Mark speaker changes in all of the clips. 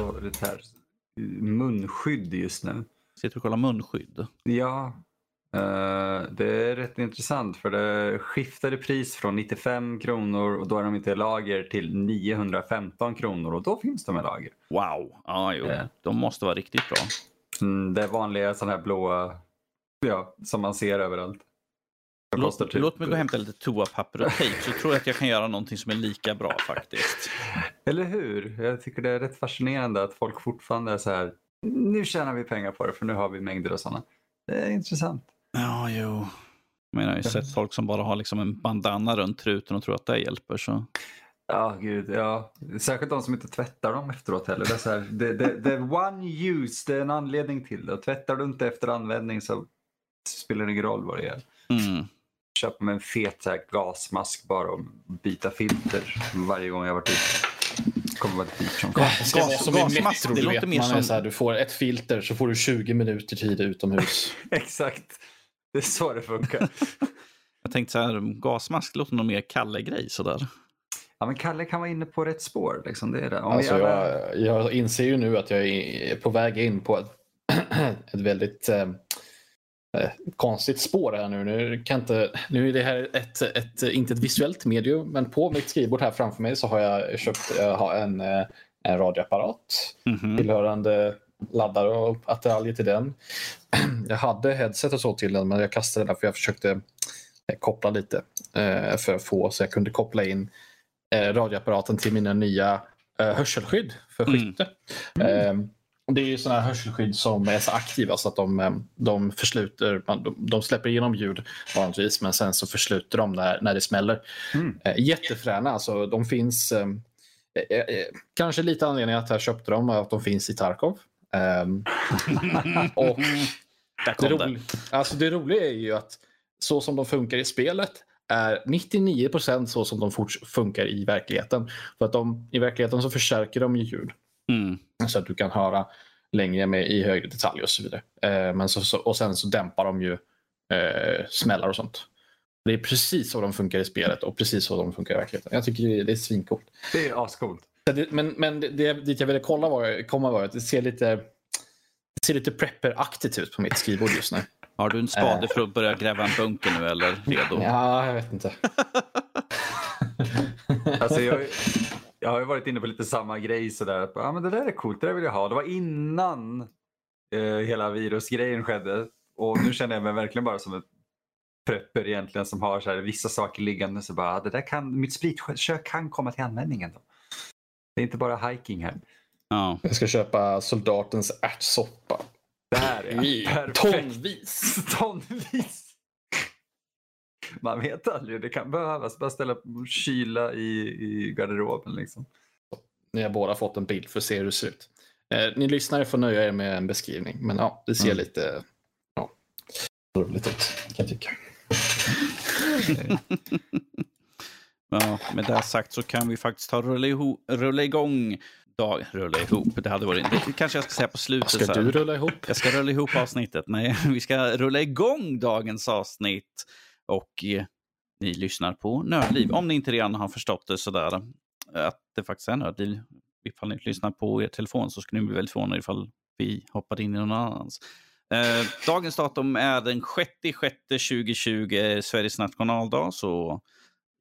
Speaker 1: på det här munskydd just nu.
Speaker 2: Sitter och kollar munskydd?
Speaker 1: Ja. Uh, det är rätt intressant för det skiftade pris från 95 kronor och då är de inte i lager till 915 kronor och då finns de i lager.
Speaker 2: Wow, ah, jo. Uh. de måste vara riktigt bra.
Speaker 1: Mm, det är vanliga sådana här blåa, ja, som man ser överallt.
Speaker 2: Låt, typ... låt, mig gå och hämta lite toapapper och tejp så tror jag att jag kan göra någonting som är lika bra faktiskt.
Speaker 1: Eller hur? Jag tycker det är rätt fascinerande att folk fortfarande är så här. Nu tjänar vi pengar på det för nu har vi mängder av sådana. Det är intressant.
Speaker 2: Ja, jo. Men jag har ju sett folk som bara har liksom en bandana runt truten och tror att det hjälper. Så.
Speaker 1: Ja, gud. Ja. Särskilt de som inte tvättar dem efteråt heller. Det är, så här, det, det, det är one use, det är en anledning till det. Tvättar du inte efter användning så spelar det ingen roll vad det är. Mm köpa mig en fet här, gasmask bara och byta filter varje gång jag varit ute. kommer vara dyrt som
Speaker 3: Det som i Metro, det låter mer som... så här, du får ett filter så får du 20 minuter tid utomhus.
Speaker 1: Exakt. Det är så det funkar.
Speaker 2: jag tänkte så här, gasmask låter nog mer Kalle-grej sådär.
Speaker 1: Ja, men Kalle kan vara inne på rätt spår. Liksom. Det är det.
Speaker 3: Om alltså, jag, jag inser ju nu att jag är på väg in på ett, ett väldigt eh, Eh, konstigt spår här nu. Nu, kan inte, nu är det här ett, ett, inte ett visuellt medium, men på mitt skrivbord här framför mig så har jag köpt jag har en, eh, en radioapparat mm -hmm. tillhörande laddare och attiraljer till den. Jag hade headset och så till den, men jag kastade den för jag försökte eh, koppla lite för att få så jag kunde koppla in radioapparaten till mina nya hörselskydd för mm. skytte. Mm. Mm. Det är ju sådana här hörselskydd som är så aktiva så att de, eh, de försluter, de släpper igenom ljud vanligtvis men sen så försluter de när, när det smäller. Mm. Eh, jättefräna, alltså de finns eh, eh, kanske lite anledning att jag köpte dem att de finns i Tarkov. Um, och det, ro, alltså det roliga är ju att så som de funkar i spelet är 99% så som de funkar i verkligheten. För att de, i verkligheten så förstärker de ljud. Mm. Så att du kan höra längre med i högre detalj och så vidare. Eh, men så, så, och sen så dämpar de ju eh, smällar och sånt. Det är precis så de funkar i spelet och precis så de funkar i verkligheten. Jag tycker det, det är svincoolt.
Speaker 1: Det är ascoolt.
Speaker 3: Men, men det, det dit jag ville kolla var, komma var att det ser lite, det ser lite prepper-aktigt ut på mitt skrivbord just nu.
Speaker 2: Har du en spade för att börja gräva en bunker nu eller redo?
Speaker 3: Ja, jag vet inte.
Speaker 1: alltså jag, jag har ju varit inne på lite samma grej sådär. Ja, men det där är coolt, det där vill jag ha. Det var innan eh, hela virusgrejen skedde. Och nu känner jag mig verkligen bara som ett prepper egentligen som har så här, vissa saker liggande. Så bara, det där kan, mitt spritkök kan komma till användning ändå. Det är inte bara hiking här.
Speaker 3: Ja. Jag ska köpa soldatens ärtsoppa.
Speaker 1: Där är
Speaker 3: Tonvis.
Speaker 1: Tonvis. Man vet aldrig, det kan behövas. Bara ställa kyla i, i garderoben. Liksom.
Speaker 3: Ni har båda fått en bild för att se hur det ser ut. Eh, ni lyssnare får nöja er med en beskrivning. Men ja, det ser mm. lite ja, roligt ut kan jag tycka.
Speaker 2: ja, med det sagt så kan vi faktiskt ta rulla, ihop, rulla igång dag, rulla ihop. Det hade varit, det kanske jag ska säga på slutet.
Speaker 3: Ska du rulla ihop?
Speaker 2: Jag ska rulla ihop avsnittet. Nej, vi ska rulla igång dagens avsnitt. Och eh, ni lyssnar på Nördliv. Om ni inte redan har förstått det sådär att det faktiskt är Nördliv. Ifall ni lyssnar på er telefon så skulle ni bli väldigt förvånade ifall vi hoppade in i någon annans. Eh, dagens datum är den 6-6-2020, Sveriges nationaldag. Så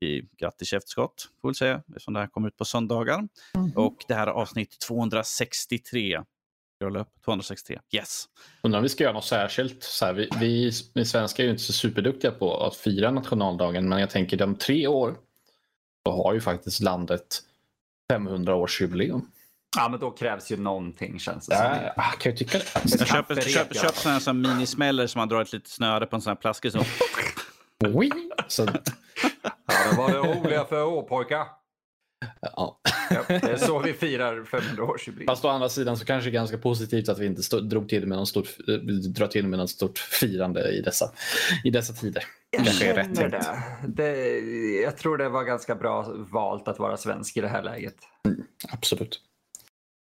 Speaker 2: i, grattis efterskott, får vi säga, eftersom det här kommer ut på söndagar. Mm. Och det här är avsnitt 263 Upp 263. Yes.
Speaker 3: Undrar om vi ska göra något särskilt. Så här, vi, vi, vi svenskar är ju inte så superduktiga på att fira nationaldagen, men jag tänker de tre år så har ju faktiskt landet 500-årsjubileum.
Speaker 1: Ja, men då krävs ju någonting känns
Speaker 3: det ja, som. Jag kan ju tycka det.
Speaker 2: Jag köper, köp, köp sådana här minismäller som man drar ett litet snöre på en sån här plaskig. Så.
Speaker 1: så. Ja, det var det roliga för år pojkar. Ja. ja. det är så vi firar 500-årsjubileum.
Speaker 3: Fast å andra sidan så kanske det är ganska positivt att vi inte stod, drog till med någon stort, drar till med något stort firande i dessa, i dessa tider.
Speaker 1: Jag kanske känner rätt det. det. Jag tror det var ganska bra valt att vara svensk i det här läget.
Speaker 3: Mm, absolut.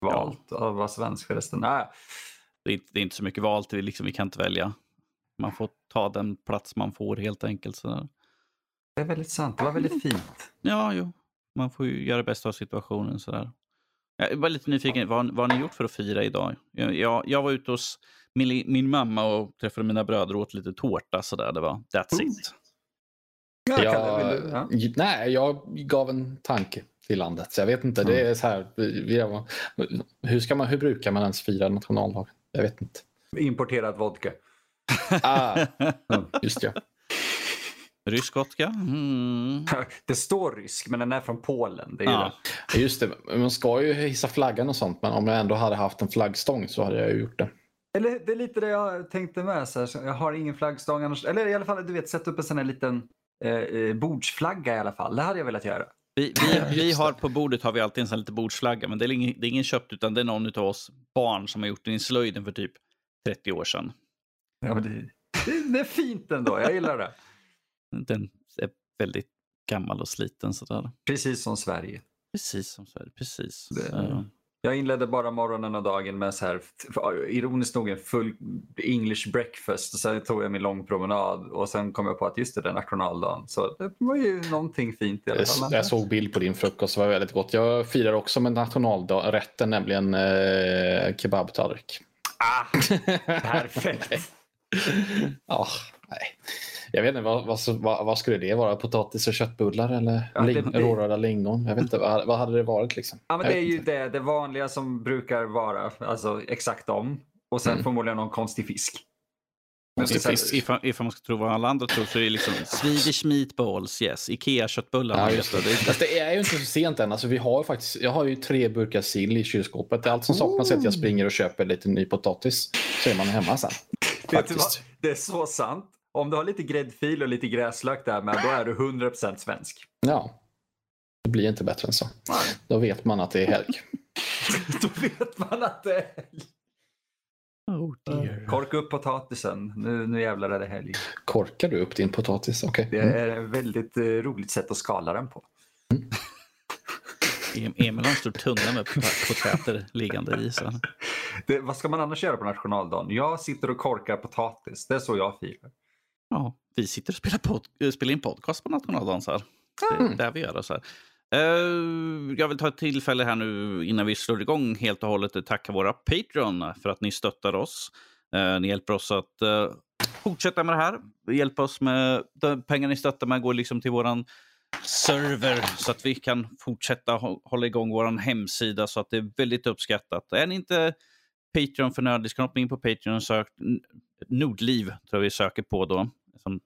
Speaker 1: Valt ja. att vara svensk förresten. Nej.
Speaker 2: Det är, det är inte så mycket valt, vi, liksom, vi kan inte välja. Man får ta den plats man får helt enkelt. Så.
Speaker 1: Det är väldigt sant, det var väldigt fint.
Speaker 2: Ja, jo man får ju göra det bästa av situationen. Sådär. Jag bara lite nyfiken, vad, vad har ni gjort för att fira idag? Jag, jag, jag var ute hos min, min mamma och träffade mina bröder och åt lite tårta sådär. Det var that's
Speaker 1: Ooh.
Speaker 2: it.
Speaker 1: Ja,
Speaker 3: Jag,
Speaker 1: vill du? Ja.
Speaker 3: Nej, jag gav en tanke till landet. Så jag vet inte, det är så här. Vi, vi hur, ska man, hur brukar man ens fira nationaldagen? Jag vet inte.
Speaker 1: Importerad vodka.
Speaker 3: Ah, just det.
Speaker 2: Rysk vodka? Mm.
Speaker 1: Det står rysk, men den är från Polen. Det är ju
Speaker 2: Ja.
Speaker 1: det.
Speaker 3: Just det. Man ska ju hissa flaggan och sånt, men om jag ändå hade haft en flaggstång så hade jag ju gjort det.
Speaker 1: Eller det är lite det jag tänkte med. Så här, så jag har ingen flaggstång annars. Eller i alla fall, du vet, sätta upp en sån här liten eh, eh, bordsflagga i alla fall. Det hade jag velat göra.
Speaker 2: Vi, vi, vi har på bordet har vi alltid en sån här liten bordsflagga, men det är, ingen, det är ingen köpt utan det är någon av oss barn som har gjort den i slöjden för typ 30 år sedan.
Speaker 1: Ja, men det, det, det är fint ändå. Jag gillar det.
Speaker 2: Den är väldigt gammal och sliten sådär.
Speaker 1: Precis som Sverige.
Speaker 2: Precis som Sverige, precis.
Speaker 1: Det- Jag inledde bara morgonen och dagen med så här, ironiskt nog en full English breakfast. Och sen tog jag min lång promenad och sen kom jag på att just det, det är nationaldagen. Så det var ju någonting fint i alla fall.
Speaker 3: Jag såg bild på din frukost, det var väldigt gott. Jag firar också med nationalrätten, nämligen eh, kebabtallrik.
Speaker 1: Ah, perfekt.
Speaker 3: Ja, nej. Jag vet inte, vad, vad, vad, vad skulle det vara? Potatis och köttbullar eller
Speaker 1: Ja,
Speaker 3: ling,
Speaker 1: det-
Speaker 3: rårörda lingon? Jag vet inte, vad, vad hade det varit liksom?
Speaker 1: Ja, men
Speaker 3: Jag
Speaker 1: det är ju
Speaker 3: inte.
Speaker 1: det, det vanliga som brukar vara, alltså exakt om. Och sen
Speaker 3: Mm.
Speaker 1: förmodligen någon konstig fisk.
Speaker 2: Ifall, ifall man ska tro vad alla andra tror så är det liksom Swedish meatballs, yes. Ikea-köttbullarna.
Speaker 3: Ja, just det. Fast det är ju inte så sent än. Alltså, vi har ju faktiskt, jag har ju tre burkar sill i kylskåpet. Det är allt som saknas är att jag springer och köper lite ny potatis. Så är man hemma sen.
Speaker 1: Det är så sant. Om du har lite gräddfil och lite gräslök där med, då är du 100% svensk.
Speaker 3: Ja. Det blir inte bättre än så. Då vet man att det är helg.
Speaker 1: Då vet man att det är
Speaker 2: Oh dear.
Speaker 1: Korka upp potatisen. Nu, nu jävlar är det helg.
Speaker 3: Korkar du upp din potatis? Okej.
Speaker 1: Det
Speaker 3: Mm.
Speaker 1: är ett väldigt eh, roligt sätt att skala den på.
Speaker 2: Em- Emil har en stor tunna med pot- potäter liggande i. Så.
Speaker 1: Det, vad ska man annars göra på nationaldagen? Jag sitter och korkar potatis. Det är så jag firar.
Speaker 2: Ja, vi sitter och spelar, pod- äh, spelar in podcast på nationaldagen. Så här. Det är där vi gör det. Så här. Eh, jag vill ta ett tillfälle här nu innan vi slår igång helt och hållet och tacka våra Patreon för att ni stöttar oss. Eh, ni hjälper oss att eh, fortsätta med det här. Hjälpa oss med de pengar ni stöttar med går liksom till våran server så att vi kan fortsätta hå- hålla igång vår hemsida så att det är väldigt uppskattat. Är ni inte Patreon för nördiskt kan hoppa in på Patreon och sök N- Nordliv tror jag vi söker på då. Som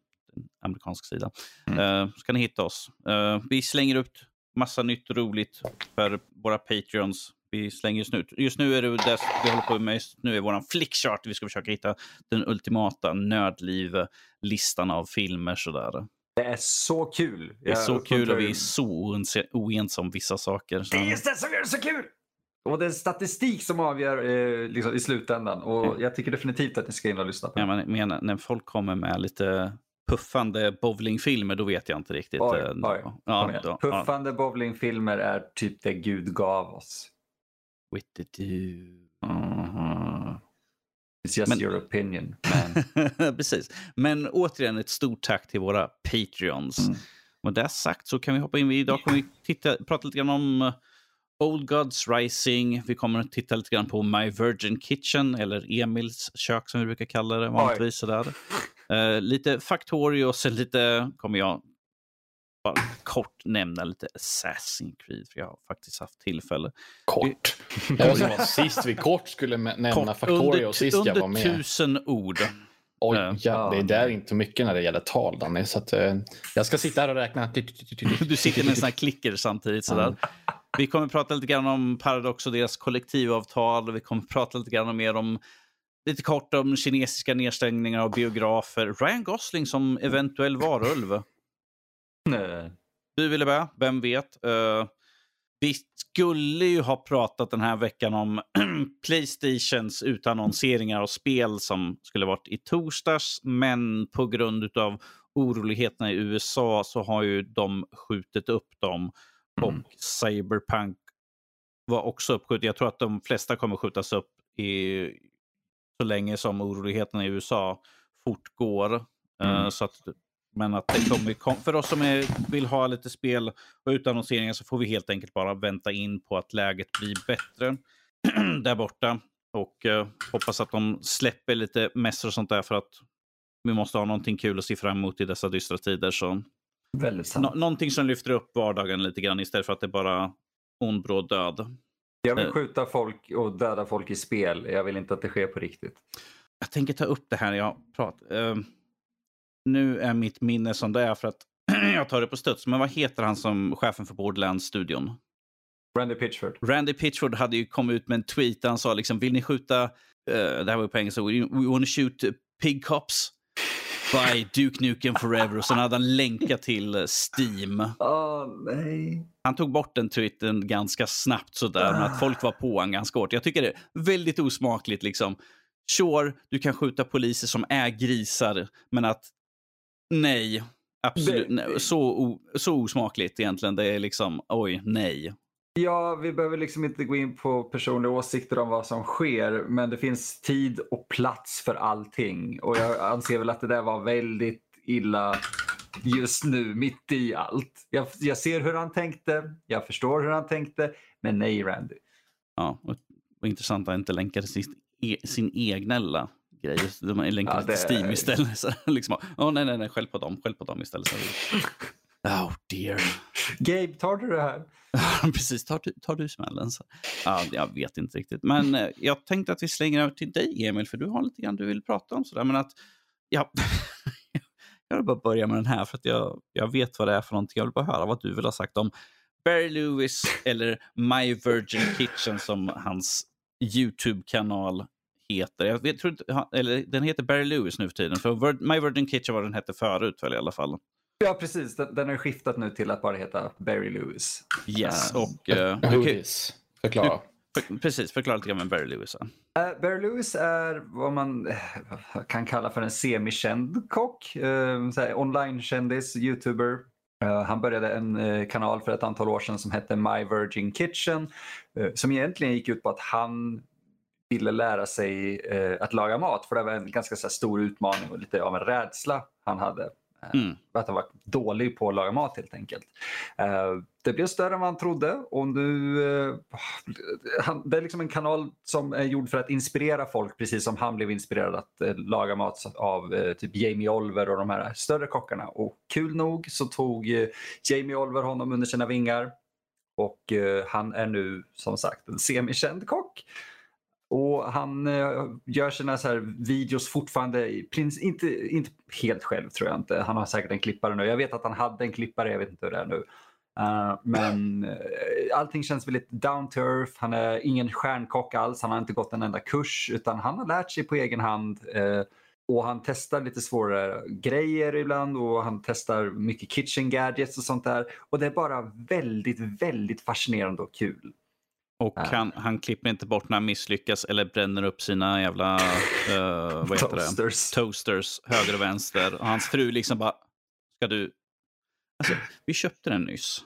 Speaker 2: amerikansk sida. Eh, så kan ni hitta oss. Eh, vi slänger upp massa nytt roligt för våra Patreons. Vi slänger just nu. Just nu är det det vi håller på med just nu är våran flickchart. Vi ska försöka hitta den ultimata nördliv-listan av filmer sådär.
Speaker 1: Det är så kul.
Speaker 2: Det är så kul och vi är så oense, oense om vissa saker. Så.
Speaker 1: Det är just det som gör det så kul! Och det är statistik som avgör eh, liksom, i slutändan. Och jag tycker definitivt att ni ska in och lyssna på det.
Speaker 2: men- menar, när folk kommer med lite puffande bowlingfilmer, då vet jag inte riktigt.
Speaker 1: Oj,
Speaker 2: eh,
Speaker 1: oj.
Speaker 2: ja, då, ja.
Speaker 1: Puffande bowlingfilmer är typ det Gud gav oss.
Speaker 2: With the do.
Speaker 1: It's just
Speaker 2: Men-
Speaker 1: your opinion. Man.
Speaker 2: Precis. Men återigen ett stort tack till våra Patreons.
Speaker 1: Mm.
Speaker 2: Och det sagt så kan vi hoppa in. Idag kommer vi titta, prata lite grann om eh, Old Gods Rising. Vi kommer att titta lite grann på My Virgin Kitchen, eller Emils kök som vi brukar kalla det vanligtvis. Sådär. Eh, lite Factorio och sen lite kommer jag bara kort nämna lite Assassin's Creed. För jag har faktiskt haft tillfälle.
Speaker 3: Kort. Jag vad sist vi kort skulle nämna
Speaker 2: Kort,
Speaker 3: Factorio sist jag
Speaker 2: under
Speaker 3: var med.
Speaker 2: tusen ord.
Speaker 3: Oj,
Speaker 2: Ja.
Speaker 3: ja, det är där inte mycket när det gäller tal, Danny. Så att, eh, jag ska sitta här och räkna.
Speaker 2: Du sitter med en sån här klicker samtidigt. Sådär. Vi kommer prata lite grann om Paradox och deras kollektivavtal. Vi kommer prata lite grann mer om lite kort om kinesiska nedstängningar av biografer. Ryan Gosling som eventuell varulv.
Speaker 1: Nej.
Speaker 2: Du ville börja? Vem vet? Eh, vi skulle ju ha pratat den här veckan om Playstations utannonseringar av spel som skulle varit i torsdags. Men på grund av oroligheterna i USA så har ju de skjutit upp dem. Och
Speaker 1: Mm.
Speaker 2: Cyberpunk var också uppskjutet. Jag tror att de flesta kommer skjutas upp i, så länge som oroligheterna i USA fortgår. Eh,
Speaker 1: Mm.
Speaker 2: Så att Men att det kommer, kom, för oss som är, vill ha lite spel och utannonseringar så får vi helt enkelt bara vänta in på att läget blir bättre där borta. Och eh, hoppas att de släpper lite mässor och sånt där för att vi måste ha någonting kul att se fram emot i dessa dystra tider. Så
Speaker 1: Väldigt sant.
Speaker 2: Nå någonting som lyfter upp vardagen lite grann istället för att det är bara ond bråd död.
Speaker 1: Jag vill
Speaker 2: Eh.
Speaker 1: skjuta folk och döda folk i spel. Jag vill inte att det sker på riktigt.
Speaker 2: Jag tänker ta upp det här jag pratar. Eh, nu är mitt minne som det är för att jag tar det på studs. Men vad heter han som chefen för Borderlands-studion?
Speaker 1: Randy Pitchford.
Speaker 2: Randy Pitchford hade ju kommit ut med en tweet där han sa liksom, vill ni skjuta, eh, det här var ju på engelska, we, we wanna shoot pig cops by Duke Nukem Forever. Och sen hade han länkat till Steam.
Speaker 1: Åh, nej.
Speaker 2: Han tog bort den tweeten ganska snabbt sådär, men att folk var på honom ganska hårt. Jag tycker det är väldigt osmakligt liksom. Sure, du kan skjuta poliser som är grisar, men att nej, absolut, nej, så, o, så osmakligt egentligen. Det är liksom, oj, nej.
Speaker 1: Ja, vi behöver liksom inte gå in på personliga åsikter om vad som sker, men det finns tid och plats för allting. Och jag anser väl att det där var väldigt illa just nu, mitt i allt. Jag, jag ser hur han tänkte, jag förstår hur han tänkte, men nej Randy.
Speaker 2: Ja, och, och intressant att han inte länkade sin, e, sin egna lilla grej. De länkade
Speaker 1: Ja,
Speaker 2: till
Speaker 1: det-
Speaker 2: Steam istället. Så liksom, oh, nej, nej, nej, skäll på dem, skäll på dem istället. Oh dear.
Speaker 1: Gabe, tar du det här?
Speaker 2: Precis, tar du, tar du smällen? Så. Ja, jag vet inte riktigt. Men eh, jag tänkte att vi slänger över till dig, Emil, för du har lite grann du vill prata om. Sådär. Men att, ja, jag vill bara börja med den här, för att jag, jag vet vad det är för någonting. Jag vill bara höra vad du vill ha sagt om Barry Lewis eller My Virgin Kitchen som hans YouTube-kanal heter. Jag vet, tror inte, eller, den heter Barry Lewis nu för tiden. För My Virgin Kitchen var den hette förut väl i alla fall.
Speaker 1: Ja, precis. Den, den har skiftat nu till att bara heta Barry Lewis.
Speaker 2: Yes,
Speaker 1: Ah.
Speaker 2: och... eh,
Speaker 3: Who
Speaker 2: okej,
Speaker 3: is? Förklara.
Speaker 2: för, precis, förklara lite grann med Barry Lewis. är.
Speaker 1: Uh, Barry Lewis är vad man eh, kan kalla för en semikänd kock. Uh, Online-kändis, youtuber. Eh, han började en eh, kanal för ett antal år sedan som hette My Virgin Kitchen. eh, som egentligen gick ut på att han ville lära sig eh, att laga mat. För det var en ganska så här, stor utmaning och lite av en rädsla han hade. Eh,
Speaker 2: Mm.
Speaker 1: Att han var dålig på att laga mat helt enkelt. Eh, det blev större än vad han trodde och nu... eh, det är liksom en kanal som är gjord för att inspirera folk precis som han blev inspirerad att laga mat av typ Jamie Oliver och de här större kockarna. Och kul nog så tog Jamie Oliver honom under sina vingar och han är nu som sagt en semikänd kock. Och han eh, gör sina så här videos fortfarande, prins, inte, inte helt själv tror jag inte. Han har säkert en klippare nu. Jag vet att han hade en klippare, jag vet inte hur det är nu. Uh, men uh, allting känns väldigt down to earth. Han är ingen stjärnkock alls. Han har inte gått en enda kurs utan han har lärt sig på egen hand. Uh, och han testar lite svårare grejer ibland och han testar mycket kitchen gadgets och sånt där. Och det är bara väldigt, väldigt fascinerande och kul.
Speaker 2: Och
Speaker 1: Ja.
Speaker 2: han, han klipper inte bort när han misslyckas eller bränner upp sina jävla eh, vad heter det?
Speaker 1: Toasters.
Speaker 2: toasters höger och vänster. Och hans fru liksom bara, ska du... Alltså, vi köpte den nyss.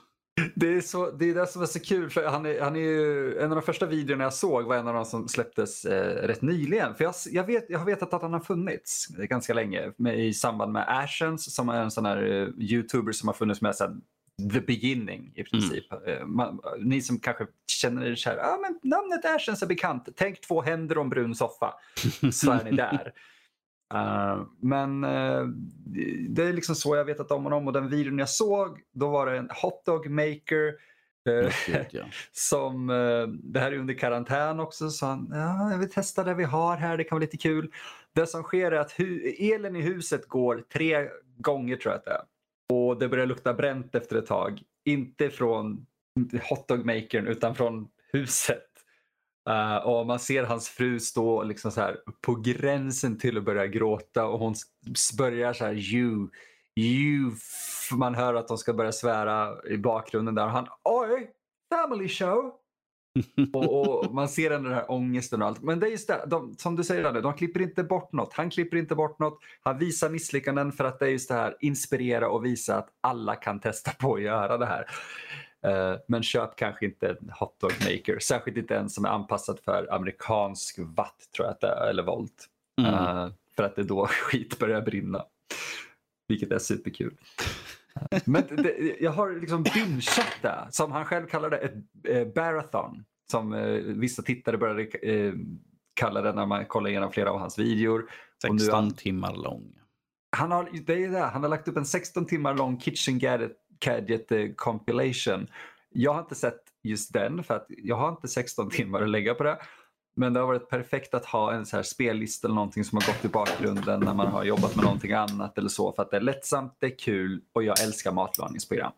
Speaker 1: Det är, så, det är det som är så kul. För han är, han är ju, en av de första videorna jag såg var en av de som släpptes eh, rätt nyligen. För jag, jag, vet, jag har vetat att han har funnits ganska länge med, i samband med Ashens som är en sån här eh, youtuber som har funnits med sedan the beginning i princip. Eh, man, ni som kanske känner er så här, ah, men namnet är bekant. Tänk två händer och en brun soffa så är ni där. Uh, men uh, det är liksom så jag vetat om honom och den videon jag såg då var det en hotdog maker uh,
Speaker 2: ja.
Speaker 1: som, det här är under karantän också så han, ja, jag vill testa det vi har här, det kan vara lite kul. Det som sker är att elen i huset går tre gånger tror jag att det är. Och det börjar lukta bränt efter ett tag. Inte från hotdog-makern utan från huset. Uh, och man ser hans fru stå liksom så här på gränsen till att börja gråta och hon börjar så här you, you. Man hör att de ska börja svära i bakgrunden där och han oj, family show och, och man ser den här ångesten och allt. Men det är just det, de, som du säger de klipper inte bort något. Han klipper inte bort något. Han visar misslyckanden för att det är just det här inspirera och visa att alla kan testa på att göra det här. Eh, men köp kanske inte en hotdog maker. Särskilt inte en som är anpassad för amerikansk watt tror jag att det är, eller volt.
Speaker 2: Mm.
Speaker 1: Eh, för att det är då skit börjar brinna. Vilket är superkul. Men det, jag har liksom bingeat det, som han själv kallade ett eh, barathon. Som eh, vissa tittare började eh, kalla det när man kollar igenom flera av hans videor. Och nu
Speaker 2: 16
Speaker 1: han-
Speaker 2: timmar lång.
Speaker 1: Han har, det är det, han har lagt upp en 16 timmar lång Kitchen Gadget, Gadget eh, compilation. Jag har inte sett just den för att jag har inte 16 timmar att lägga på det. Men det har varit perfekt att ha en så här spellista eller någonting som har gått i bakgrunden när man har jobbat med någonting annat eller så. För att det är lättsamt, det är kul och jag älskar matlagningsprogram.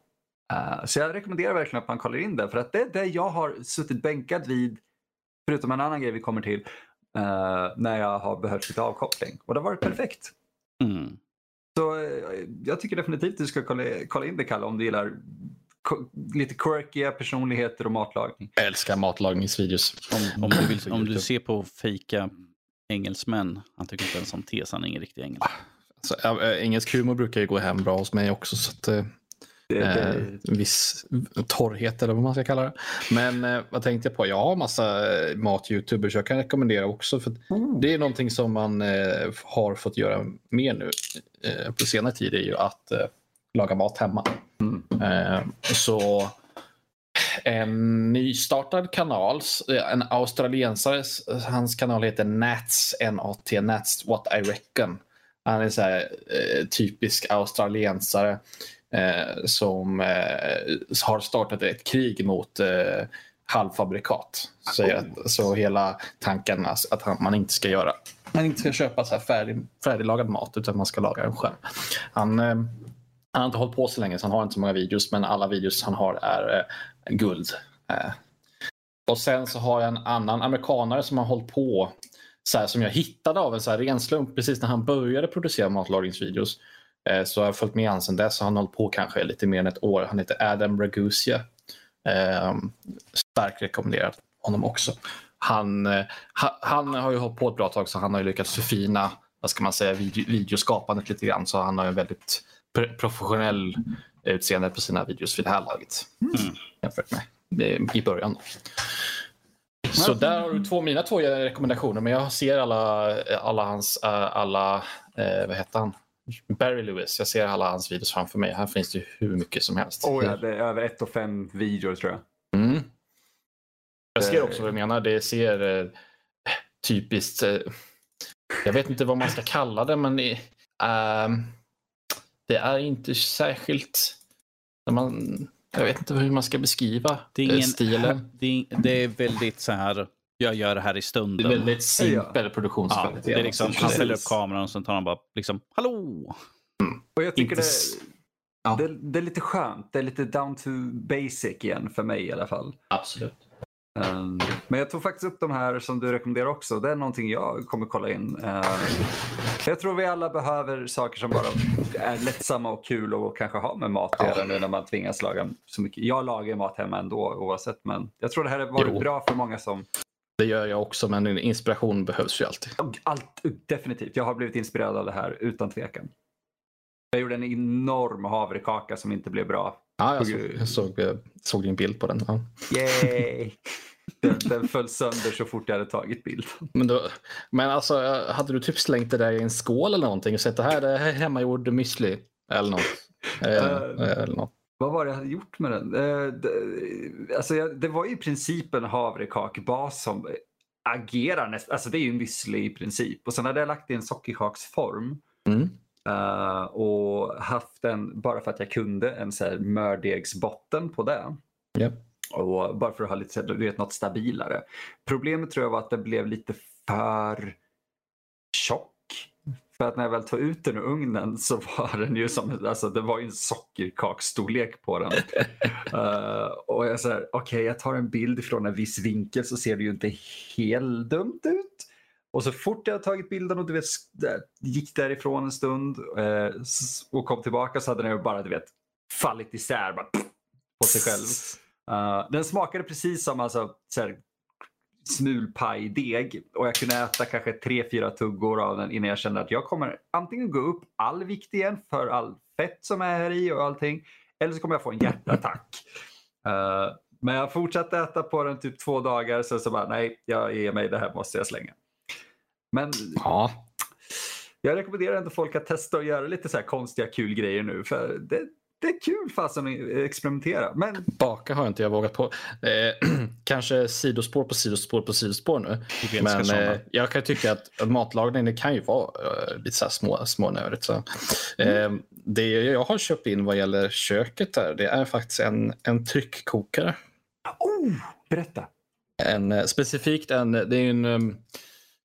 Speaker 1: Eh, så jag rekommenderar verkligen att man kollar in det för att det är det jag har suttit bänkad vid, förutom en annan grej vi kommer till, eh, när jag har behövt lite avkoppling. Och det har varit perfekt.
Speaker 2: Mm.
Speaker 1: Så eh, jag tycker definitivt du ska kolla, kolla in det Kalle om du gillar lite quirkiga personligheter och matlagning.
Speaker 3: Jag älskar matlagningsvideos.
Speaker 2: Om, om, du vill, om du ser på fejka engelsmän, han tycker inte ens om tes, han är ingen riktig engelsk.
Speaker 3: Så, ja, eh, engelsk humor brukar ju gå hem bra hos mig också. Så att, eh,
Speaker 1: Det,
Speaker 3: eh,
Speaker 1: det,
Speaker 3: en viss torrhet eller vad man ska kalla det. Men eh, vad tänkte jag på? Jag har massa eh, mat-youtubers jag kan rekommendera också. För att det är någonting som man eh, har fått göra mer nu eh, på senare tid är ju att eh, laga mat hemma.
Speaker 1: Mm.
Speaker 3: Eh, så en nystartad kanal, en australiensare, hans kanal heter Nats, N-A-T, Nats What I Reckon. Han är så här, eh, typisk australiensare eh, som eh, har startat ett krig mot eh, halvfabrikat. Säger att, så hela tanken är att han, man inte ska göra man inte ska köpa så här färdig, färdiglagad mat utan man ska laga den själv. Han, han har inte hållit på så länge så han har inte så många videos men alla videos han har är eh, guld. Eh. Och sen så har jag en annan amerikanare som har hållit på så här, som jag hittade av en så här ren slump precis när han började producera matlagningsvideos. Eh, så har jag följt med han sedan dess och han har hållit på kanske lite mer än ett år. Han heter Adam Ragusia. Eh, starkt rekommenderat honom också. Han, eh, ha, han har ju hållit på ett bra tag så han har ju lyckats förfina vad ska man säga, video, videoskapandet lite grann. Så han har en väldigt professionell utseende på sina videos vid det här laget.
Speaker 2: Mm.
Speaker 3: Jämfört med eh, i början. Så där har du två, mina två rekommendationer. Men jag ser alla, alla hans, eh, alla, eh, vad heter han? Barry Lewis. Jag ser alla hans videos framför mig. Här finns det hur mycket som helst.
Speaker 1: oh ja, det är över ett och fem videor tror jag.
Speaker 3: Mm. Jag ser också vad du menar. Det ser eh, typiskt... Eh, jag vet inte vad man ska kalla det, men ehm, det är inte särskilt... När man, jag vet inte hur man ska beskriva
Speaker 2: Det är, ingen,
Speaker 3: stilen.
Speaker 2: det, är, det är väldigt så här, jag gör det här i
Speaker 3: Det
Speaker 2: stunden.
Speaker 3: är väldigt simpel
Speaker 2: ja,
Speaker 3: produktionskvalitet.
Speaker 2: det är liksom, han ställer upp kameran och sen tar han bara liksom, hallå!
Speaker 1: Och jag tycker
Speaker 3: Inte
Speaker 1: det,
Speaker 3: Ja.
Speaker 1: det, det är lite skönt. Det är lite down to basic igen för mig i alla fall.
Speaker 3: Absolut.
Speaker 1: Um, men jag tog faktiskt upp de här som du rekommenderar också. Det är någonting jag kommer kolla in. Uh, jag tror vi alla behöver saker som bara är lättsamma och kul och kanske ha med mat att göra nu när man tvingas laga så mycket. Jag lagar mat hemma ändå oavsett men jag tror det här har varit
Speaker 3: Jo.
Speaker 1: bra för många som
Speaker 3: Det gör jag också, men inspiration behövs ju alltid.
Speaker 1: Allt, definitivt. Jag har blivit inspirerad av det här utan tvekan. Jag gjorde en enorm havrekaka som inte blev bra.
Speaker 3: Ja, jag, såg, jag såg, eh, såg din bild på den. Ja.
Speaker 1: Yay! Den, den föll sönder så fort jag hade tagit bild.
Speaker 3: Men, då, men alltså, hade du typ slängt det där i en skål eller någonting och sett det här, det här är hemmagjord müsli eller något? Eh,
Speaker 1: Eh.
Speaker 3: eller något.
Speaker 1: Vad var det jag hade gjort med den? Eh, det, alltså jag, det var i princip en havrekakbas som agerar nästan. Alltså det är ju en müsli i princip. Och sen hade jag lagt i en sockerkaksform.
Speaker 3: Mm.
Speaker 1: Eh, och haft en, bara för att jag kunde, en så här mördegsbotten på det.
Speaker 3: Ja.
Speaker 1: Och bara för att ha lite, du vet, något stabilare. Problemet tror jag var att det blev lite för tjock. För att när jag väl tog ut den ur ugnen så var den ju som, alltså det var ju en sockerkaksstorlek på den. Eh, och jag säger, okej jag tar en bild ifrån en viss vinkel så ser det ju inte helt dumt ut. Och så fort jag tagit bilden och du vet, gick därifrån en stund eh, och kom tillbaka så hade den bara du vet, fallit isär bara, på sig själv. Eh, den smakade precis som alltså, så här, smulpajdeg och jag kunde äta kanske tre, fyra tuggor av den innan jag kände att jag kommer antingen gå upp all vikt igen för all fett som är här i och allting eller så kommer jag få en hjärtattack. Eh, men jag fortsatte äta på den typ två dagar sen så bara nej, jag ger mig, det här måste jag slänga. Men
Speaker 3: Ja,
Speaker 1: jag rekommenderar ändå folk att testa och göra lite så här konstiga kul grejer nu. För det, det är kul fasen att experimentera. Men
Speaker 3: Baka har inte jag vågat på. Eh, kanske sidospår på sidospår på sidospår nu. Men eh, jag kan tycka att, matlagning det kan ju vara eh, lite så här små, smånördigt. Så. Eh, det jag har köpt in vad gäller köket där, det är faktiskt en, en tryckkokare.
Speaker 1: oh, berätta.
Speaker 3: En, eh, specifikt en, det är en, um, en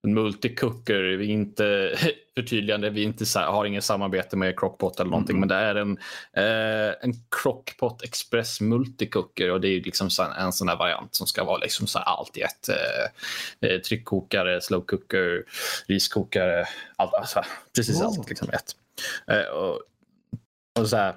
Speaker 3: multicooker. Vi inte förtydligande, vi inte, har ingen samarbete med Crockpot eller någonting, men det är en, eh, en Crockpot Express multicooker och det är liksom en sån här variant som ska vara liksom så allt i ett. Eh, eh, tryckkokare, slow cooker, riskokare, allt, alltså, precis
Speaker 1: Wow.
Speaker 3: allt liksom ett. Eh, och, och så här,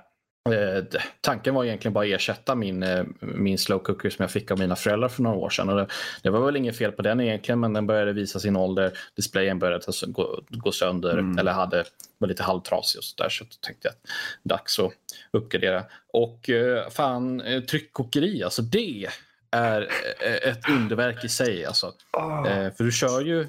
Speaker 3: Eh, tanken var egentligen bara att ersätta min, eh, min slow cooker som jag fick av mina föräldrar för några år sedan. Och det, det var väl inget fel på den egentligen, men den började visa sin ålder. Displayen började gå, gå sönder
Speaker 1: Mm.
Speaker 3: eller hade, var lite halvtrasig och så där. Så tänkte jag att dags att uppgradera. Och eh, fan, eh, tryckkokeri, alltså det är eh, ett underverk i sig. Alltså.
Speaker 1: Oh.
Speaker 3: För du kör ju,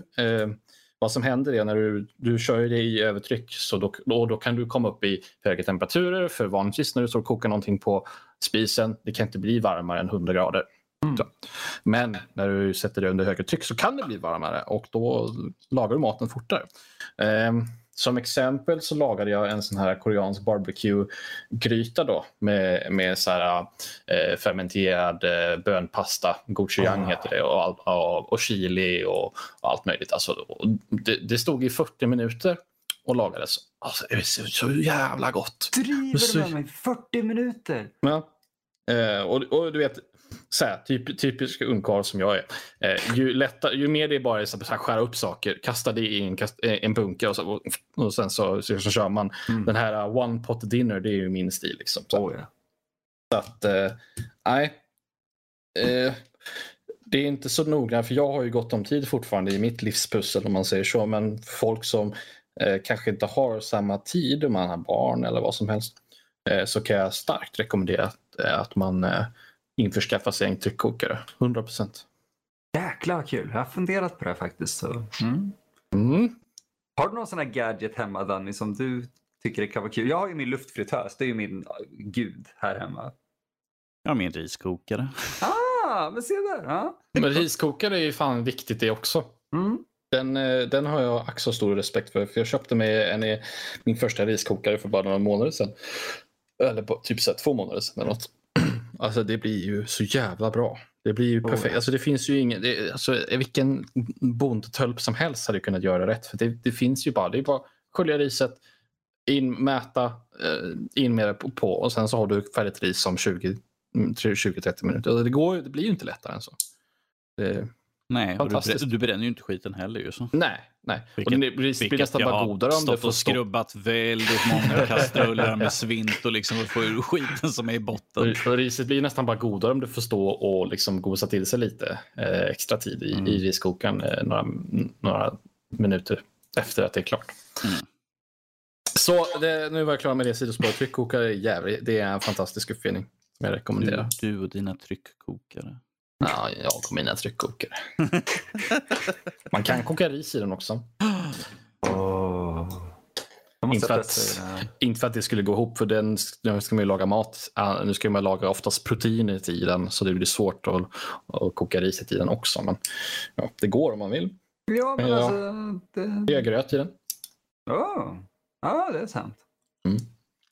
Speaker 3: vad som händer är när du, du kör det i övertryck så då, då, då kan du komma upp i högre temperaturer. För vanligtvis när du står och kokar någonting på spisen, det kan inte bli varmare än 100 grader.
Speaker 1: Mm.
Speaker 3: Men när du sätter det under högre tryck så kan det bli varmare och då lagar du maten fortare. Eh, som exempel så lagade jag en sån här koreansk barbecue-gryta då med, med så här, eh, fermenterad eh, bönpasta, gochujang
Speaker 1: Ah.
Speaker 3: heter det, och, all, och, och chili och, och allt möjligt. Alltså, det, det stod i 40 minuter och lagades. Alltså, det är så, så jävla gott.
Speaker 1: Driver du med mig? 40 minuter?
Speaker 3: Ja. Eh, och, och du vet, så här, typ, typisk ungkarl som jag är. Eh, ju, lätta, ju mer det bara är så att så här, skära upp saker, kasta det i en, kast, eh, en bunke och, så, och, och sen så, så, så kör man.
Speaker 1: Mm.
Speaker 3: Den här uh, one pot dinner, det är ju min stil. Liksom. Så,
Speaker 1: Oh, ja.
Speaker 3: att, eh, nej. Eh, det är inte så noga, för jag har ju gott om tid fortfarande i mitt livspussel om man säger så. Men folk som eh, kanske inte har samma tid om man har barn eller vad som helst. Eh, så kan jag starkt rekommendera att, eh, att man införskaffar sig en tryckkokare. 100 procent.
Speaker 1: Jäklar vad kul. Jag har funderat på det här faktiskt. Så. Mm.
Speaker 3: Mm.
Speaker 1: Har du någon sån här gadget hemma Danny som du tycker det kan vara kul? Jag har ju min luftfritös. Det är ju min gud här hemma.
Speaker 2: Ja, min riskokare.
Speaker 1: Ah, men se där. Ja.
Speaker 3: Men riskokare är ju fan viktigt det också.
Speaker 1: Mm.
Speaker 3: Den, eh, den har jag också stor respekt för. för jag köpte mig en, eh, min första riskokare för bara några månader sedan. Eller på, typ så här, två månader sedan. Eller något. Alltså det blir ju så jävla bra. Det blir ju
Speaker 1: Oh,
Speaker 3: perfekt.
Speaker 1: ja.
Speaker 3: Alltså det finns ju ingen, det, alltså vilken bondtölp som helst hade kunnat göra rätt. För det, det finns ju bara, det är bara skölja riset, in, mäta, eh, in med det på, på och sen så har du färdigt ris om 20 mm, 20-30 minuter. Alltså, Det, går, det blir ju inte lättare än så. Det,
Speaker 2: Nej, och du,
Speaker 3: Fantastiskt.
Speaker 2: brä- du bränner ju inte skiten heller ju. Så.
Speaker 3: nej, nej.
Speaker 2: Vilket-
Speaker 3: och det, blir nästan
Speaker 2: jag
Speaker 3: bara godare om det får
Speaker 2: och
Speaker 3: stå.
Speaker 2: skrubbat väldigt många kastruller med svint och liksom få ur skiten som är i botten.
Speaker 3: Och riset blir nästan bara godare om du får stå och liksom gosa till sig lite eh, extra tid i,
Speaker 2: Mm.
Speaker 3: i riskokaren eh, några, några minuter efter att det är klart.
Speaker 2: Mm.
Speaker 3: Så det, nu var jag klar med det sidospåret. Tryckkokare är jävligt, det är en fantastisk uppfinning som jag rekommenderar.
Speaker 2: Du, du och dina tryckkokare.
Speaker 3: Ja, jag och mina tryckkokare. Man kan koka ris i den också.
Speaker 1: Oh. Jag
Speaker 3: Inte för att-. Inte för att det skulle gå ihop, för den nu ska man ju laga mat. Ah, Nu ska man laga oftast proteinet i den, så det blir svårt att, att koka riset i den också. Men ja, det går om man vill.
Speaker 1: Ja, men
Speaker 3: Ja.
Speaker 1: alltså.
Speaker 3: Det
Speaker 1: Det...
Speaker 3: är gröt i den.
Speaker 1: Oh. Ja, det är sant.
Speaker 3: Mm.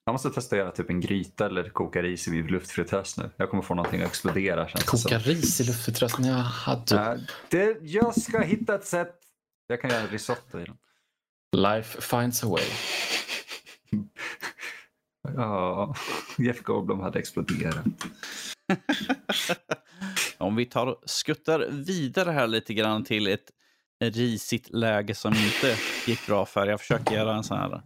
Speaker 1: Jag måste testa att göra typ en gryta eller koka ris i luftfritös nu. Jag kommer få någonting att explodera. Känns.
Speaker 3: Koka ris i luftfritösen? Ja, hade...
Speaker 1: Ja, det, jag ska hitta ett sätt. Jag kan göra risotto i den.
Speaker 3: Life finds a way.
Speaker 1: Ja, Jeff Goldblum hade exploderat.
Speaker 2: Om vi tar och skuttar vidare här lite grann till ett risigt läge som inte gick bra för. Jag försöker göra en sån här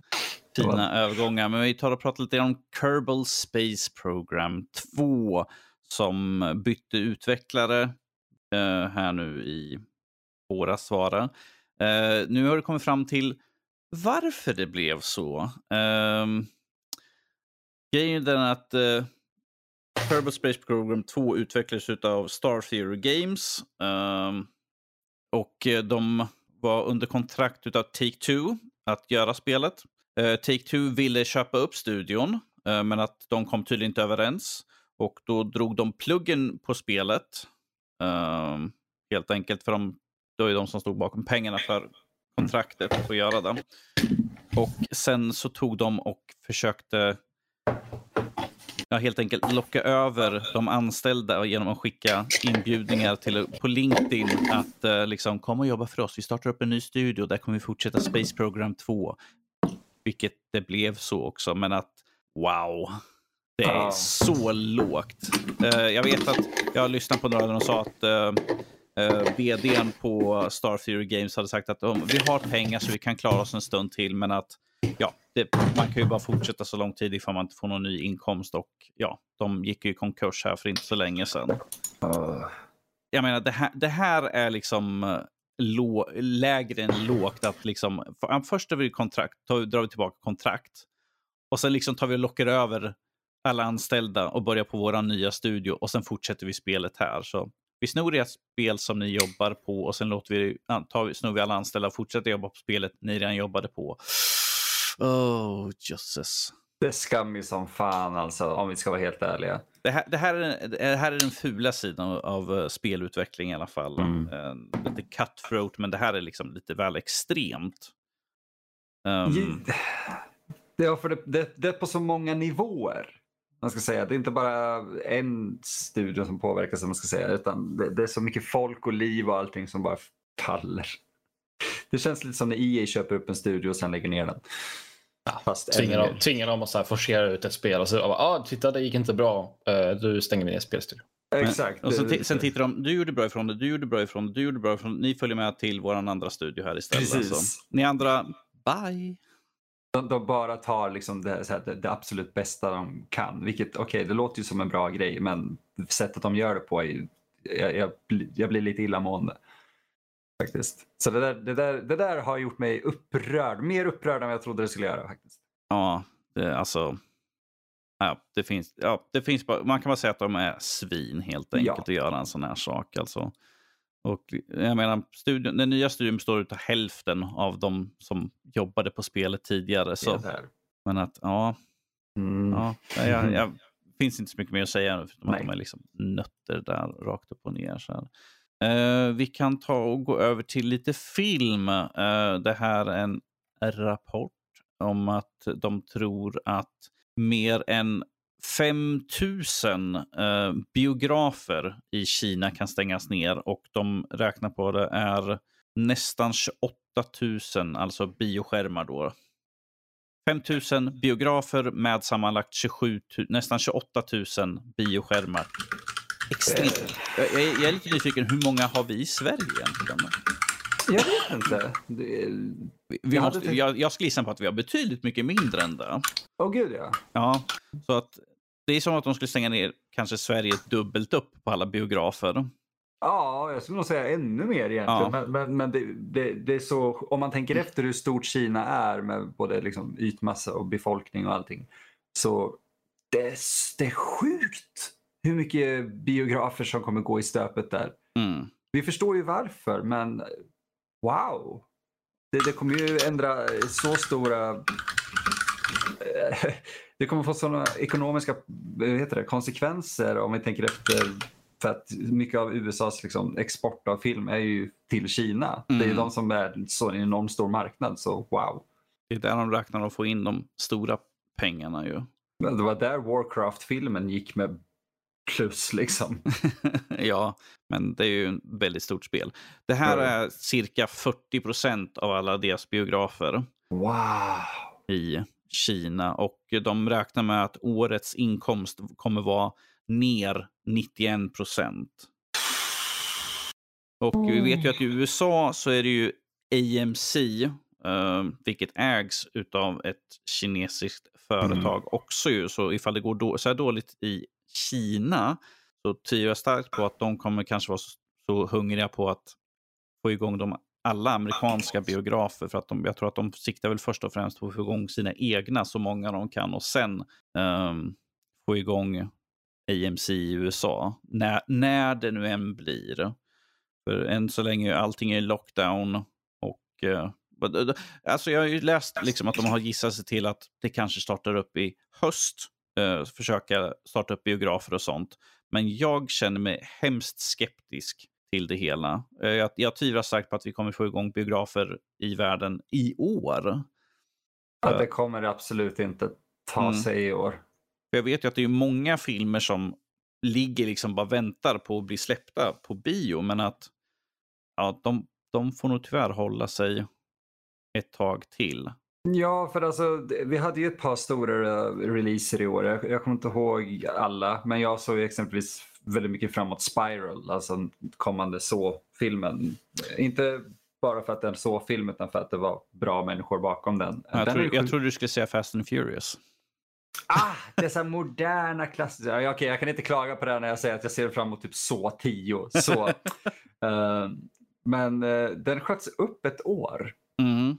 Speaker 2: fina övergångar. Men vi tar och pratar lite om Kerbal Space Program 2 som bytte utvecklare eh, här nu i våras var. Eh, nu har det kommit fram till varför det blev så. Um, grejen är den att eh, Kerbal Space Program 2 utvecklades av Star Theory Games. ehm, och eh, de var under kontrakt av Take-Two. att göra spelet. Eh, uh, Take-Two ville köpa upp studion, uh, men att de kom tydligen inte överens. Och då drog de pluggen på spelet. Uh, helt enkelt för de, det var ju de som stod bakom pengarna för kontraktet att göra det. Och sen så tog de och försökte ja, helt enkelt locka över de anställda genom att skicka inbjudningar till, på LinkedIn att eh, liksom, kom och jobba för oss. Vi startar upp en ny studio, där kommer vi fortsätta Space Program 2. Vilket det blev så också, men att wow. Det är så lågt. Uh, jag vet att jag har lyssnat på några där de sa att uh, uh, vdn på Star Theory Games hade sagt att um, vi har pengar så vi kan klara oss en stund till, men att ja, det, man kan ju bara fortsätta så lång tid ifall man inte får någon ny inkomst. Och ja, de gick ju i konkurs här för inte så länge sedan. Jag menar, det här, det här är liksom lå, lägre än lågt. Att liksom, för, först har vi kontrakt, tar, drar vi tillbaka kontrakt. Och sen liksom tar vi och lockar över alla anställda och börjar på vår nya studio. Och sen fortsätter vi spelet här. Så vi snor ert spel som ni jobbar på och sen låter vi, tar, snor vi alla anställda och fortsätter jobba på spelet ni redan jobbade på. Oh, jösses.
Speaker 1: Det är skammigt som fan alltså, om vi ska vara helt ärliga.
Speaker 2: Det här, det här, är, det här är den fula sidan av, av spelutveckling i alla fall.
Speaker 1: Mm.
Speaker 2: Uh, lite cutthroat, men det här är liksom lite väl extremt. Um...
Speaker 1: Ja, för det, det, det är på så många nivåer. Man ska säga. Det är inte bara en studio som påverkas, man ska säga, utan det, det är så mycket folk och liv och allting som bara faller. Det känns lite som när EA köper upp en studio och sen lägger ner den.
Speaker 3: Ja, Fast tvingar, dem, tvingar dem att så här forcera ut ett spel och så ja, ah, titta det gick inte bra, uh, du stänger ner spelstudion.
Speaker 1: Exakt.
Speaker 2: Men, och sen, sen tittar de, du gjorde bra ifrån det, du gjorde bra ifrån det, du gjorde bra ifrån det. Ni följer med till vår andra studio här istället.
Speaker 1: Precis.
Speaker 2: Alltså. Ni andra, bye.
Speaker 1: De, de bara tar liksom det, här, det, det, absolut bästa de kan. Vilket, okej, okay, det låter ju som en bra grej, men sättet de gör det på är jag, jag, jag blir lite illamående. Faktiskt. Så det där, det, där, det där har gjort mig upprörd. Mer upprörd än jag trodde det skulle göra. faktiskt.
Speaker 2: Ja, det, alltså. Ja, det finns, ja, det finns bara, man kan bara säga att de är svin helt enkelt ja. att göra en sån här sak. Alltså. Och jag menar, studion, den nya studion består av hälften av de som jobbade på spelet tidigare. Så. Men att, ja.
Speaker 1: Mm.
Speaker 2: ja jag, jag, finns inte så mycket mer att säga, förutom att de är liksom nötter där rakt upp och ner. Så här. Uh, vi kan ta och gå över till lite film. Uh, det här är en rapport om att de tror att mer än 5000 uh, eh, biografer i Kina kan stängas ner och de räknar på det är nästan 28 000, alltså bioskärmar då. 5000 biografer med sammanlagt 27 nästan 28 000 bioskärmar extremt. Jag, jag, är lite nyfiken, hur många har vi i Sverige egentligen?
Speaker 1: Jag vet inte. Det,
Speaker 2: vi, vi måste, tänkt... jag, jag skulle gissa på att vi har betydligt mycket mindre än det.
Speaker 1: Åh oh, gud ja.
Speaker 2: Ja, så att det är som att de skulle stänga ner kanske Sverige dubbelt upp på alla biografer.
Speaker 1: Ja, jag skulle nog säga ännu mer egentligen. Ja. Men, men, men det, det, det, är så, om man tänker efter hur stort Kina är med både liksom ytmassa och befolkning och allting. Så det, det är sjukt hur mycket biografer som kommer gå i stöpet där.
Speaker 2: Mm.
Speaker 1: Vi förstår ju varför, men wow. Det, det kommer ju ändra så stora... Det kommer få sådana ekonomiska heter det, konsekvenser om vi tänker efter. För att mycket av USAs liksom, export av film är ju till Kina. Mm. Det är ju mm. de som är så en enormt stor marknad, så wow.
Speaker 2: Det är där de räknar att få in de stora pengarna ju.
Speaker 1: Det var där Warcraft-filmen gick med plus liksom.
Speaker 2: ja, men det är ju ett väldigt stort spel. Det här är cirka 40 procent av alla deras biografer.
Speaker 1: Wow!
Speaker 2: I Kina och de räknar med att årets inkomst kommer vara ner 91 procent. Och vi vet ju att i USA så är det ju AMC, eh, vilket ägs av ett kinesiskt företag mm. också ju. Så ifall det går då, så här dåligt i Kina så tvivlar jag starkt på att de kommer kanske vara så, så hungriga på att få igång de alla amerikanska biografer. För att de, jag tror att de siktar väl först och främst på att få igång sina egna så många de kan och sen um, få igång AMC i USA. När, när det nu än blir. För än så länge allting är lockdown och uh, Alltså jag har ju läst liksom att de har gissat sig till att det kanske startar upp i höst. Eh, försöka starta upp biografer och sånt. Men jag känner mig hemskt skeptisk till det hela. Eh, jag, jag tvivlar starkt på att vi kommer få igång biografer i världen i år.
Speaker 1: Ja, det kommer det absolut inte ta mm. sig i år.
Speaker 2: Jag vet ju att det är många filmer som ligger liksom bara väntar på att bli släppta på bio, men att ja, de, de får nog tyvärr hålla sig ett tag till.
Speaker 1: Ja, för alltså vi hade ju ett par stora releaser i år. Jag, jag kommer inte ihåg alla, men jag såg exempelvis väldigt mycket framåt Spiral, alltså kommande så-filmen. Inte bara för att det är en så-film utan för att det var bra människor bakom den.
Speaker 2: Jag,
Speaker 1: den
Speaker 2: tror, jag trodde du skulle säga Fast and Furious.
Speaker 1: Ah, dessa moderna klassiker. Ja, okay, jag kan inte klaga på det när jag säger att jag ser fram emot typ så 10. Så, uh, men uh, den sköts upp ett år.
Speaker 2: Mm.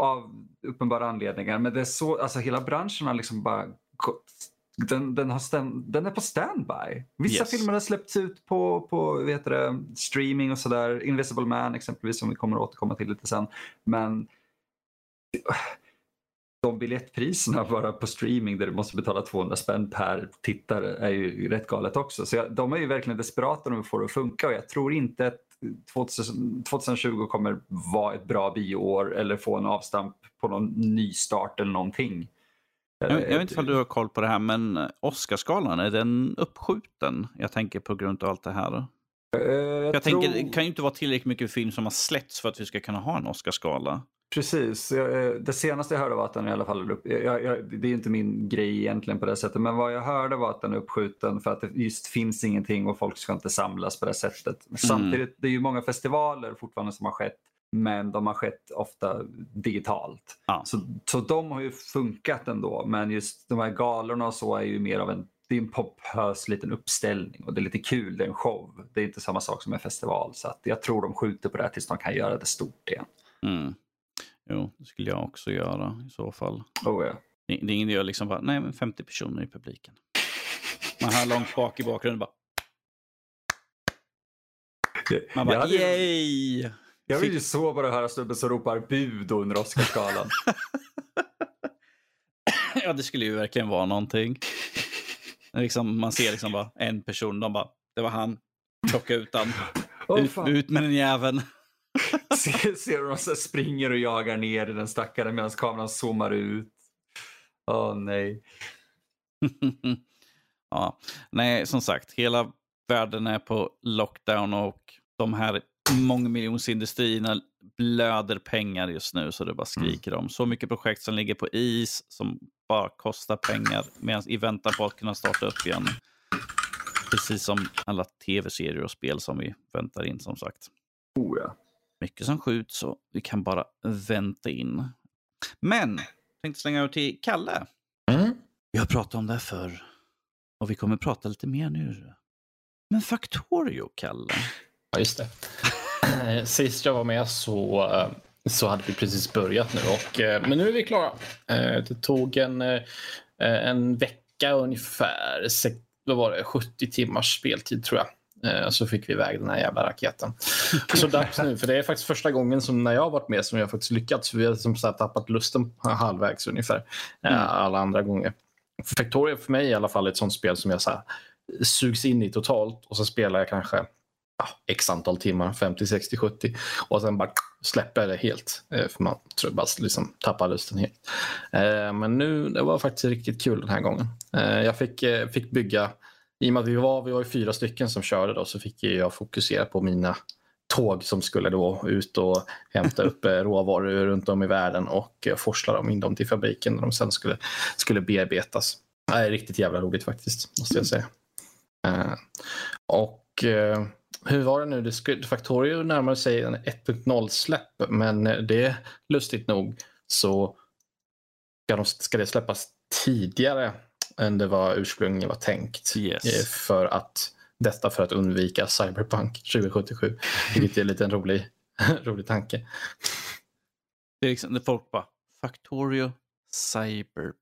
Speaker 1: Av uppenbara anledningar. Men det är så, alltså hela branschen har liksom bara den, den, har stand, den är på standby. Vissa yes. filmer har släppts ut på, på vet det, streaming och sådär. Invisible Man exempelvis som vi kommer att återkomma till lite sen. Men de biljettpriserna bara på streaming där du måste betala 200 spänn per tittare är ju rätt galet också. Så jag, de är ju verkligen desperata om att få det att funka och jag tror inte att 2020 kommer vara ett bra bioår eller få en avstamp på någon nystart eller någonting.
Speaker 2: Jag, jag vet inte om du har koll på det här, men Oscarsgalan, är den uppskjuten? Jag tänker på grund av allt det här.
Speaker 1: Uh, jag,
Speaker 2: jag tror... tänker, det kan ju inte vara tillräckligt mycket film som har släppts för att vi ska kunna ha en Oscarsgala.
Speaker 1: Precis. Eh, det senaste jag hörde var att den i alla fall upp, jag, jag, Det är inte min grej egentligen på det sättet. Men vad jag hörde var att den är uppskjuten för att det just finns ingenting och folk ska inte samlas på det sättet. Mm. Samtidigt, det är ju många festivaler fortfarande som har skett. Men de har skett ofta digitalt.
Speaker 2: Ja.
Speaker 1: Så, så de har ju funkat ändå. Men just de här galorna och så är ju mer av en det är en pompös liten uppställning och det är lite kul, det är en show. Det är inte samma sak som en festival. Så att jag tror de skjuter på det här tills de kan göra det stort igen.
Speaker 2: Mm. Jo, det skulle jag också göra i så fall.
Speaker 1: Oh, ja.
Speaker 2: det, det är ingen att liksom bara, nej men 50 personer i publiken. Man hör långt bak i bakgrunden bara. Man bara, hade... yay!
Speaker 1: Jag vill ju så bara höra snubben som ropar bud under Oscarsgalan.
Speaker 2: ja, det skulle ju verkligen vara någonting. Liksom, man ser liksom bara en person, de bara, det var han, plocka ut han. Oh, ut, ut med den jäveln
Speaker 1: ser, ser hur de så springer och jagar ner den stackaren medan kameran zoomar ut. Åh oh, nej.
Speaker 2: ja, nej, som sagt, hela världen är på lockdown och de här mångmiljonsindustrierna blöder pengar just nu så det bara mm. skriker om. Så mycket projekt som ligger på is som bara kostar pengar medan i väntan på att kunna starta upp igen. Precis som alla tv-serier och spel som vi väntar in som sagt.
Speaker 1: Oh ja
Speaker 2: mycket som skjuts så vi kan bara vänta in. Men, tänkte slänga över till Kalle.
Speaker 3: Mm.
Speaker 2: Vi har pratat om det här förr och vi kommer prata lite mer nu. Men Factorio, Kalle?
Speaker 3: Ja, just det. Sist jag var med så, eh, så hade vi precis börjat nu, och, eh, men nu är vi klara. Eh, det tog en, en vecka ungefär, vad var det, 70 timmars speltid tror jag. Eh, så fick vi iväg den här jävla raketen. Så dags nu, för det är faktiskt första gången som när jag har varit med som jag faktiskt lyckats. Vi har som sagt tappat lusten halvvägs ungefär. Eh, mm. Alla andra gånger. Factoria för mig i alla fall är ett sånt spel som jag så här, sugs in i totalt och så spelar jag kanske ja, x antal timmar, 50, 60, 70 och sen bara släpper jag det helt. Eh, för man tror bara liksom tappar lusten helt. Men nu, det var faktiskt riktigt kul den här gången. Jag fick, fick bygga i och med att vi var, vi var fyra stycken som körde då, så fick jag fokusera på mina tåg som skulle då ut och hämta upp eh, råvaror runt om i världen och eh, forsla dem in dem till fabriken där de sen skulle, skulle bearbetas. Det är riktigt jävla roligt faktiskt, måste jag säga. Uh, och uh, hur var det nu? Det skulle, Factorio närmade sig en 1.0-släpp, men det är lustigt nog så ska, de, ska det släppas tidigare än det var ursprungligen var tänkt.
Speaker 2: Yes.
Speaker 3: Eh, för att, detta för att undvika Cyberpunk 2077. Vilket är en liten rolig, rolig tanke.
Speaker 2: Det är liksom när folk bara, Factorio Cyberpunk.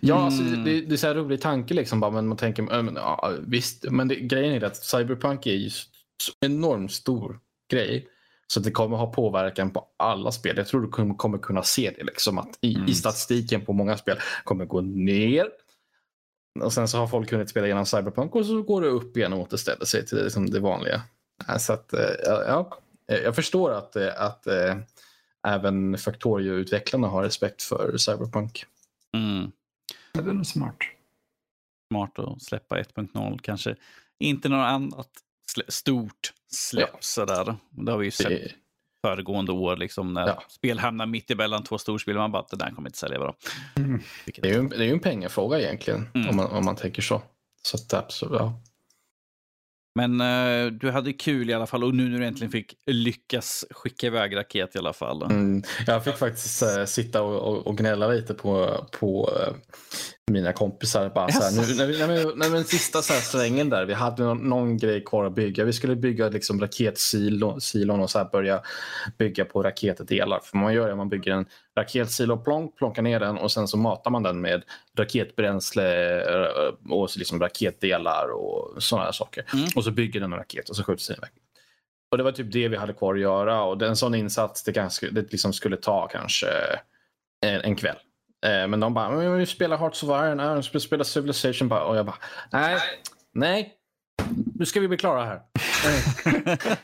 Speaker 3: Ja, alltså, mm. det, det, är så här rolig tanke liksom. Bara, men man tänker, men, ja, visst. Men det, grejen är att Cyberpunk är ju enormt stor grej. Så det kommer ha påverkan på alla spel. Jag tror du kommer- kunna se det. Liksom, att i,
Speaker 1: Mm.
Speaker 3: i statistiken på många spel kommer gå ner. Och sen så har folk kunnat spela igenom Cyberpunk och så går det upp igen och återställer sig till det, liksom det vanliga. Så att, eh, ja, Eh, jag förstår att, eh, att även Factorio-utvecklarna har respekt för Cyberpunk.
Speaker 2: Mm.
Speaker 1: Det är nog smart.
Speaker 2: Smart att släppa 1.0 kanske. Inte något annat stort släpp
Speaker 3: Ja.
Speaker 2: sådär. Det har vi ju sett
Speaker 3: Det,
Speaker 2: föregående år liksom när
Speaker 3: Ja.
Speaker 2: spel hamnar mitt emellan två storspel. Man bara, det där kommer inte sälja bra.
Speaker 1: Mm.
Speaker 2: Vilket-
Speaker 3: det är ju en, det är ju en pengafråga egentligen,
Speaker 2: Mm.
Speaker 3: om, man, om man tänker så. Så att, absolut, ja.
Speaker 2: Men eh, du hade kul i alla fall och nu när du äntligen fick lyckas skicka iväg raket i alla fall.
Speaker 3: Mm, jag fick faktiskt eh, sitta och, och, och gnälla lite på, på eh, mina kompisar. Bara, så här, nu, när vi, när vi, när vi, sista så här svängen där, vi hade någon, någon grej kvar att bygga. Vi skulle bygga liksom raketsilon silon och så här börja bygga på raketdelar. För man gör det, man bygger en raketsilo, plonk, plonkar ner den och sen så matar man den med raketbränsle eh, och så liksom raketdelar och sådana här saker.
Speaker 2: Mm.
Speaker 3: Och så bygger den en raket och så skjuts den iväg. Och det var typ det vi hade kvar att göra och en sån insats det, ganska, det liksom skulle ta kanske en, en kväll. Eh, men de bara, men vi spelar Hearts of Iron, äh, vi spelar Civilization bara. och jag bara, nej, nej, nu ska vi bli klara här.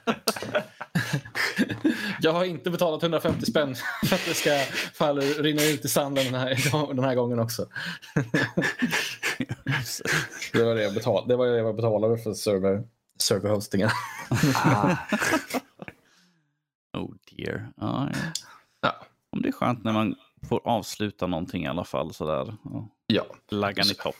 Speaker 3: jag har inte betalat 150 spänn för att det ska falla, rinna ut i sanden den här, den här gången också. det var det jag betalade, det var det jag betalade för server, serverhostingen.
Speaker 1: Ah,
Speaker 2: oh dear. Ja, ja.
Speaker 3: Ja.
Speaker 2: Om det är skönt när man får avsluta någonting i alla fall sådär. Ja. Laggan i topp.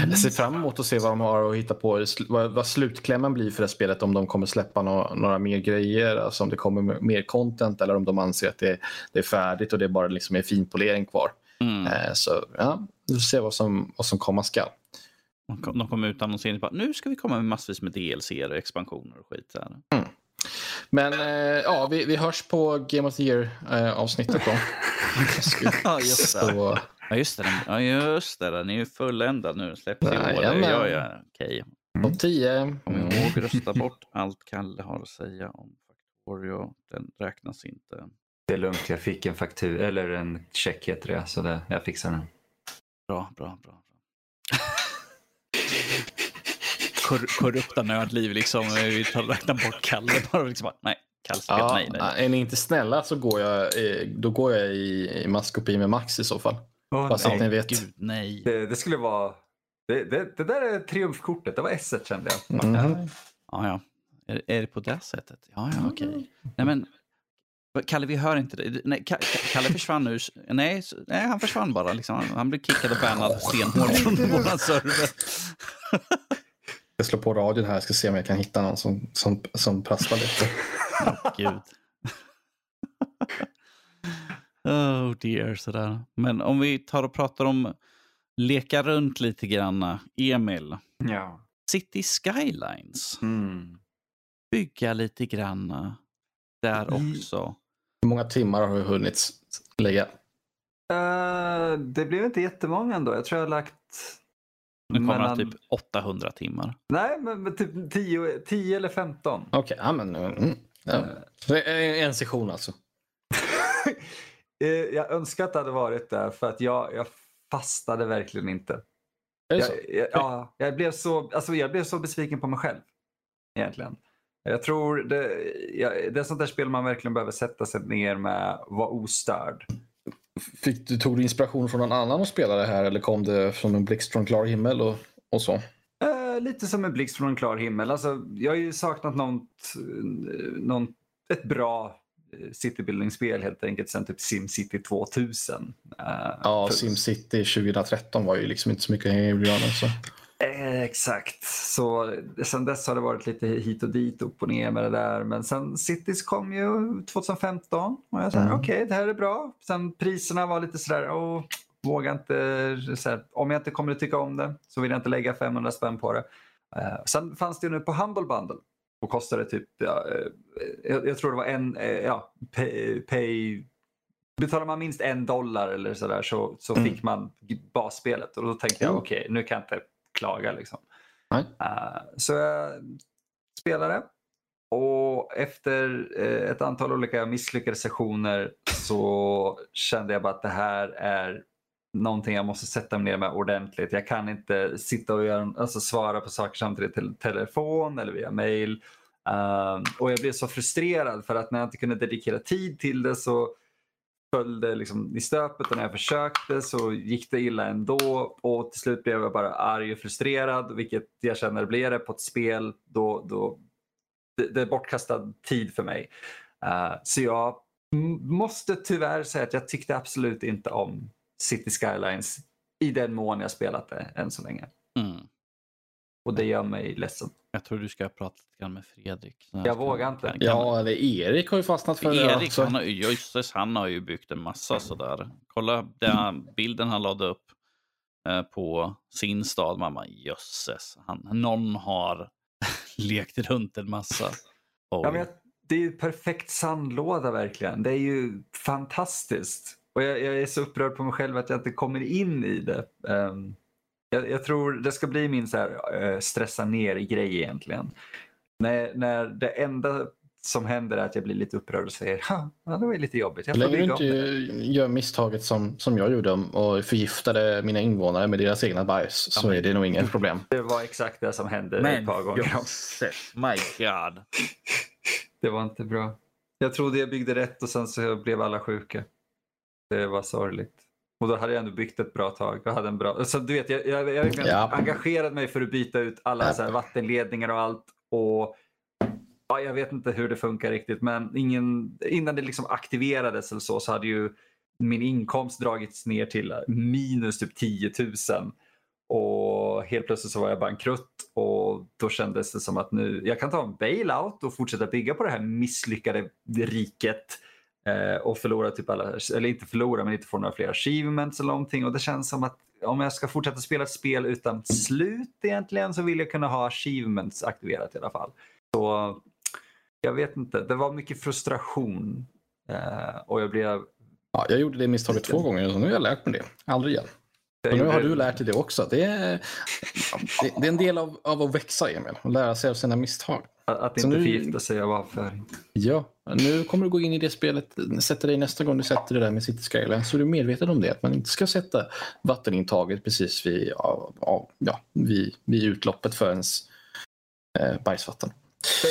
Speaker 3: Jag ser fram emot att se vad de har att hitta på, vad, slutklämmen blir för det spelet. Om de kommer släppa nå- några mer grejer, alltså om det kommer mer content eller om de anser att det, det är färdigt och det bara liksom är finpolering kvar.
Speaker 2: Mm.
Speaker 3: Eh, så ja, vi får se vad som, vad som komma skall.
Speaker 2: De kom- De kommer ut annonsering bara, nu ska vi komma med massvis med DLC och expansioner och skit. Där.
Speaker 3: Men eh, ja, vi, vi hörs på Game of the Year eh, avsnittet då.
Speaker 2: Ja, just det.
Speaker 3: Så,
Speaker 2: Ja, just det. den- Ja, just det. Den är ju fulländad nu. Släpps i år.
Speaker 3: Jajamän.
Speaker 2: Ja, ja, okej.
Speaker 3: topp 10.
Speaker 2: Kom ihåg, rösta bort allt Kalle har att säga om Factorio. Den räknas inte.
Speaker 1: det är lugnt, jag fick en faktur eller en check heter det, så det, jag fixar den.
Speaker 2: Bra, bra, bra. bra. Kor korrupta nördliv liksom. Vi tar räknar bort Kalle bara. Liksom, nej, Kalle ska
Speaker 3: Ja,
Speaker 2: nej, nej.
Speaker 3: Är ni inte snälla så går jag, då går jag i, i maskopi med Max i så fall.
Speaker 1: Åh,
Speaker 3: Bara så att
Speaker 1: nej.
Speaker 3: ni vet.
Speaker 2: Gud, nej.
Speaker 1: det, det skulle vara... Det, det, det där är triumfkortet, det var S kände jag.
Speaker 3: Mhm.
Speaker 2: Ja, ja. Är, är det på det sättet? Ja, ja, okej. Nej, men Kalle, vi hör inte det. Nej, Ka- Ka- Kalle försvann nu. Nej, nej, han försvann bara. Liksom. Han- Han blev kickad och bannad stenhårt från våran server.
Speaker 3: Jag slår på radion här, jag ska se om jag kan hitta någon som, som, som prasslar lite.
Speaker 2: Gud. oh dear, sådär. Men om vi tar och pratar om leka runt lite grann. Emil,
Speaker 1: Ja.
Speaker 2: City Skylines.
Speaker 1: Mm.
Speaker 2: Bygga lite grann där
Speaker 1: Mm.
Speaker 2: också.
Speaker 3: Hur många timmar har du hunnit lägga?
Speaker 1: Eh, det blev inte jättemånga ändå. Jag tror jag har lagt...
Speaker 2: Nu kommer
Speaker 1: mellan-
Speaker 2: det typ 800 timmar.
Speaker 1: Nej, men, men typ 10, 10 eller 15.
Speaker 3: Okej, ja, men... Mm, ja. Det är en session alltså.
Speaker 1: Eh, jag önskar att det hade varit där för att jag, jag fastade verkligen inte.
Speaker 3: Är det så?
Speaker 1: Jag, jag, ja, jag, blev så, alltså jag blev så besviken på mig själv. Egentligen. Jag tror det, jag, det är sånt där spel man verkligen behöver sätta sig ner med vara ostörd.
Speaker 3: Fick du, tog du inspiration från någon annan att spela det här eller kom det från en blixt från klar himmel och, och så?
Speaker 1: Eh, lite som en blixt från en klar himmel. Alltså, jag har ju saknat något, någon, ett bra eh, citybuilding-spel helt enkelt sen typ SimCity 2000. Eh,
Speaker 3: Ja,
Speaker 1: för-
Speaker 3: SimCity 2013 var ju liksom inte så mycket att hänga i julgranen. Så.
Speaker 1: Exakt. Så sen dess har det varit lite hit och dit, upp och ner med det där. Men sen Cities kom ju 2015 och jag sa
Speaker 3: Mm.
Speaker 1: okej, det här är bra. Sen priserna var lite sådär, åh, vågar inte, så här, om jag inte kommer att tycka om det så vill jag inte lägga 500 spänn på det. Eh, sen fanns det ju nu på Humble Bundle och kostade typ, ja, eh, jag, jag tror det var en, eh, ja, pay, pay Betalar man minst en dollar eller sådär så, så
Speaker 3: Mm.
Speaker 1: fick man basspelet och då tänkte jag
Speaker 3: Mm.
Speaker 1: okej, nu kan jag inte klaga liksom. Eh, så jag spelade och och efter eh, ett antal olika misslyckade sessioner så kände jag bara att det här är någonting jag måste sätta mig ner med ordentligt. Jag kan inte sitta och göra, alltså svara på saker samtidigt till telefon eller via mail. Um, och jag blev så frustrerad för att när jag inte kunde dedikera tid till det så följde liksom i stöpet och när jag försökte så gick det illa ändå och till slut blev jag bara arg och frustrerad vilket jag känner blir det på ett spel då, då det, det är bortkastad tid för mig. Uh, så jag måste tyvärr säga att jag tyckte absolut inte om City Skylines i den mån jag spelat det än så länge.
Speaker 2: Mm.
Speaker 1: Och det gör mig ledsen.
Speaker 2: Jag tror du ska prata lite grann med Fredrik.
Speaker 1: Jag vågar inte.
Speaker 2: Kan,
Speaker 3: Ja, eller Erik har ju fastnat för det
Speaker 2: Erik,
Speaker 3: också.
Speaker 2: han har, han har ju byggt en massa sådär. Kolla den bilden han lade upp eh, på sin stad. Bara, jösses, han, någon har lekt runt en massa.
Speaker 1: Ja, men jag, det är ju perfekt sandlåda verkligen. Det är ju fantastiskt. Och jag, jag är så upprörd på mig själv att jag inte kommer in i det. Ehm, jag, jag tror det ska bli min så här, eh, stressa ner-grej egentligen. När, när det enda som händer är att jag blir lite upprörd och säger "Ha, ja, det var lite jobbigt. Jag
Speaker 3: länge du inte gör misstaget som, som jag gjorde och förgiftade mina invånare med deras egna bajs så är det nog inget problem.
Speaker 1: Det var exakt det som hände
Speaker 2: Men
Speaker 1: ett par gånger.
Speaker 2: jösses, my god.
Speaker 1: Det var inte bra. Jag trodde jag byggde rätt och sen så blev alla sjuka. Det var sorgligt. Och då hade jag ändå byggt ett bra tag. Jag hade en bra... så du vet, jag, jag, jag verkligen
Speaker 3: Ja.
Speaker 1: engagerat mig för att byta ut alla
Speaker 3: Ja.
Speaker 1: så här vattenledningar och allt. Och ja, Jag vet inte hur det funkar riktigt men ingen, innan det liksom aktiverades eller så, så hade ju min inkomst dragits ner till minus typ 10 000. Och helt plötsligt så var jag bankrutt och då kändes det som att nu, jag kan ta en bailout och fortsätta bygga på det här misslyckade riket eh, och förlora typ alla, eller inte förlora men inte få några fler achievements eller någonting och det känns som att om jag ska fortsätta spela ett spel utan slut egentligen så vill jag kunna ha achievements aktiverat i alla fall. Så jag vet inte, det var mycket frustration eh, och jag blev
Speaker 3: Ja, jag gjorde det misstaget två gånger och nu har jag lärt mig det. Aldrig igen. Och nu har du lärt dig det också. Det är, det, det är en del av, av att växa, Emil. Och lära sig av sina misstag.
Speaker 1: Att, att inte
Speaker 3: nu-
Speaker 1: förgifta sig av avföring.
Speaker 3: Ja, nu kommer du gå in i det spelet, sätta dig nästa gång du sätter det där med City Skyline, så är du medveten om det, att man inte ska sätta vattenintaget precis vid, ja, ja, ja, vid, vid utloppet för ens eh, bajsvatten.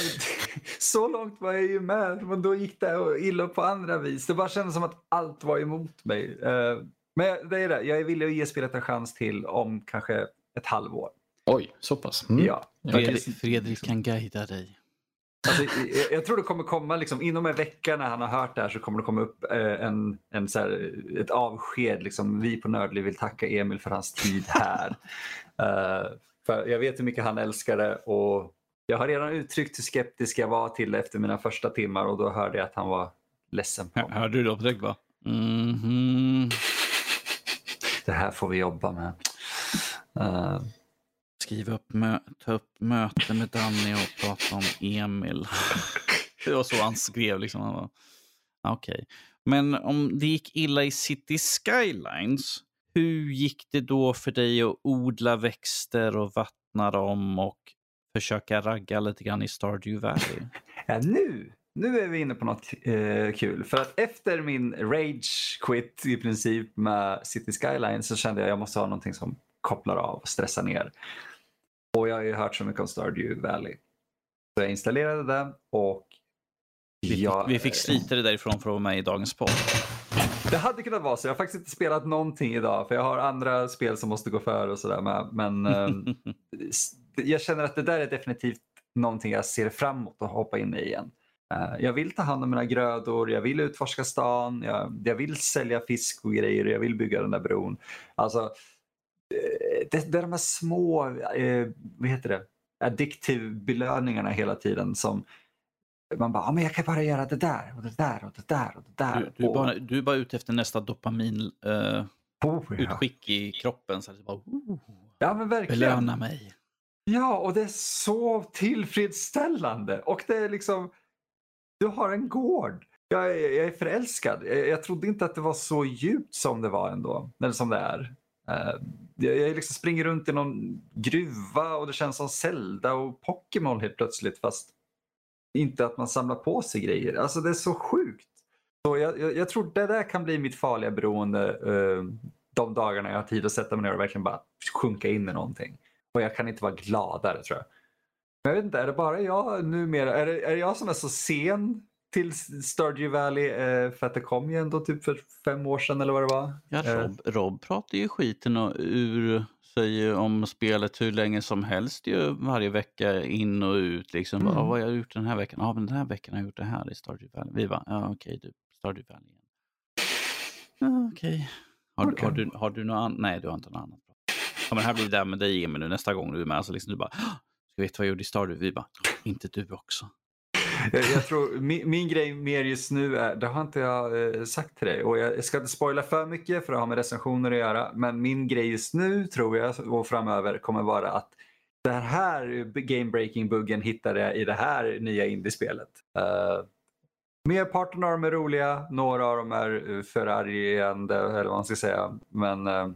Speaker 1: Så långt var jag ju med, men då gick det illa på andra vis. Det bara kändes som att allt var emot mig. Eh, Men det är det, jag är villig att ge spelet en chans till om kanske ett halvår.
Speaker 3: Oj, så pass. Mm.
Speaker 1: Ja.
Speaker 2: Fredrik, Fredrik kan guida dig.
Speaker 1: Alltså, jag- jag tror det kommer komma liksom, inom en vecka när han har hört det här så kommer det komma upp eh, en, en så här, ett avsked. Liksom, vi på Nördliv vill tacka Emil för hans tid här. Eh, för jag vet hur mycket han älskar det och jag har redan uttryckt hur skeptisk jag var till det efter mina första timmar och då hörde jag att han var ledsen på mig.
Speaker 2: Hörde du det direkt va? Mhm.
Speaker 1: Det här får vi jobba med. Eh,
Speaker 2: Skriva upp, mö ta upp möte med Danny och prata om Emil. det var så han skrev liksom. Han var, Okej. Men om det gick illa i City Skylines, hur gick det då för dig att odla växter och vattna dem och försöka ragga lite grann i Stardew Valley?
Speaker 1: Ja, nu, nu är vi inne på något eh, kul. För att efter min rage quit i princip med City Skyline så kände jag att jag måste ha någonting som kopplar av och stressar ner. Och jag har ju hört så mycket om Stardew Valley. Så jag installerade det och
Speaker 2: Vi fick,
Speaker 1: jag,
Speaker 2: vi fick slita det därifrån för att vara med i dagens podd.
Speaker 1: Det hade kunnat vara så. Jag har faktiskt inte spelat någonting idag för jag har andra spel som måste gå före och sådär. med. Men ehm, jag känner att det där är definitivt någonting jag ser fram emot att hoppa in i igen. Eh, Jag vill ta hand om mina grödor, jag vill utforska stan, jag, jag vill sälja fisk och grejer, jag vill bygga den där bron. Alltså, eh, det, det är de här små, eh, vad heter det, addictive belöningarna hela tiden som man bara, ja, men jag kan bara göra det där och det där och det där och det där.
Speaker 2: Du, du, är
Speaker 1: och,
Speaker 2: bara, du är bara ute efter nästa dopamin eh,
Speaker 1: oh, ja.
Speaker 2: utskick i kroppen. Så att bara, oh,
Speaker 1: ja, men verkligen.
Speaker 2: belöna mig.
Speaker 1: Ja, och det är så tillfredsställande. Och det är liksom, du har en gård. Jag är, jag är förälskad. Jag, jag trodde inte att det var så djupt som det var ändå. Eller som det är. Uh, jag, jag liksom springer runt i någon gruva och det känns som Zelda och Pokémon helt plötsligt. Fast inte att man samlar på sig grejer. Alltså det är så sjukt. Så jag, jag, jag tror det där kan bli mitt farliga beroende uh, de dagarna jag har tid att sätta mig ner och verkligen bara sjunka in i någonting. Och jag kan inte vara gladare tror jag. Men jag vet inte, är det bara jag numera? Är det, är det jag som är så sen till Stardew Valley eh, för att det kom ju ändå typ för fem år sedan eller vad det var?
Speaker 2: Ja,
Speaker 1: Eh,
Speaker 2: Rob, Rob pratar ju skiten och ur sig om spelet hur länge som helst ju varje vecka in och ut. Liksom.
Speaker 1: Mm.
Speaker 2: Bara, vad har jag gjort den här veckan? Ja, men den här veckan har jag gjort det här i Stardew Valley. Vi bara, ja okej du, Stardew Valley igen. Okej. Har, du-
Speaker 1: Okej.
Speaker 2: har, du, har du något annat? Nej, du har inte något annat. Ja, men här blir det där med dig Emil nu nästa gång du är med. Alltså, liksom, du bara, "Åh, ska vi veta vad jag gjorde i Stardew? Vi bara, inte du också.
Speaker 1: Jag, tror min, min grej mer just nu är, det har inte jag eh, sagt till dig och jag, ska inte spoila för mycket för det har med recensioner att göra. Men min grej just nu tror jag och framöver kommer vara att den här game breaking buggen hittade jag i det här nya indiespelet. Uh, merparten av dem är roliga, några av dem är eh, förargande eller vad man ska säga. Men uh,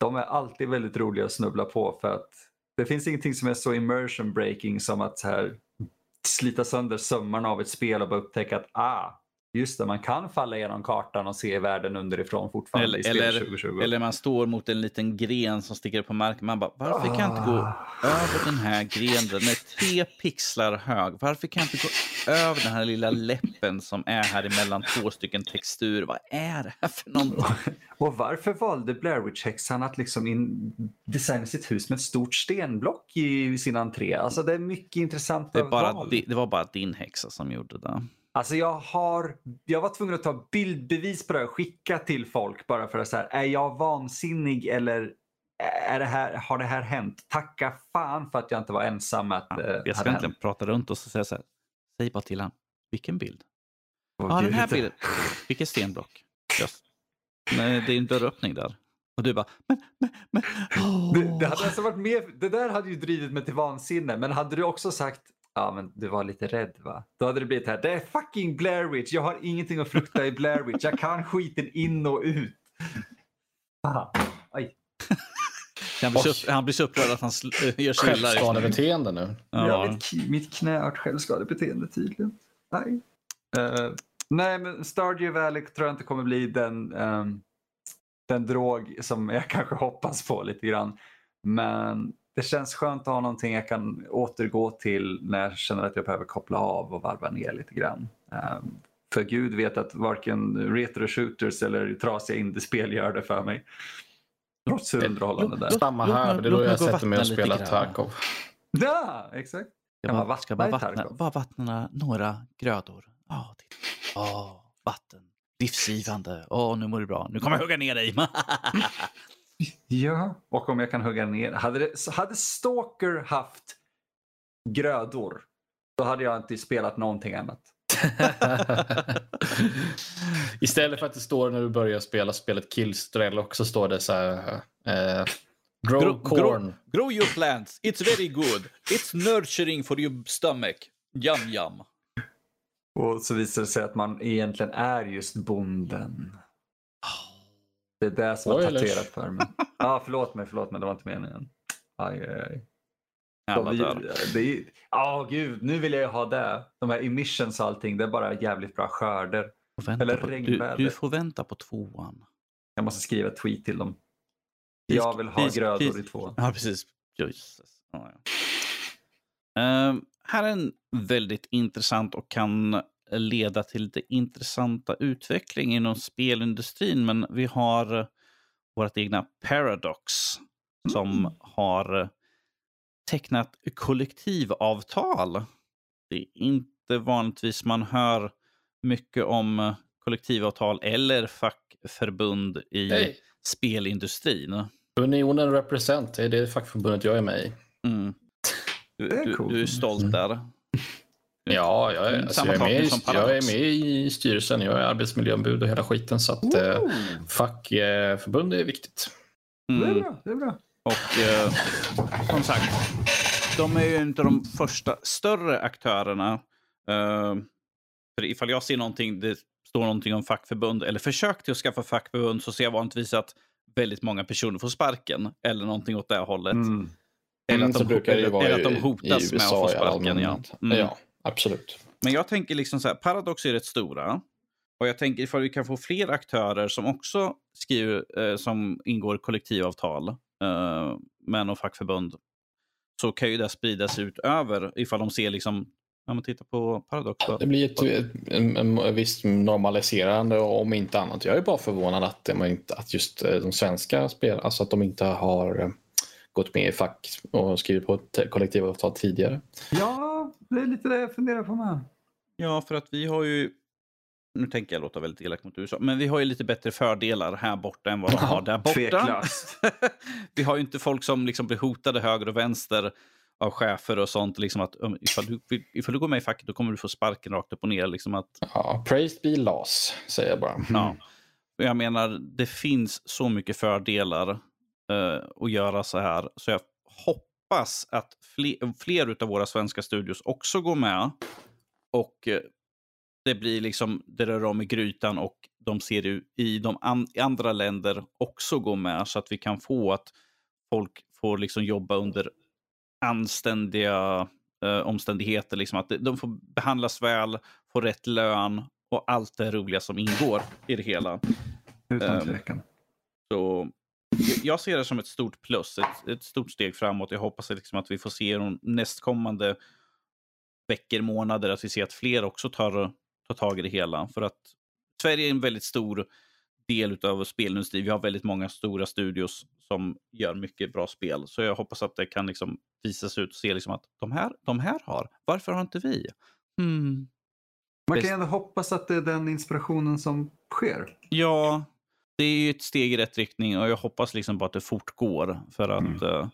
Speaker 1: de är alltid väldigt roliga att snubbla på för att det finns ingenting som är så immersion breaking som att så här slita sönder sömmarna av ett spel och bara upptäcka att ah, just det, man kan falla igenom kartan och se världen underifrån fortfarande
Speaker 2: Eller-
Speaker 1: i
Speaker 2: eller-
Speaker 1: 2020.
Speaker 2: Eller man står mot en liten gren som sticker upp på marken. Man bara, varför kan jag inte gå
Speaker 1: Ah.
Speaker 2: över den här grenen? Den är tre pixlar hög. Varför kan jag inte gå över den här lilla läppen som är här emellan två stycken texturer? Vad är det här för någonting?
Speaker 1: Och varför valde Blair Witch-häxan att liksom in, designa sitt hus med ett stort stenblock i sin entré? Alltså det är mycket intressant
Speaker 2: Det, bara, di- det var bara din häxa som gjorde det.
Speaker 1: Alltså jag har, jag var tvungen att ta bildbevis på det och skicka till folk bara för att säga, är jag vansinnig eller är det här, har det här hänt? Tacka fan för att jag inte var ensam med att
Speaker 2: Ja,
Speaker 1: eh,
Speaker 2: jag ska inte prata runt och så säga så här. Säg bara till honom. Vilken bild? Ja, den här bilden. Vilket stenblock? Just. Nej, det är en dörröppning där. Och du bara, men, men, men.
Speaker 1: Det, det, hade alltså varit mer, det där hade ju drivit mig till vansinne, men hade du också sagt Ja, men du var lite rädd va? Då hade det blivit här. Det är fucking Blair Witch. Jag har ingenting att frukta i Blair Witch. Jag kan skiten in och ut. Aha. Aj.
Speaker 2: Han blir, så, han blir så upprörd att han sl- gör sig illa.
Speaker 3: Självskadebeteende nu.
Speaker 1: Ja.
Speaker 2: Ja.
Speaker 1: mitt, mitt knä har ett självskadebeteende tydligen. Nej. Eh, nej, men Stardew Valley tror jag inte kommer bli den, ehm, den drog som jag kanske hoppas på lite grann. Men det känns skönt att ha någonting jag kan återgå till när jag känner att jag behöver koppla av och varva ner lite grann. Ehm, för gud vet att varken retro-shooters eller trasiga indiespel gör det för mig. Trots hur underhållande det är.
Speaker 3: Samma här, det är då jag sätter mig och
Speaker 2: vattna
Speaker 3: spelar. Tarkov.
Speaker 1: Ja, exakt. Man
Speaker 2: bara, ska bara,
Speaker 1: vattna
Speaker 2: vattna, bara vattna några grödor. Ja, titta. Åh, vatten. Livsgivande. Åh, nu mår du bra. Nu kommer jag hugga ner dig.
Speaker 1: Ja, och om jag kan hugga ner. Hade, det, hade Stalker haft grödor, då hade jag inte spelat någonting annat.
Speaker 3: Istället för att det står när du börjar spela spelet Killstrellock så står det så här. Eh, grow
Speaker 2: Grow-
Speaker 3: corn.
Speaker 2: grow- grow your plants. It's very good. It's nurturing for your stomach. Yum yum.
Speaker 1: Och så visar det sig att man egentligen är just bonden. Det är det som har
Speaker 3: Spoilers.
Speaker 1: tatuerat för mig. Ja, förlåt mig, förlåt mig, det var inte meningen. Aj, aj, aj.
Speaker 2: Alla dör.
Speaker 1: är, ja, gud, nu vill jag ju ha det. De här emissions och allting, det är bara jävligt bra skörder. Eller
Speaker 2: på, du,
Speaker 1: regnväder.
Speaker 2: du får vänta på tvåan.
Speaker 1: Jag måste skriva ett tweet till dem. Jag vill ha grödor i tvåan.
Speaker 2: Ja, precis. Jesus. Ja, ja. Ehm, här är en väldigt intressant och kan leda till lite intressanta utveckling inom spelindustrin. Men vi har vårt egna Paradox som
Speaker 1: Mm.
Speaker 2: har tecknat kollektivavtal. Det är inte vanligtvis man hör mycket om kollektivavtal eller fackförbund i
Speaker 3: Hej.
Speaker 2: spelindustrin.
Speaker 3: Unionen represent, det är det fackförbundet jag är med i.
Speaker 2: Mm. Du,
Speaker 1: Det är
Speaker 2: du, du är stolt där.
Speaker 3: Ja, jag är, alltså,
Speaker 2: Samma
Speaker 3: jag, är med, i-
Speaker 2: som
Speaker 3: jag är med i styrelsen. Jag är arbetsmiljöombud och hela skiten. Så att eh, fackförbund är viktigt.
Speaker 1: Det är
Speaker 2: Mm.
Speaker 1: bra. Det är bra.
Speaker 2: Och eh, som sagt, de är ju inte de första större aktörerna. Eh, för ifall jag ser någonting, det står någonting om fackförbund eller försök till att skaffa fackförbund så ser jag vanligtvis att väldigt många personer får sparken eller någonting åt det hållet.
Speaker 1: Mm.
Speaker 2: Eller,
Speaker 3: Mm,
Speaker 2: att
Speaker 3: så
Speaker 2: de, eller, eller att de
Speaker 3: i-
Speaker 2: hotas
Speaker 3: i
Speaker 2: med att
Speaker 3: USA
Speaker 2: få
Speaker 3: i
Speaker 2: sparken. Ja. Mm.
Speaker 3: Ja, absolut.
Speaker 2: Men jag tänker liksom så här, Paradox är rätt stora. Och jag tänker ifall vi kan få fler aktörer som också skriver, eh, som ingår kollektivavtal eh, med något fackförbund. Så kan ju det spridas ut över ifall de ser liksom, ja men titta på Paradox då.
Speaker 3: Det blir ett, ett, en, en, en visst normaliserande om inte annat. Jag är bara förvånad att, inte, att just eh, de svenska spelarna, alltså att de inte har eh, gått med i fack och skrivit på ett kollektivavtal tidigare.
Speaker 1: Ja, det är lite det jag funderar på med.
Speaker 2: Ja, för att vi har ju nu tänker jag låta väldigt elak mot USA, men vi har ju lite bättre fördelar här borta än vad de har där borta.
Speaker 1: Tveklöst.
Speaker 2: vi har ju inte folk som liksom blir hotade höger och vänster av chefer och sånt. Liksom att, um, ifall, du, ifall du går med i facket då kommer du få sparken rakt upp och ner. Liksom att,
Speaker 3: ja, praise be loss, säger jag bara.
Speaker 2: Ja. Jag menar, det finns så mycket fördelar uh, att göra så här. Så jag hoppas att fler, fler av våra svenska studios också går med. Och uh, det blir liksom, det rör om i grytan och de ser ju i de an, i andra länder också gå med så att vi kan få att folk får liksom jobba under anständiga eh, omständigheter. Liksom att de får behandlas väl, få rätt lön och allt det roliga som ingår i det hela.
Speaker 1: Utan tvekan. Um,
Speaker 2: så jag ser det som ett stort plus, ett, ett stort steg framåt. Jag hoppas liksom att vi får se de nästkommande veckor, månader, att vi ser att fler också tar ta tag i det hela. För att Sverige är en väldigt stor del av spelindustrin. Vi har väldigt många stora studios som gör mycket bra spel. Så jag hoppas att det kan liksom visas ut och se liksom att de här, de här har, varför har inte vi? Hmm.
Speaker 1: Man kan ju ändå hoppas att det är den inspirationen som sker.
Speaker 2: Ja, det är ju ett steg i rätt riktning och jag hoppas liksom bara att det fortgår. För att, mm. uh,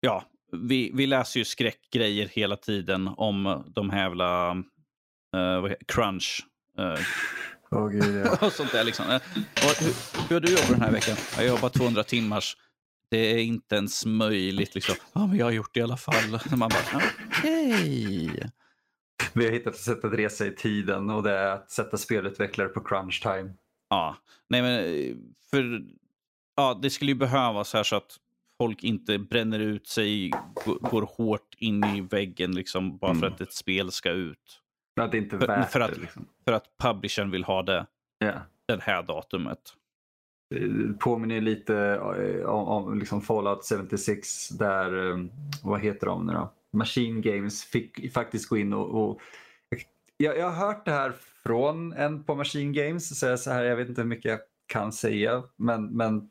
Speaker 2: ja, vi, vi läser ju skräckgrejer hela tiden om de här jävla uh, crunch. Uh,
Speaker 1: oh, Gud, ja.
Speaker 2: och sånt där liksom. Uh, hur, hur har du jobbat den här veckan? Jag jobbar 200 timmars. Det är inte ens möjligt. Liksom. Ja, men jag har gjort det i alla fall. Man bara, okej. Okay.
Speaker 1: Vi har hittat ett sätt att resa i tiden och det är att sätta spelutvecklare på crunch time.
Speaker 2: Ja, nej men för ja, det skulle ju behövas här så att folk inte bränner ut sig, går hårt in i väggen liksom bara mm. för att ett spel ska ut.
Speaker 1: Att det inte är värt
Speaker 2: för, att,
Speaker 1: det. Liksom.
Speaker 2: för att publishern vill ha det
Speaker 1: yeah.
Speaker 2: det här datumet.
Speaker 1: Det påminner lite eh, om, om liksom Fallout 76 där, eh, vad heter de nu då? Machine Games fick faktiskt gå in och, och jag, jag har hört det här från en på Machine Games, så jag, så här, jag vet inte hur mycket jag kan säga, men, men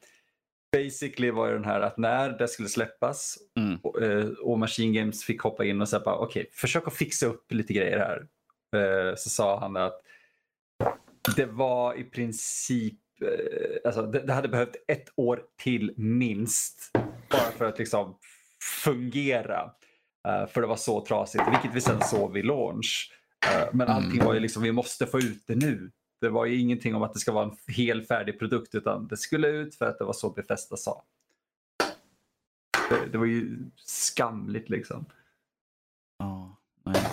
Speaker 1: basically var det den här att när det skulle släppas mm. och, eh, och, Machine Games fick hoppa in och säga okej, okay, försök att fixa upp lite grejer här. Eh, så sa han att det var i princip, eh, alltså det, hade behövt ett år till minst bara för att liksom fungera. För det var så trasigt, vilket vi sen såg vid launch. Uh, men allting var ju liksom, vi måste få ut det nu. Det var ju ingenting om att det ska vara en hel färdig produkt utan det skulle ut för att det var så Befesta sa. Det, det var ju skamligt liksom.
Speaker 2: Ja, nej.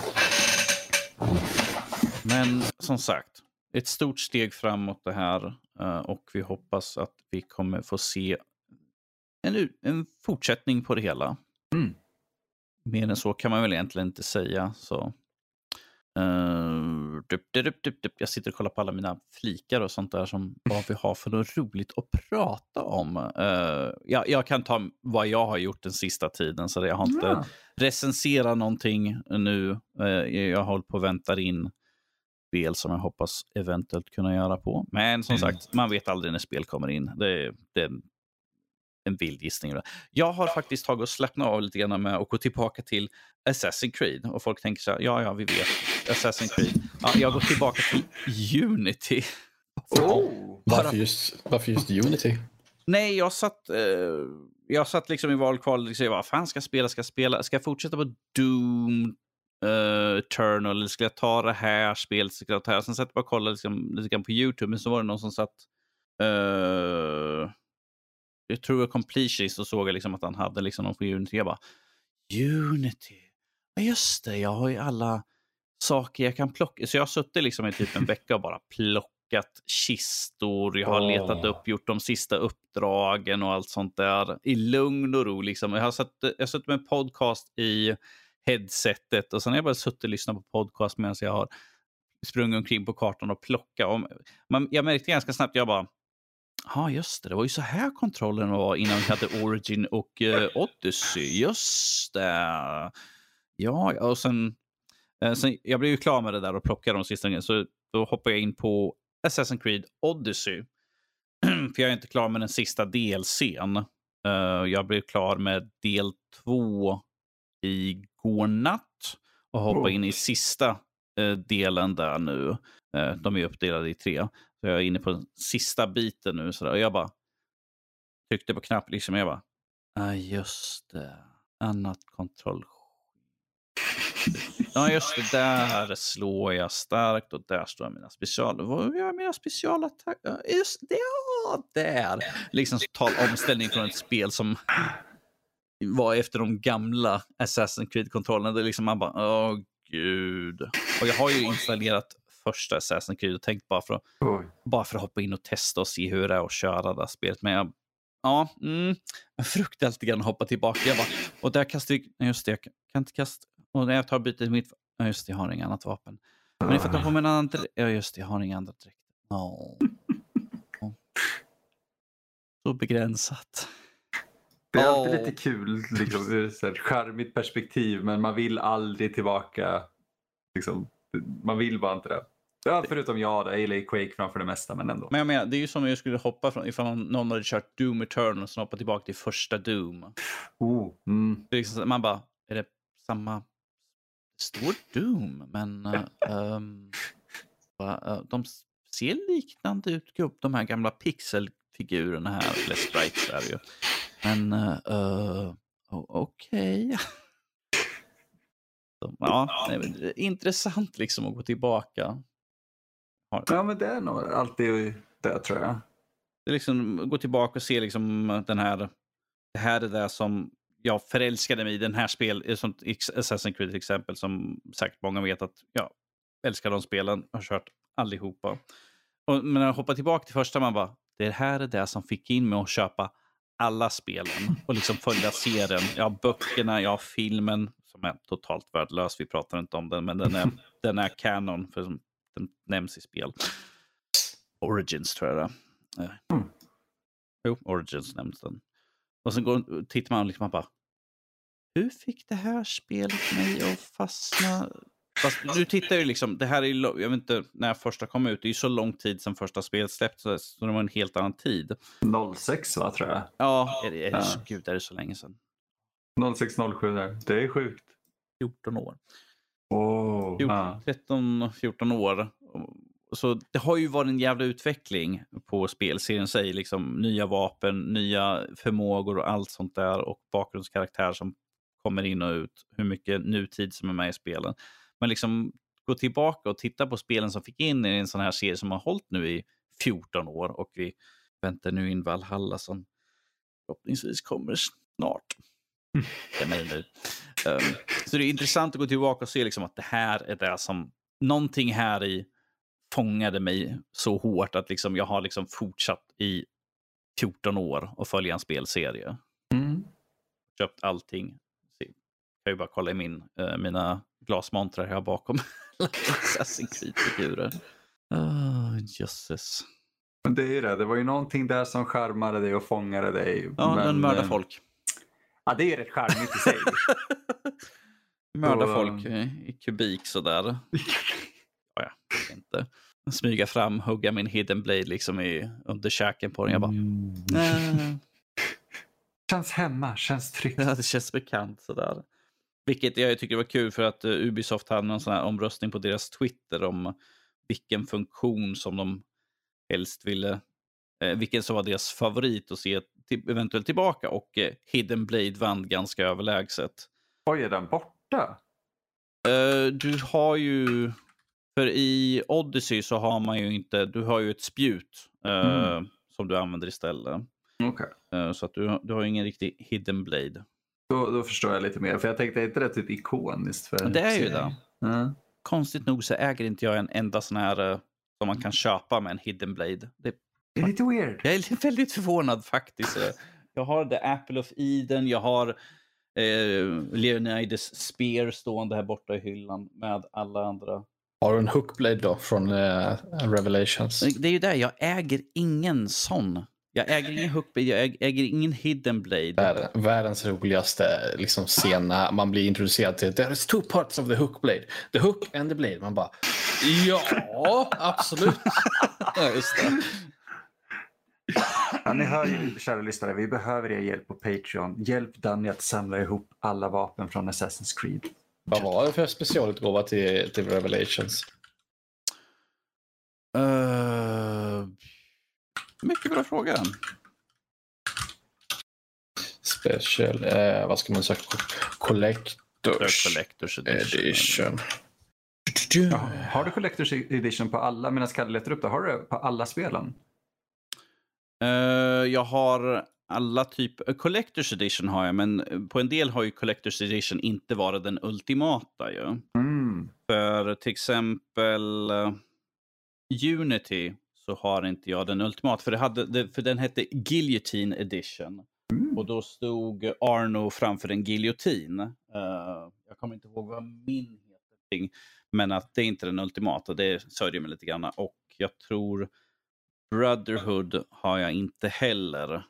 Speaker 2: Men som sagt, ett stort steg framåt det här eh, och vi hoppas att vi kommer få se en, en fortsättning på det hela.
Speaker 1: Mm.
Speaker 2: Mer än så kan man väl egentligen inte säga. Så. Uh, dup, dup, dup, jag sitter och kollar på alla mina flikar och sånt där som vad vi har för något roligt att prata om. Uh, jag, jag, kan ta vad jag har gjort den sista tiden så jag har inte ja. recenserat någonting nu. Uh, jag hållit på och väntar in spel som jag hoppas eventuellt kunna göra på. Men som mm. sagt, man vet aldrig när spel kommer in. Det, det, en vild gissning. Jag har faktiskt tagit och slappnat av lite grann med att gå tillbaka till Assassin's Creed. Och folk tänker så här, ja, ja, vi vet. Assassin's Creed. Ja, jag går tillbaka till Unity.
Speaker 3: Oh. Varför, just, varför just Unity?
Speaker 2: Nej, jag satt, eh, jag satt liksom i valkval och liksom, vad fan ska jag spela? Ska jag, spela? Ska jag fortsätta på Doom, uh, Eternal? Eller ska jag ta det här spelet? Ska jag ta det här? Sen satt jag bara och kollade liksom, lite grann på YouTube, men så var det någon som satt uh, jag tror jag completionist och såg liksom att han hade liksom någon på Unity. Jag bara, Unity? Ja just det, jag har ju alla saker jag kan plocka. Så jag har suttit liksom i typ en vecka och bara plockat kistor. Jag har oh. letat upp, gjort de sista uppdragen och allt sånt där i lugn och ro. Liksom. Jag har suttit, jag har suttit med en podcast i headsetet och sen har jag bara suttit och lyssnat på podcast medan jag har sprungit omkring på kartan och plockat. Och man, jag märkte ganska snabbt, jag bara, ja just det, det var ju så här kontrollen var innan vi hade Origin och uh, Odyssey. Just det. Ja, och sen, uh, sen, jag blev ju klar med det där och plockade de sista grejerna, så då hoppade jag in på Assassin's Creed Odyssey. För jag är inte klar med den sista delsen. Uh, jag blev klar med del två igår natt och hoppade oh. in i sista uh, delen där nu. Uh, de är uppdelade i tre. Så jag är inne på den sista biten nu. Så där. Och jag bara tryckte på knapp liksom. Jag bara, ja ah, just det. Annat kontroll Ja, just det. Där slår jag starkt och där står mina special... Vad gör mina specialattacker? Just det, ja, där. Liksom total omställning från ett spel som var efter de gamla Assassin's Creed-kontrollerna. Liksom man bara, åh gud. Och jag har ju installerat första Assassin's Creed och tänkt bara för, att, bara för att hoppa in och testa och se hur det är att köra det här spelet. Men jag, ja, mm, jag fruktar lite grann att hoppa tillbaka. Jag bara, och där kastar jag, just det, jag kan inte kasta, och när jag tar bytet mitt, just det, jag har inget annat vapen. Men att jag har med en annan ja just det, jag har inga andra direkt. Oh. Så begränsat.
Speaker 1: Det är alltid oh. lite kul liksom, ur ett charmigt perspektiv men man vill aldrig tillbaka. Liksom, man vill bara inte det. Ja, förutom jag, jag gillar Quake framför det mesta, men ändå.
Speaker 2: Men jag menar, det är ju som om jag skulle hoppa från, ifall någon hade kört Doom Eternal och sen hoppa tillbaka till första Doom.
Speaker 1: Oh, mm.
Speaker 2: liksom, man bara, är det samma står Doom, men uh, um, uh, de ser liknande ut, de här gamla pixelfigurerna här, eller sprites är ju. Men uh, okej. Okay. ja, det intressant liksom att gå tillbaka.
Speaker 1: Ja, men det är nog alltid det tror jag.
Speaker 2: Det är liksom gå tillbaka och se liksom den här, det här är det som jag förälskade mig i den här spel, som Assassin's Creed till exempel, som säkert många vet att jag älskar de spelen, har kört allihopa. Och, men när jag hoppar tillbaka till första, man bara, det här är det som fick in mig att köpa alla spelen och liksom följa serien. Jag har böckerna, jag har filmen som är totalt värdelös, vi pratar inte om den, men den är, den är canon, för den nämns i spel. Origins tror jag det är. Eh. Mm. Jo, Origins nämns den. Och sen går, tittar man och liksom bara, hur fick det här spelet mig att fastna? Fast du tittar ju liksom, det här är jag vet inte när första kom ut, det är ju så lång tid sedan första spelet släpptes, så det var en helt annan tid.
Speaker 1: 06 va, tror jag?
Speaker 2: Ja, är det, är det, ja. gud, är det så länge sedan?
Speaker 1: 06, 07 där. Det är sjukt.
Speaker 2: 14 år.
Speaker 1: Oh,
Speaker 2: 14, ja. 13, 14 år så det har ju varit en jävla utveckling på spelserien sig. Liksom, nya vapen, nya förmågor och allt sånt där och bakgrundskaraktär som kommer in och ut. Hur mycket nutid som är med i spelen. Men liksom gå tillbaka och titta på spelen som fick in i en sån här serie som har hållit nu i 14 år och vi väntar nu in Valhalla som förhoppningsvis kommer snart. Det är mig nu. Um, så det är intressant att gå tillbaka och se liksom att det här är det som någonting här i fångade mig så hårt att liksom jag har liksom fortsatt i 14 år och följa en spelserie. Mm. Köpt allting. Jag kan ju bara kolla i min, uh, mina glasmontrar här bakom. Assassin's Creed-figurer. Oh, jösses.
Speaker 1: Men det är ju det, det var ju någonting där som charmade dig och fångade dig.
Speaker 2: Ja, men, den mördar eh, folk.
Speaker 1: Ja, det är rätt charmigt i sig.
Speaker 2: Mörda folk i kubik sådär. ja, jag inte. Smyga fram, hugga min hidden blade liksom i, under käken på den. Jag bara... Mm.
Speaker 1: Känns hemma, känns tryggt.
Speaker 2: Ja, det känns bekant sådär. Vilket jag tycker var kul för att uh, Ubisoft hade en sån här omröstning på deras Twitter om vilken funktion som de helst ville, uh, vilken som var deras favorit att se till, eventuellt tillbaka och uh, Hidden Blade vann ganska överlägset.
Speaker 1: Oj, är den borta?
Speaker 2: du har ju för i Odyssey så har man ju inte, du har ju ett spjut uh, mm. som du använder istället.
Speaker 1: Okay.
Speaker 2: Uh, så att du, du har ingen riktig hidden blade.
Speaker 1: Då, då förstår jag lite mer, för jag tänkte, är inte det typ ikoniskt? För
Speaker 2: det är ju det. Mm. Konstigt nog så äger inte jag en enda sån här uh, som man kan köpa med en hidden blade.
Speaker 1: Det, det är lite weird.
Speaker 2: Jag är väldigt förvånad faktiskt. jag har The Apple of Eden, jag har eh, Leonidas Spear stående här borta i hyllan med alla andra.
Speaker 3: Har du en Hookblade då från eh, Revelations?
Speaker 2: Det är ju det, jag äger ingen sån. Jag äger ingen Hookblade, jag äger, äger ingen Hidden Blade.
Speaker 3: Värld, världens roligaste liksom, scen när man blir introducerad till There is two parts of the Hookblade. The hook and the blade. Man bara ja, absolut.
Speaker 2: Ja, just det.
Speaker 1: Ja, ni hör ju, kära lyssnare, vi behöver er hjälp på Patreon. Hjälp Danny att samla ihop alla vapen från Assassin's Creed.
Speaker 3: Vad var det för specialutgåva till, till Revelations?
Speaker 2: Uh, mycket bra fråga.
Speaker 3: Special, eh, vad ska man säga? Collectors,
Speaker 2: Collectors edition.
Speaker 3: edition.
Speaker 1: Ja, har du Collector's Edition på alla, medan Kalle letar upp det, har du det på alla spelen?
Speaker 2: Uh, jag har alla typer, Collectors edition har jag, men på en del har ju Collectors edition inte varit den ultimata ju.
Speaker 1: Mm.
Speaker 2: För till exempel Unity så har inte jag den ultimata, för, det hade, det, för den hette Guillotine edition.
Speaker 1: Mm.
Speaker 2: Och då stod Arno framför en giljotin. Uh, jag kommer inte ihåg vad min heter, men att det är inte den ultimata, det sörjer mig lite grann. Och jag tror Brotherhood har jag inte heller.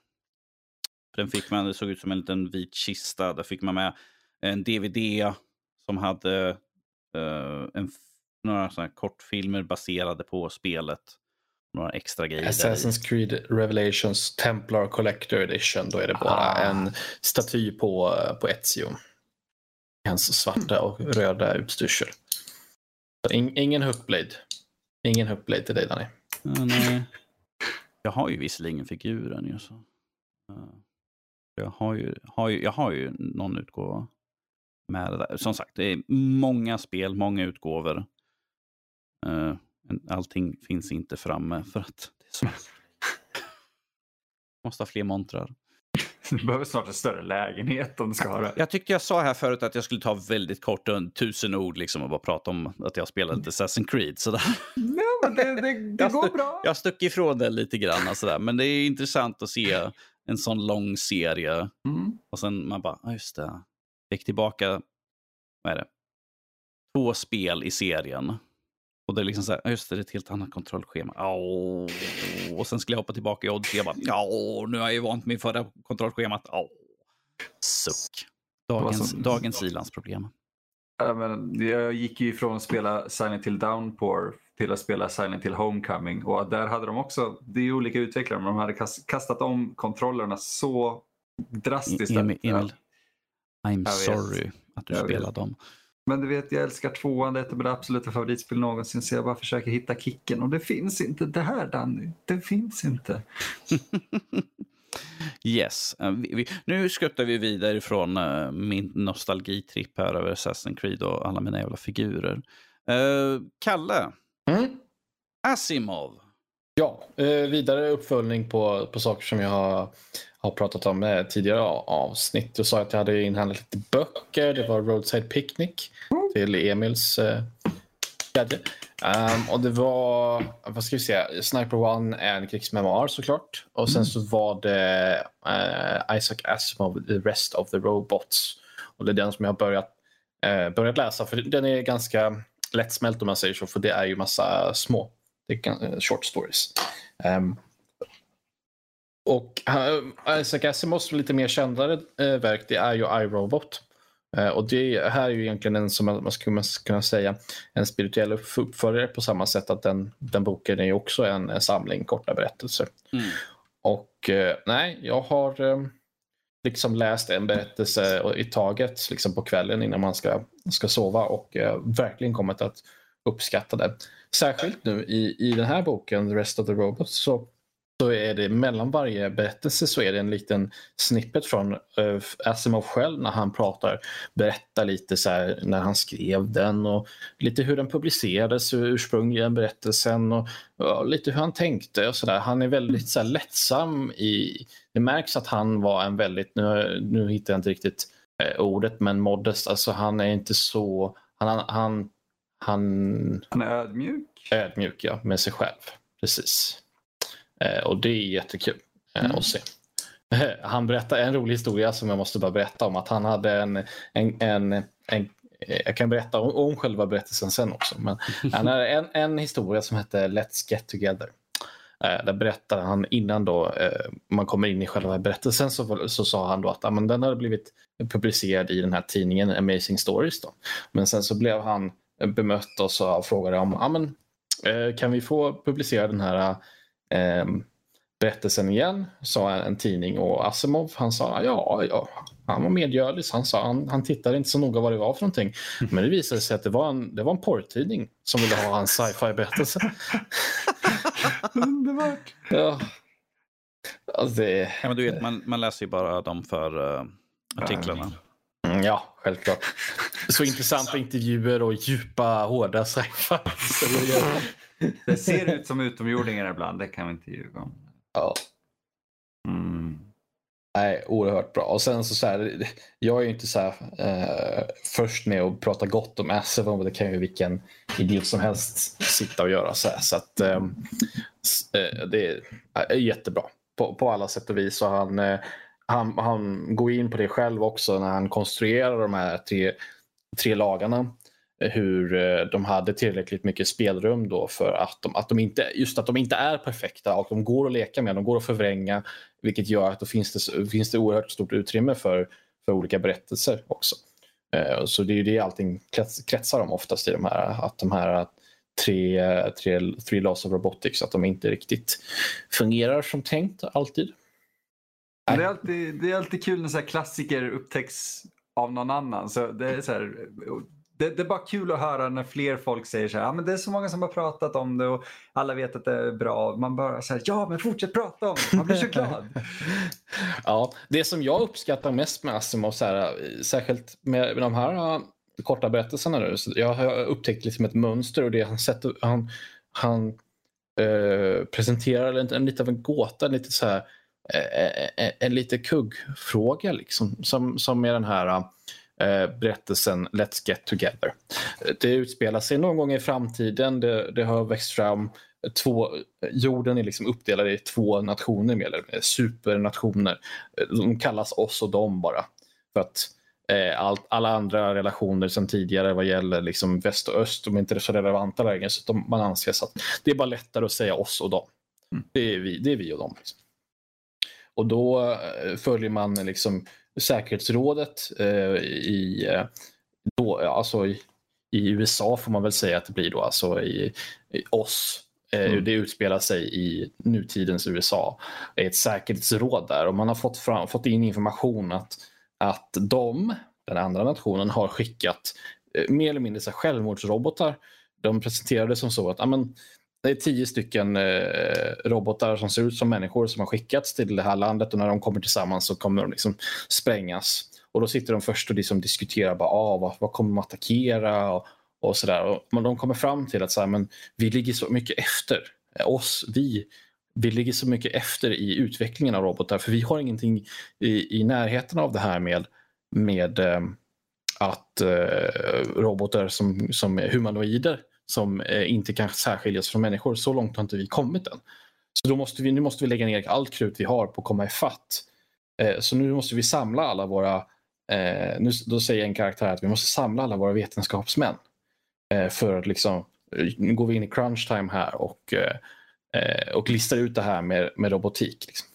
Speaker 2: Den fick man, det såg ut som en liten vit kista. Där fick man med en DVD som hade uh, en, några såna kortfilmer baserade på spelet. Några extra grejer.
Speaker 3: Assassin's Creed Revelations Templar Collector Edition. Då är det bara
Speaker 1: Ah.
Speaker 3: en staty på, på Ezio. Hans svarta och röda utstyrsel. In, ingen Hookblade. Ingen Hookblade till dig Danny.
Speaker 2: Ja, nej. Jag har ju visserligen figuren. Ju, så. Jag, har ju, har ju, jag har ju någon utgåva med det där. Som sagt, det är många spel, många utgåvor. Uh, allting finns inte framme för att det är så. Måste ha fler montrar.
Speaker 1: Du behöver snart en större lägenhet om du ska ha det.
Speaker 2: Jag tyckte jag sa här förut att jag skulle ta väldigt kort, tusen ord liksom och bara prata om att jag spelade lite Assassin's Creed. Sådär.
Speaker 1: Men det, det, det går bra.
Speaker 2: Jag stuck ifrån det lite grann. och Sådär. Men det är intressant att se en sån lång serie.
Speaker 1: Mm.
Speaker 2: Och sen man bara, ah, just det. Fick tillbaka, vad är det? Två spel i serien. Och det är liksom så här, ah, just det, det är ett helt annat kontrollschema. Åh. Och sen skulle jag hoppa tillbaka i Odyssey. Jag bara, ja, nu har jag ju vant mig förra kontrollschemat. Åh. Suck. Dagens, dagens ilandsproblem.
Speaker 1: Ja, men jag gick ju ifrån att spela Silent Hill Downpour till att spela Silent Hill Homecoming. Och där hade de också, det är ju olika utvecklare, men de hade kast, kastat om kontrollerna så drastiskt.
Speaker 2: Emil, Emil I'm sorry att du spelar dem.
Speaker 1: Men du vet, jag älskar tvåan, det är ett av mina absoluta favoritspel någonsin. Så jag bara försöker hitta kicken och det finns inte. Det här Danny, det finns inte.
Speaker 2: yes. Eh, Vi, nu skuttar vi vidare från uh, min nostalgitripp här över Assassin's Creed och alla mina jävla figurer. Eh, Kalle,
Speaker 3: Mm.
Speaker 2: Asimov.
Speaker 3: Ja, eh, vidare uppföljning på, på saker som jag har, har pratat om eh, tidigare avsnitt. Du sa att jag hade inhandlat lite böcker. Det var Roadside Picnic till Emils eh, glädje. Ehm, och det var, vad ska vi säga, Sniper One är en krigsmemoar såklart. Och sen så var det eh, Isaac Asimov, The Rest of the Robots. Och det är den som jag har börjat, eh, börjat läsa. För den är ganska lättsmält om man säger så. För det är ju massa små det är eh, short stories. Ehm, och uh, Isaac Asimovs lite mer kändare eh, verk det är ju iRobot. Eh, och det här är ju egentligen en som man skulle kunna säga en spirituell upp- uppföljare på samma sätt att den, den boken är ju också en, en samling korta berättelser.
Speaker 2: Mm.
Speaker 3: Och eh, nej, jag har eh, liksom läst en berättelse i taget liksom på kvällen innan man ska, ska sova och verkligen kommit att uppskatta det. Särskilt nu i, i den här boken, The Rest of the Robots, så, så är det mellan varje berättelse så är det en liten snippet från uh, Asimov själv när han pratar, berättar lite så här när han skrev den och lite hur den publicerades, ursprungligen berättelsen och, och lite hur han tänkte och sådär. Han är väldigt så här, lättsam i, det märks att han var en väldigt, nu, nu hittar jag inte riktigt eh, ordet, men modest, alltså han är inte så, han, han, han
Speaker 1: Han är ödmjuk.
Speaker 3: ödmjuk ja, med sig själv. Precis. Eh, och det är jättekul eh,
Speaker 1: Mm.
Speaker 3: att se. han berättar en rolig historia som jag måste bara berätta om. Att han hade en, en, en, en jag kan berätta om, om själva berättelsen sen också. Men han hade en, en historia som hette Let's Get Together. Eh, där berättar han innan då eh, man kommer in i själva berättelsen så, så sa han då att men den hade blivit publicerad i den här tidningen Amazing Stories. Då. Men sen så blev han bemött och så frågade om men, eh, kan vi få publicera den här eh, berättelsen igen, sa en tidning och Asimov han sa ja, ja han var medgörlig. Han, sa, han, han tittade inte så noga vad det var för någonting. Men det visade sig att det var en, det var en porrtidning som ville ha hans sci-fi berättelse.
Speaker 1: Underbart.
Speaker 3: Ja. Alltså det...
Speaker 2: ja, men du vet, man, man läser ju bara de för uh, artiklarna.
Speaker 3: Mm, ja, självklart. Så intressanta intervjuer och djupa, hårda sci-fi.
Speaker 1: Det ser ut som utomjordingar ibland, det kan vi inte ljuga om.
Speaker 3: Ja.
Speaker 1: Mm.
Speaker 3: Nej, oerhört bra. Och sen så, så här, jag är ju inte så här, eh, först med att prata gott om Assevo, det kan ju vilken idiot som helst sitta och göra. Så, här. så att, eh, eh det är jättebra på, på alla sätt och vis. Och han, eh, han, han går in på det själv också när han konstruerar de här tre, tre lagarna hur eh, de hade tillräckligt mycket spelrum då för att de, att de inte, just att de inte är perfekta och de går att leka med, de går att förvränga vilket gör att då finns det, finns det oerhört stort utrymme för, för olika berättelser också. Eh, så det är ju det allting kretsar om oftast i de här, att de här tre, tre three laws of robotics, att de inte riktigt fungerar som tänkt alltid.
Speaker 1: Det är alltid, det är alltid kul när så klassiker upptäcks av någon annan. Så det är så här, det, det, är bara kul att höra när fler folk säger så här, ja, men det är så många som har pratat om det och alla vet att det är bra. Man bara säger ja men fortsätt prata om det, man blir så glad.
Speaker 3: ja, det som jag uppskattar mest med Asimov, så här, särskilt med, med de här uh, korta berättelserna nu, så jag har upptäckt liksom ett mönster och det han sätter, han, han uh, presenterar en, en, lite av en gåta, lite så här, en, en lite kuggfråga liksom, som, som är den här äh, berättelsen Let's Get Together. Det utspelar sig någon gång i framtiden. Det, det har växt fram två, jorden är liksom uppdelad i två nationer, eller supernationer. De kallas oss och dem bara. För att eh, all, alla andra relationer sedan tidigare vad gäller liksom väst och öst, de är inte så relevanta längre. Så de, man anser att det är bara lättare att säga oss och dem. Mm. Det, är vi, det är vi och dem. Liksom. Och då eh, följer man liksom säkerhetsrådet eh, i, eh, då, alltså i, i, USA får man väl säga att det blir då, alltså i, i oss. Eh, mm. Det utspelar sig i nutidens USA. Det är ett säkerhetsråd där och man har fått, fram, fått in information att, att de, den andra nationen, har skickat mer eller mindre självmordsrobotar. De presenterade det som så att amen, det är tio stycken eh, robotar som ser ut som människor som har skickats till det här landet och när de kommer tillsammans så kommer de liksom sprängas. Och då sitter de först och liksom diskuterar bara, ah, vad, vad kommer de attackera och, och sådär. Men de kommer fram till att så här, men vi ligger så mycket efter. Eh, oss, vi, vi ligger så mycket efter i utvecklingen av robotar för vi har ingenting i, i närheten av det här med, med eh, att eh, robotar som, som är humanoider som eh, inte kan särskiljas från människor. Så långt har inte vi kommit än. Så då måste vi, nu måste vi lägga ner allt krut vi har på att komma ifatt. Eh, så nu måste vi samla alla våra, eh, nu, då säger en karaktär att vi måste samla alla våra vetenskapsmän. Eh, för att liksom, nu går vi in i crunch time här och, eh, eh, och listar ut det här med, med robotik. Liksom.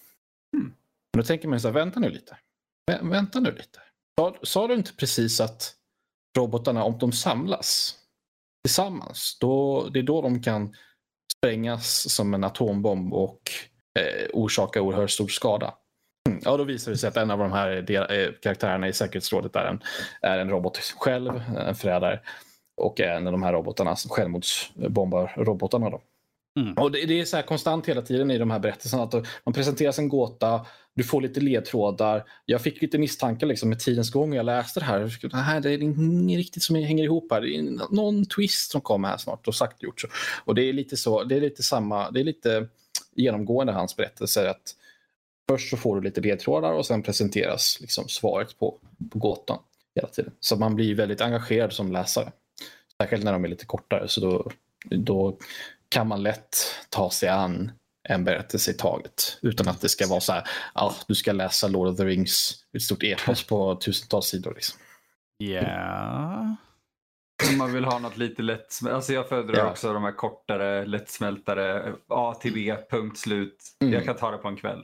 Speaker 3: Mm. då tänker man så här, vänta nu lite. Vä vänta nu lite. Sa, sa du inte precis att robotarna, om de samlas, tillsammans. Då, det är då de kan sprängas som en atombomb och eh, orsaka oerhört stor skada. Mm. Ja, då visar det sig att en av de här eh, karaktärerna i säkerhetsrådet är en, är en robot själv, en förrädare. Och en av de här robotarna, självmordsbombar robotarna. Då. Mm. Och det, det, är så här konstant hela tiden i de här berättelserna. Att man presenteras en gåta, du får lite ledtrådar. Jag fick lite misstankar liksom, med tidens gång jag läste det här. Det, här, det är inget riktigt som hänger ihop här. Det är någon twist som kommer här snart och sagt gjort. Så. Och det är lite så, det är lite samma, det är lite genomgående hans berättelser. att Först så får du lite ledtrådar och sen presenteras liksom svaret på, på gåtan hela tiden. Så man blir väldigt engagerad som läsare. Särskilt när de är lite kortare. Så då, då kan man lätt ta sig an en berättelse i taget. Utan att det ska vara så här, ja, du ska läsa Lord of the Rings, ett stort epos på tusentals sidor. Liksom.
Speaker 2: Ja.
Speaker 1: Om man vill ha något lite lättsmält. Alltså jag föredrar
Speaker 3: Ja.
Speaker 1: också de här kortare, lättsmältare, A till B, punkt slut.
Speaker 3: Mm.
Speaker 1: Jag kan ta det på en kväll.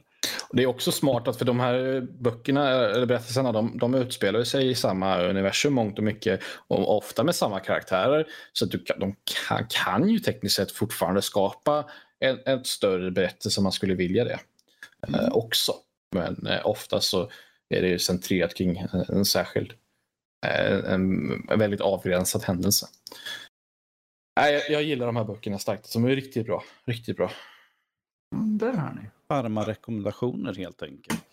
Speaker 3: Det är också smart att för de här böckerna, eller berättelserna, de, de utspelar sig i samma universum mångt och mycket. Och ofta med samma karaktärer. Så att du kan, de kan, kan ju tekniskt sett fortfarande skapa en, en större berättelse om man skulle vilja det. Eh, också. Men eh, ofta så är det ju centrerat kring en, en särskild, eh, en, en väldigt avgränsad händelse. Nej, jag, jag gillar de här böckerna starkt. De är riktigt bra. Riktigt bra.
Speaker 1: Mm, där har ni.
Speaker 2: Varma rekommendationer helt enkelt.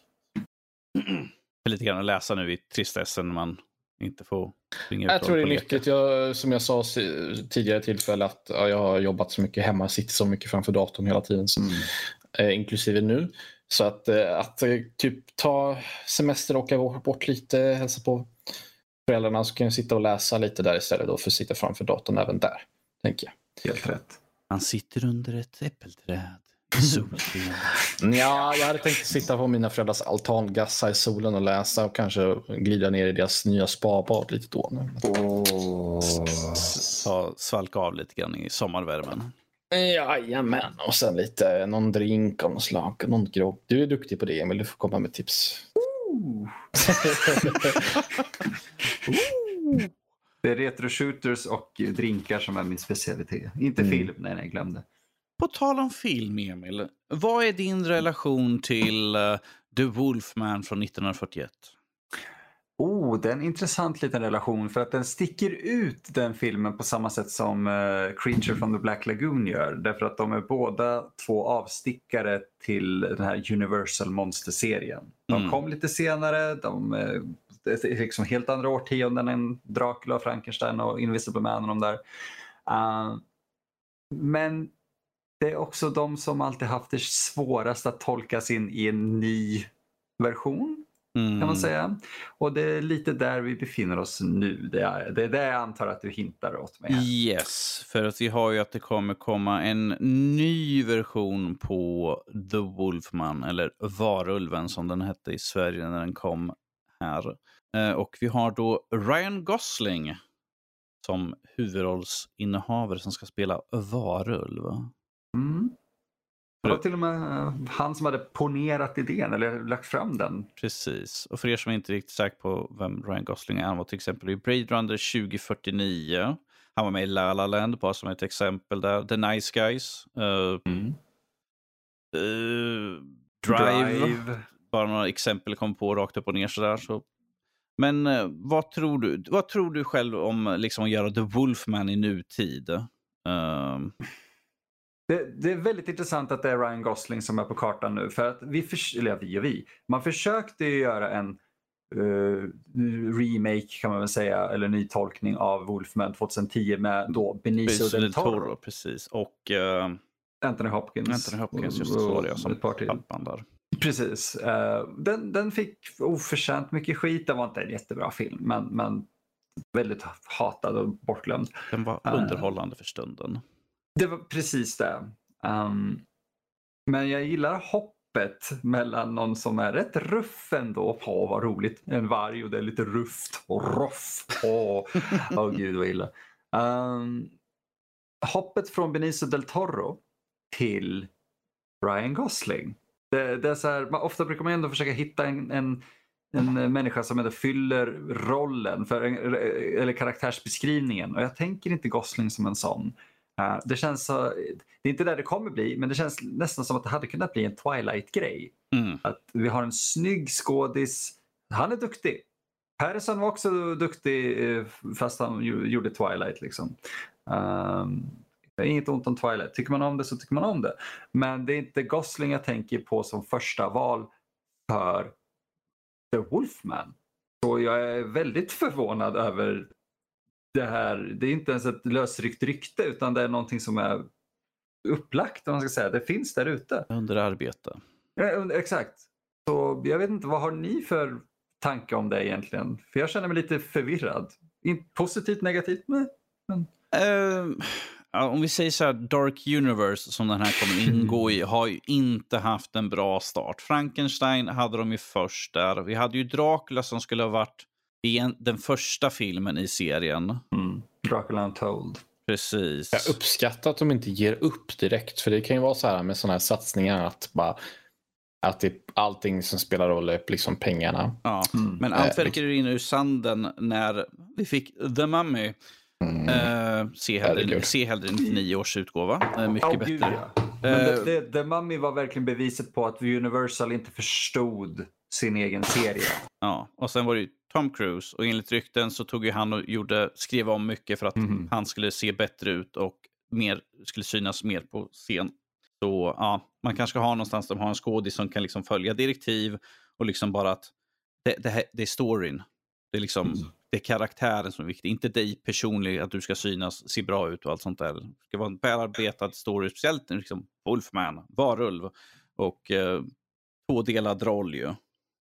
Speaker 2: Lite grann att läsa nu i tristessen när man inte får springa
Speaker 3: Jag tror det är nyttigt. Jag, som jag sa tidigare tillfälle att ja, jag har jobbat så mycket hemma, sitter så mycket framför datorn hela tiden. Så,
Speaker 1: Mm.
Speaker 3: eh, inklusive nu. Så att, eh, att eh, typ ta semester och åka bort lite, hälsa på föräldrarna så kan jag sitta och läsa lite där istället då för att sitta framför datorn även där. Tänker jag.
Speaker 1: Helt rätt.
Speaker 2: Han sitter under ett äppelträd.
Speaker 3: Ja, jag hade tänkt sitta på mina föräldrars altan, gassa i solen och läsa och kanske glida ner i deras nya spabad lite då.
Speaker 2: Ta, svalka av lite grann i sommarvärmen.
Speaker 3: Jajamän, och sen lite någon drink av något slag, någon grogg. Du är duktig på det Emil, du får komma med tips.
Speaker 1: Det är retro shooters och drinkar som är min specialitet. Inte
Speaker 3: Mm.
Speaker 1: film, nej, nej, glömde.
Speaker 2: På tal om film, Emil. Vad är din relation till eh, The Wolfman från 1941?
Speaker 1: Oh, det är en intressant liten relation för att den sticker ut den filmen på samma sätt som eh, Creature from the Black Lagoon gör. Därför att de är båda två avstickare till den här Universal Monster-serien. De
Speaker 2: Mm.
Speaker 1: kom lite senare, de eh, det är liksom helt andra årtionden än Dracula, Frankenstein och Invisible Man och de där. Uh, men det är också de som alltid haft det svårast att tolkas in i en ny version
Speaker 2: Mm.
Speaker 1: kan man säga. Och det är lite där vi befinner oss nu. Det är det, är det jag antar att du hintar åt mig. här.
Speaker 2: Yes, för att vi har ju att det kommer komma en ny version på The Wolfman, eller Varulven som den hette i Sverige när den kom här. Eh, Och vi har då Ryan Gosling som huvudrollsinnehavare som ska spela Varulv.
Speaker 1: Mm. Det var till och med eh, han som hade ponerat idén eller lagt fram den.
Speaker 2: Precis. Och för er som inte är riktigt säkra på vem Ryan Gosling är, han var till exempel i Blade Runner 2049. Han var med i La La Land, bara som ett exempel där. The Nice Guys. eh, eh, Drive. Bara några exempel kom på rakt upp och ner sådär. Så. Men eh, vad, tror du, vad tror du själv om liksom, att göra The Wolfman i nutid?
Speaker 1: Det, det är väldigt intressant att det är Ryan Gosling som är på kartan nu. För att vi, förs- eller vi och vi, man försökte ju göra en eh, remake kan man väl säga, eller ny tolkning av Wolfman 2010 med då Benicio del Toro,
Speaker 2: Precis. Och eh,
Speaker 1: Anthony Hopkins.
Speaker 2: Anthony Hopkins, just så var det som pappan där.
Speaker 1: Precis. Eh, den, den fick oförtjänt mycket skit. Det var inte en jättebra film, men, men väldigt hatad och bortglömd.
Speaker 2: Den var underhållande för stunden.
Speaker 1: Det var precis det. Um, men jag gillar hoppet mellan någon som är rätt ruff ändå. Åh, vad roligt. En varg och det är lite rufft och roff. Åh, oh, gud vad illa. Um, hoppet från Benicio del Toro till Ryan Gosling. Det, det är så här, man, ofta brukar man ändå försöka hitta en, en, en människa som ändå fyller rollen för, en- eller karaktärsbeskrivningen. Och jag tänker inte Gosling som en sån. Eh, det känns så, det är inte där det kommer bli, men det känns nästan som att det hade kunnat bli en Twilight-grej.
Speaker 2: Mm.
Speaker 1: Att vi har en snygg skådis. Han är duktig. Harrison var också duktig eh, fast han gjorde Twilight. Liksom. Um, inget ont om Twilight. Tycker man om det så tycker man om det. Men det är inte Gosling jag tänker på som första val för The Wolfman. Så jag är väldigt förvånad över det här. Det är inte ens ett lösryckt rykte utan det är någonting som är upplagt. Om man ska säga. Det finns där ute.
Speaker 2: Under arbete.
Speaker 1: Ja, Exakt. Så jag vet inte, vad har ni för tanke om det egentligen? För jag känner mig lite förvirrad. In, positivt, negativt? Nej.
Speaker 2: Ehm, ja, om vi säger så här, Dark Universe som den här kommer ingå i har ju inte haft en bra start. Frankenstein hade de ju först där. Vi hade ju Dracula som skulle ha varit igen, den första filmen i serien.
Speaker 1: Mm. Dracula Untold.
Speaker 2: Precis.
Speaker 3: Jag uppskattar att de inte ger upp direkt. För det kan ju vara så här med sådana här satsningar att bara att det, allting som spelar roll är liksom pengarna.
Speaker 2: Ja.
Speaker 1: Mm.
Speaker 2: Men allt verkar rinna ur sanden när vi fick The Mummy.
Speaker 3: Mm.
Speaker 2: Eh, se, hellre, se hellre 99 års utgåva. Eh, mycket
Speaker 1: Åh,
Speaker 2: bättre.
Speaker 1: gud, ja. Men
Speaker 2: Eh,
Speaker 1: det, det, The Mummy var verkligen beviset på att Universal inte förstod sin egen serie.
Speaker 2: Ja, och sen var det ju Tom Cruise och enligt rykten så tog ju han och gjorde, skrev om mycket för att
Speaker 1: Mhm.
Speaker 2: han skulle se bättre ut och mer, skulle synas mer på scen. Så ja, man kanske ska ha någonstans där man har en skådis som kan liksom följa direktiv och liksom bara att det, det, här, det är storyn. Det är liksom
Speaker 1: Mm.
Speaker 2: det är karaktären som är viktig, inte dig personligen att du ska synas, se bra ut och allt sånt där. Det ska vara en välarbetad story, speciellt liksom Wolfman, varulv och eh, tvådelad roll ju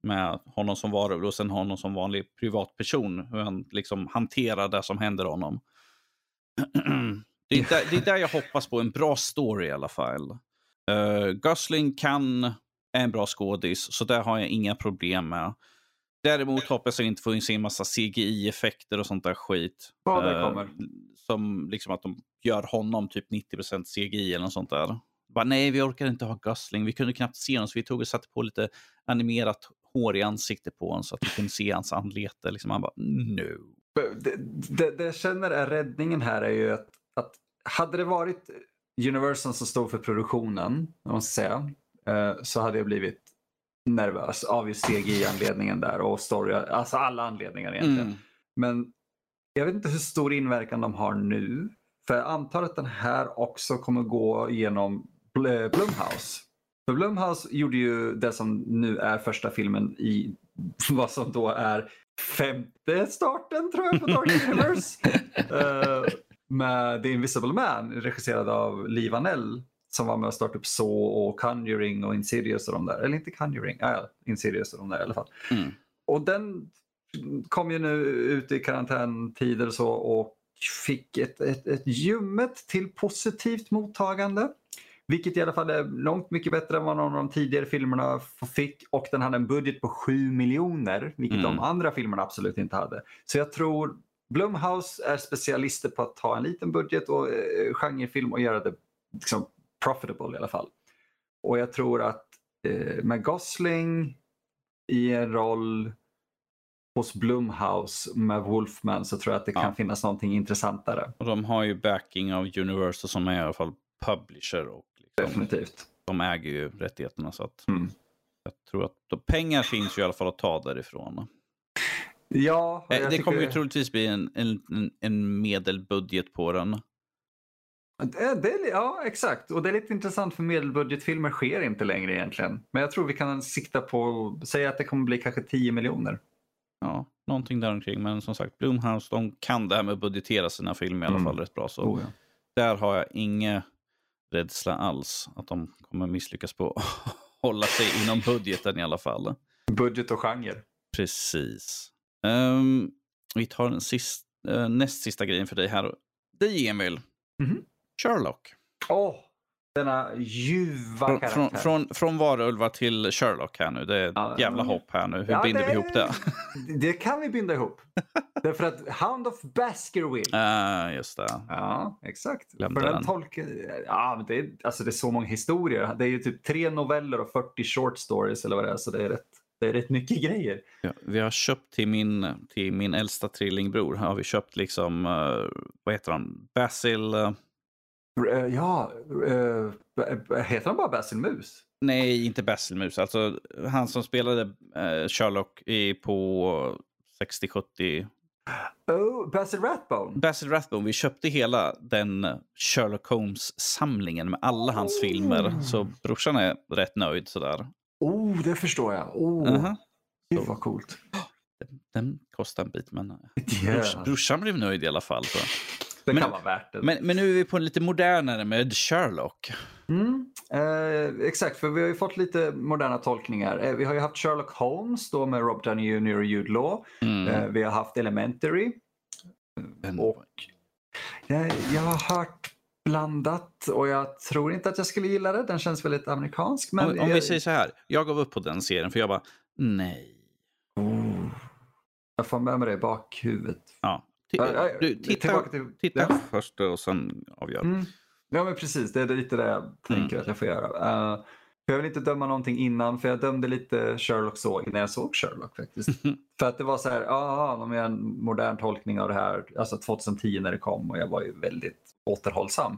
Speaker 2: med honom som varulv och sen honom som vanlig privatperson. Hur han liksom hanterar det som händer honom. det, är där, det är där jag hoppas på en bra story i alla fall. Uh, Gosling kan är en bra skådis, så där har jag inga problem med. Däremot hoppas jag inte få in sig en massa CGI-effekter och sånt där skit.
Speaker 1: Ja, det
Speaker 2: Eh,
Speaker 1: kommer.
Speaker 2: som liksom att de gör honom typ 90% CGI eller något sånt där. Bara, nej, vi orkar inte ha Gosling. Vi kunde knappt se honom så vi tog och satte på lite animerat hår i ansiktet på honom så att vi kunde se hans anlete. Liksom, han bara, no.
Speaker 1: Det, det, det jag känner är räddningen här är ju att, att hade det varit Universal som stod för produktionen, ska säga, eh, så hade jag blivit nervös av just CGI-anledningen där och story, alltså alla anledningar egentligen.
Speaker 2: Mm.
Speaker 1: Men jag vet inte hur stor inverkan de har nu. För jag antar att den här också kommer gå genom Bl- Blumhouse. För Blumhouse gjorde ju det som nu är första filmen i vad som då är femte starten tror jag på Dark Universe. Eh, med The Invisible Man regisserad av Lee Vanell som var med och startade upp Saw och Conjuring och Insidious och de där. Eller inte Conjuring, ja, Insidious och de där i alla fall.
Speaker 2: Mm.
Speaker 1: Och den kom ju nu ut i karantäntider och så och fick ett, ett, ett ljummet till positivt mottagande. Vilket i alla fall är långt mycket bättre än vad någon av de tidigare filmerna fick. Och den hade en budget på 7 miljoner, vilket
Speaker 2: Mm.
Speaker 1: de andra filmerna absolut inte hade. Så jag tror Blumhouse är specialister på att ta en liten budget och eh, genrefilm och göra det liksom, profitable i alla fall. Och jag tror att eh, med Gosling i en roll hos Blumhouse med Wolfman så tror jag att det
Speaker 2: Ja.
Speaker 1: kan finnas någonting intressantare.
Speaker 2: Och de har ju backing av Universal som är i alla fall publisher och
Speaker 1: Definitivt.
Speaker 2: de äger ju rättigheterna. Så att
Speaker 1: Mm.
Speaker 2: jag tror att pengar finns ju i alla fall att ta därifrån.
Speaker 1: Ja,
Speaker 2: Eh, Det kommer ju
Speaker 1: tycker-
Speaker 2: troligtvis bli en, en, en- medelbudget på den.
Speaker 1: Det, det, ja, exakt. Och det är lite intressant för medelbudgetfilmer sker inte längre egentligen. Men jag tror vi kan sikta på, säga att det kommer bli kanske 10 miljoner.
Speaker 2: Ja, någonting där omkring. Men som sagt, Blumhouse de kan det här med att budgetera sina filmer i alla
Speaker 1: Mm.
Speaker 2: fall rätt bra. Så
Speaker 1: Oh, ja.
Speaker 2: där har jag ingen rädsla alls att de kommer misslyckas på att hålla sig inom budgeten i alla fall.
Speaker 1: Budget och genre.
Speaker 2: Precis. Ehm, vi tar den sist, eh, näst sista grejen för dig här. Dig Emil.
Speaker 1: Mhm.
Speaker 2: Sherlock.
Speaker 1: Åh, denna ljuva
Speaker 2: Från,
Speaker 1: karaktär.
Speaker 2: från, från, från varulvar till Sherlock här nu. Det är
Speaker 1: Ja,
Speaker 2: jävla hopp här nu. Hur
Speaker 1: Ja,
Speaker 2: binder vi ihop det?
Speaker 1: Det kan vi binda ihop. Därför att Hound of Baskerville.
Speaker 2: Ah, just det.
Speaker 1: Ja, exakt.
Speaker 2: Glömde
Speaker 1: För den
Speaker 2: den.
Speaker 1: tolken, ja, men det, är, alltså det är så många historier. Det är ju typ tre noveller och 40 short stories eller vad det är. Så det är rätt, det är rätt mycket grejer.
Speaker 2: Ja, vi har köpt till min, till min äldsta trillingbror. Har vi köpt liksom, eh, vad heter han? Basil? Eh,
Speaker 1: Eh, Ja, uh, heter han bara Basil Mus?
Speaker 2: nej, inte Basil Mus. Alltså han som spelade eh, Sherlock på 60-70.
Speaker 1: Oh, Basil Rathbone?
Speaker 2: Basil Rathbone, vi köpte hela den Sherlock Holmes-samlingen med alla hans
Speaker 1: Oh.
Speaker 2: filmer. Så brorsan är rätt nöjd sådär.
Speaker 1: Oh, det förstår jag. Oh,
Speaker 2: Aha.
Speaker 1: Gud vad coolt.
Speaker 2: Den kostar en bit, men
Speaker 1: Yeah.
Speaker 2: brors, brorsan blev nöjd i alla fall. Så.
Speaker 1: Det
Speaker 2: Men-
Speaker 1: kan vara värt det.
Speaker 2: Men, men nu är vi på en lite modernare med Sherlock.
Speaker 1: Mm, eh, exakt, för vi har ju fått lite moderna tolkningar. Eh, vi har ju haft Sherlock Holmes då med Rob Downey Jr och Jude Law.
Speaker 2: Mm.
Speaker 1: Eh, vi har haft Elementary.
Speaker 2: En-
Speaker 1: Och jag, jag har hört blandat och jag tror inte att jag skulle gilla det. Den känns väldigt amerikansk. Men
Speaker 2: om, om
Speaker 1: jag,
Speaker 2: vi säger så här, jag gav upp på den serien för jag bara, nej.
Speaker 1: oh, jag får med mig det i bakhuvudet.
Speaker 2: Ja. Du, titta,
Speaker 1: tillbaka till-
Speaker 2: titta
Speaker 1: ja.
Speaker 2: först och sen avgör.
Speaker 1: Mm. Ja men precis, det är lite det jag tänker
Speaker 2: Mm.
Speaker 1: att jag får göra. För jag vill inte döma någonting innan, för jag dömde lite Sherlock så innan jag såg Sherlock faktiskt. för att det var så här, ja, de gör en modern tolkning av det här, alltså 2010 när det kom och jag var ju väldigt återhållsam.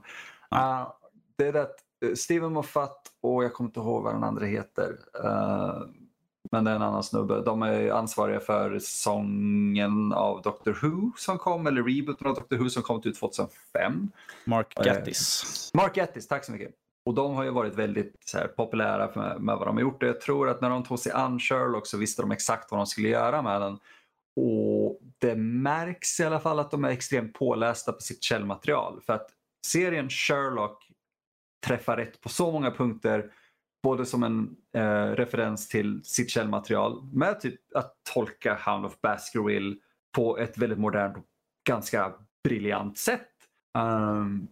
Speaker 1: Eh, det är det att eh, Steven Moffat och jag kommer inte ihåg vad den andra heter. eh, men det är en annan snubbe. De är ansvariga för säsongen av Doctor Who som kom, eller rebooten av Doctor Who som kom ut 2005.
Speaker 2: Mark
Speaker 1: Eh,
Speaker 2: Gattis.
Speaker 1: Mark Gattis, tack så mycket. Och de har ju varit väldigt här, populära med, med vad de har gjort. Jag tror att när de tog sig an Sherlock så visste de exakt vad de skulle göra med den. Och det märks i alla fall att de är extremt pålästa på sitt källmaterial. För att serien Sherlock träffar rätt på så många punkter. Både som en eh, referens till sitt källmaterial med typ att tolka Hound of Baskerville på ett väldigt modernt och ganska briljant sätt. Um,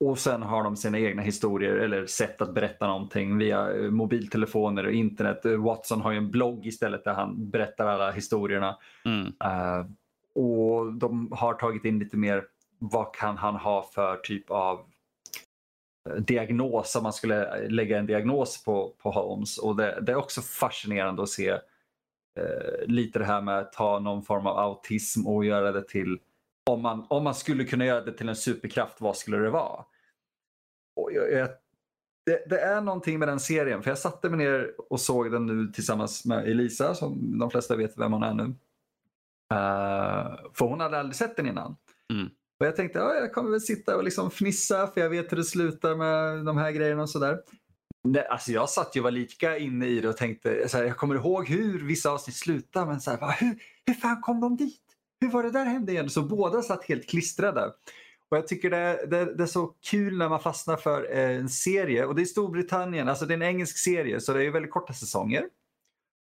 Speaker 1: och sen har de sina egna historier eller sätt att berätta någonting via eh, mobiltelefoner och internet. Watson har ju en blogg istället där han berättar alla historierna.
Speaker 2: Mm.
Speaker 1: Eh, och de har tagit in lite mer vad kan han ha för typ av diagnos om man skulle eh, lägga en diagnos på, på Holmes. Och det, det är också fascinerande att se eh, lite det här med att ta någon form av autism och göra det till om man, om man skulle kunna göra det till en superkraft, vad skulle det vara? Och jag, jag, det, det är någonting med den serien, för jag satte mig ner och såg den nu tillsammans med Elisa, som de flesta vet vem hon är nu. Uh, för hon hade aldrig sett den innan.
Speaker 2: Mm.
Speaker 1: Och jag tänkte, ja, jag kommer väl sitta och liksom fnissa, för jag vet hur det slutar med de här grejerna och sådär. Alltså jag satt ju och var lika inne i det och tänkte, så här, jag kommer ihåg hur vissa avsnitt slutar, men så här, hur, hur fan kom de dit? Hur var det där hände igen? Så båda satt helt klistrade. Och jag tycker det, det, det är så kul när man fastnar för eh, en serie. Och det är Storbritannien, alltså det är en engelsk serie så det är väldigt korta säsonger.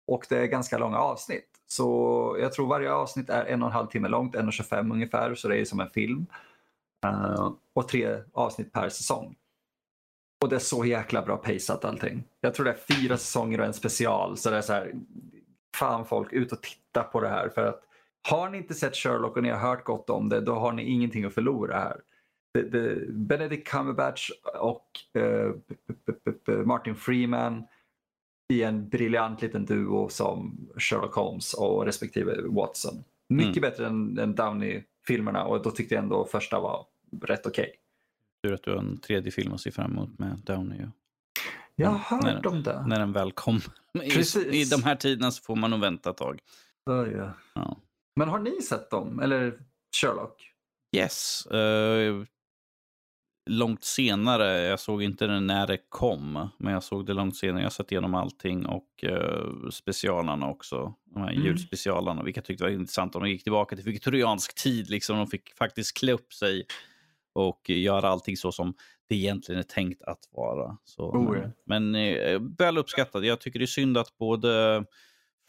Speaker 1: Och det är ganska långa avsnitt. Så jag tror varje avsnitt är en och en halv timme långt, 1,25 ungefär. Så det är som en film. Uh, och tre avsnitt per säsong. Och det är så jäkla bra paceat allting. Jag tror det är fyra säsonger och en special. Så det är så här, fan folk, ut och titta på det här. För att har ni inte sett Sherlock och ni har hört gott om det, då har ni ingenting att förlora här. Det, det, Benedict Cumberbatch och uh, Martin Freeman i en briljant liten duo som Sherlock Holmes och respektive Watson. Mycket bättre än, än Downey-filmerna och då tyckte jag ändå första var rätt okej.
Speaker 2: Tur att du har en tredje film att se fram emot med Downey. ju.
Speaker 1: Jag har
Speaker 2: Nej,
Speaker 1: hört om det.
Speaker 2: När den väl kom. I,
Speaker 1: Precis.
Speaker 2: I de här tiderna så får man nog vänta ett tag.
Speaker 1: Ja, ja.
Speaker 2: Ja.
Speaker 1: Men har ni sett dem? Eller Sherlock?
Speaker 2: Yes. eh, långt senare. Jag såg inte den när det kom. Men jag såg det långt senare. Jag har sett igenom allting och uh, specialarna också. De här
Speaker 1: Mm.
Speaker 2: julspecialarna. Vilka jag tyckte var intressant. De gick tillbaka till viktoriansk tid. Liksom. De fick faktiskt klä upp sig. Och göra allting så som det egentligen är tänkt att vara. Så,
Speaker 1: Oh, ja.
Speaker 2: Men eh, väl uppskattat. Jag tycker det är synd att både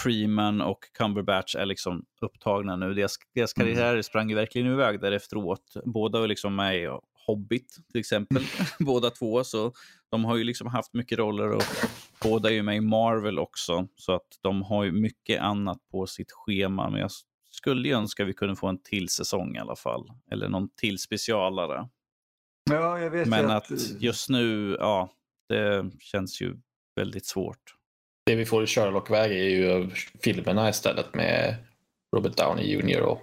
Speaker 2: Freeman och Cumberbatch är liksom upptagna nu. Deras, deras
Speaker 1: Mm.
Speaker 2: karriärer sprang ju verkligen iväg därefteråt. Båda var liksom med Hobbit till exempel. båda två. Så de har ju liksom haft mycket roller och båda är ju med i Marvel också. Så att de har ju mycket annat på sitt schema. Men jag skulle ju önska vi kunde få en till säsong i alla fall. Eller någon till specialare.
Speaker 1: Ja, jag vet
Speaker 2: Men
Speaker 1: ju
Speaker 2: att just nu, ja, det känns ju väldigt svårt.
Speaker 3: Det vi får i Sherlock-väg är ju filmerna istället med Robert Downey Jr. och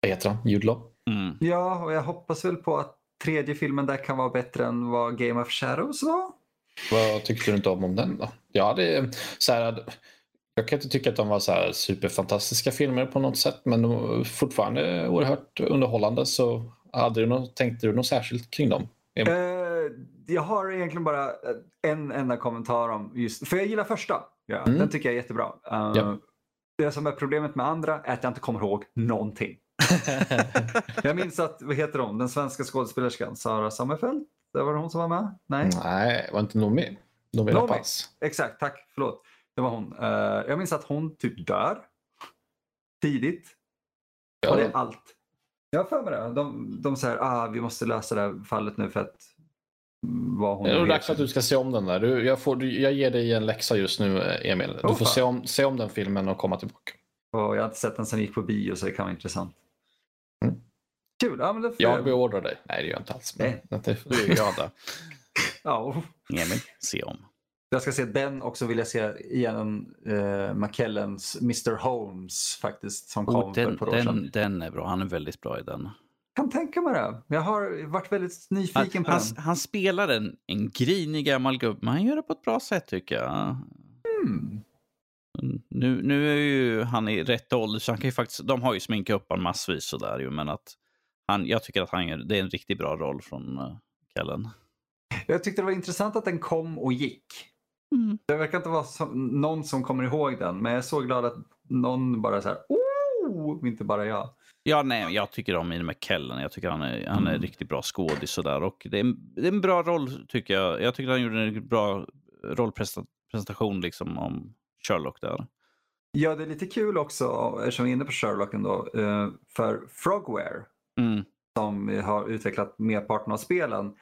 Speaker 3: vad heter han? Jude Law.
Speaker 2: Mm.
Speaker 1: Ja, och jag hoppas väl på att tredje filmen där kan vara bättre än vad Game of Shadows var.
Speaker 3: Vad tyckte du inte om, om den då? Ja, det är så här, jag kan inte tycka att de var så här superfantastiska filmer på något sätt, men de var fortfarande oerhört underhållande. Så hade du något, tänkte du något särskilt kring dem?
Speaker 1: Eh, jag har egentligen bara en enda kommentar om just, för jag gillar första. Ja,
Speaker 3: Mm.
Speaker 1: Den tycker jag är jättebra. Eh,
Speaker 3: Ja.
Speaker 1: Det som är problemet med andra är att jag inte kommer ihåg någonting. Jag minns att, vad heter hon, den svenska skådespelerskan, Sara Sommerfeld? Det var hon som var med? Nej?
Speaker 3: Nej, var inte Noomi? Noomi. Rapace.
Speaker 1: Exakt, tack. Förlåt. Det var hon. Eh, jag minns att hon typ dör. Tidigt. Och det är
Speaker 3: Ja,
Speaker 1: allt. Jag har för mig det. De, de säger ah, vi måste lösa det här fallet nu för att vad hon
Speaker 3: Det är nog dags att du ska se om den där. Du, jag, får, jag ger dig en läxa just nu, Emil. Du
Speaker 1: Åh,
Speaker 3: får
Speaker 1: fan.
Speaker 3: se om, se om den filmen och komma tillbaka.
Speaker 1: Och jag har inte sett den sen gick på bio så det kan vara intressant. Kul. Ja, men det får
Speaker 3: Jag beordrar dig. Nej, det gör jag inte alls. Men,
Speaker 1: Nej.
Speaker 3: det,
Speaker 2: är glada.
Speaker 1: ja,
Speaker 2: Emil, se om.
Speaker 1: Jag ska se den och så vill jag se igen uh, McKellens Mr Holmes faktiskt som kom
Speaker 2: Oh,
Speaker 1: för
Speaker 2: den,
Speaker 1: ett par år sedan.
Speaker 2: den, den är bra. Han är väldigt bra i den.
Speaker 1: kan tänka mig det. Jag har varit väldigt
Speaker 2: Han,
Speaker 1: nyfiken på
Speaker 2: han,
Speaker 1: den.
Speaker 2: han spelar en, en grinig gammal gubbe, men han gör det på ett bra sätt tycker jag.
Speaker 1: Mm.
Speaker 2: Nu, nu är ju han i rätt ålder, så han kan ju faktiskt, de har ju sminkat upp honom massvis sådär ju, men att han, jag tycker att han gör, det är en riktigt bra roll från uh, Kellen.
Speaker 1: Jag tyckte det var intressant att den kom och gick.
Speaker 2: Mm.
Speaker 1: Det verkar inte vara som, någon som kommer ihåg den, men jag är så glad att någon bara så här, oh, inte bara jag.
Speaker 2: Ja, nej, jag tycker om Ian McKellen. Jag tycker han är, han är
Speaker 1: Mm.
Speaker 2: riktigt bra skådis sådär. Och det är, en, det är en bra roll tycker jag. Jag tycker han gjorde en bra rollpresentation liksom om Sherlock där.
Speaker 1: Ja, det är lite kul också, eftersom vi är inne på Sherlock ändå, eh, för Frogware
Speaker 2: Mm.
Speaker 1: som har utvecklat merparten av spelen.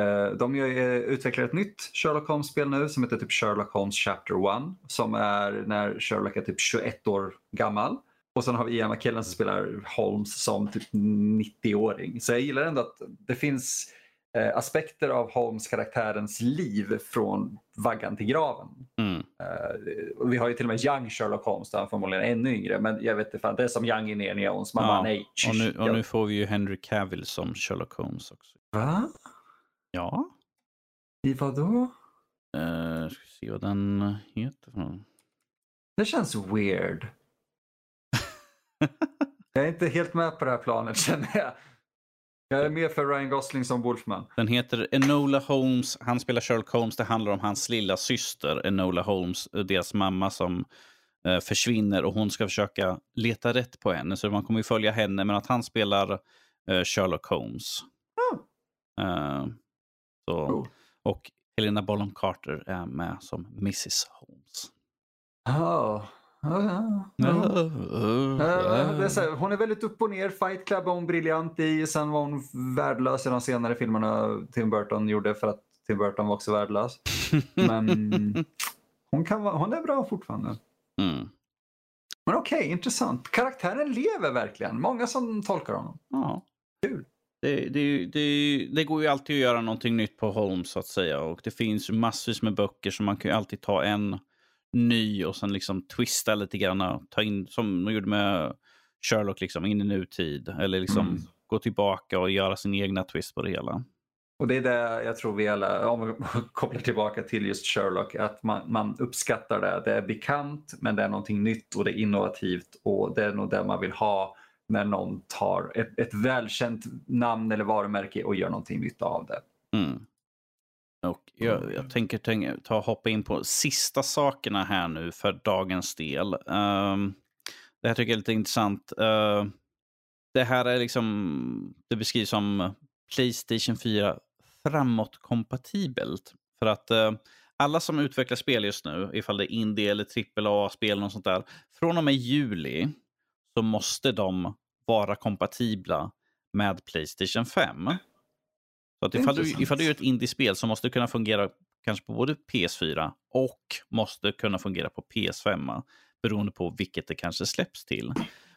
Speaker 1: Eh, de eh, utvecklar ett nytt Sherlock Holmes-spel nu som heter typ Sherlock Holmes Chapter 1 som är när Sherlock är typ 21 år gammal. Och sen har vi Ian McKellen som spelar Holmes som typ 90-åring. Så jag gillar ändå att det finns eh, aspekter av Holmes-karaktärens liv från vaggan till graven.
Speaker 2: Mm.
Speaker 1: Eh, vi har ju till och med Young Sherlock Holmes där han förmodligen är ännu yngre. Men jag vet inte, fan, det är som Young in er Neons. Man
Speaker 2: Ja,
Speaker 1: bara nej.
Speaker 2: Och, nu, och nu får vi ju Henry Cavill som Sherlock Holmes också.
Speaker 1: Va?
Speaker 2: Ja.
Speaker 1: I vad då?
Speaker 2: Uh, ska se vad den heter.
Speaker 1: Det känns weird. jag är inte helt med på det här planet känner jag. Jag är med för Ryan Gosling som Wolfman.
Speaker 2: Den heter Enola Holmes. Han spelar Sherlock Holmes. Det handlar om hans lilla syster Enola Holmes. Deras mamma som eh, försvinner och hon ska försöka leta rätt på henne. Så man kommer ju följa henne, men att han spelar eh, Sherlock Holmes. Eh, så,
Speaker 1: Cool.
Speaker 2: och Helena Bonham Carter är med som Mrs Holmes.
Speaker 1: Ja. Det är så här, hon är väldigt upp och ner. Fight Club var hon briljant i. Sen var hon värdelös i de senare filmerna Tim Burton gjorde för att Tim Burton var också värdelös. Men hon, kan vara, hon är bra fortfarande.
Speaker 2: Mm.
Speaker 1: Men okej, intressant. Karaktären lever verkligen. Många som tolkar honom.
Speaker 2: Ja.
Speaker 1: Kul.
Speaker 2: Det, det, det, det går ju alltid att göra någonting nytt på Holmes så att säga. Och det finns massvis med böcker så man kan ju alltid ta en ny och sen liksom twista lite grann. och Ta in, som de gjorde med Sherlock, liksom, in i nutid. Eller liksom
Speaker 1: Mm.
Speaker 2: gå tillbaka och göra sin egna twist på det hela.
Speaker 1: Och det är det jag tror vi alla, om vi kopplar tillbaka till just Sherlock, att man, man uppskattar det. Det är bekant men det är någonting nytt och det är innovativt och det är nog det man vill ha när någon tar ett, ett välkänt namn eller varumärke och gör någonting nytt av det.
Speaker 2: Mm. Jag, jag tänker tänk, ta hoppa in på sista sakerna här nu för dagens del. Ehm, det här tycker jag är lite intressant. Uh, det här är liksom, det beskrivs som Playstation 4 framåtkompatibelt. För att eh, alla som utvecklar spel just nu, ifall det är indie eller AAA-spel och sånt där, från och med juli så måste de vara kompatibla med Playstation 5. Så att ifall, du, ifall du gör ett indiespel så måste det kunna fungera kanske på både PS4 och måste kunna fungera på PS5 beroende på vilket det kanske släpps till.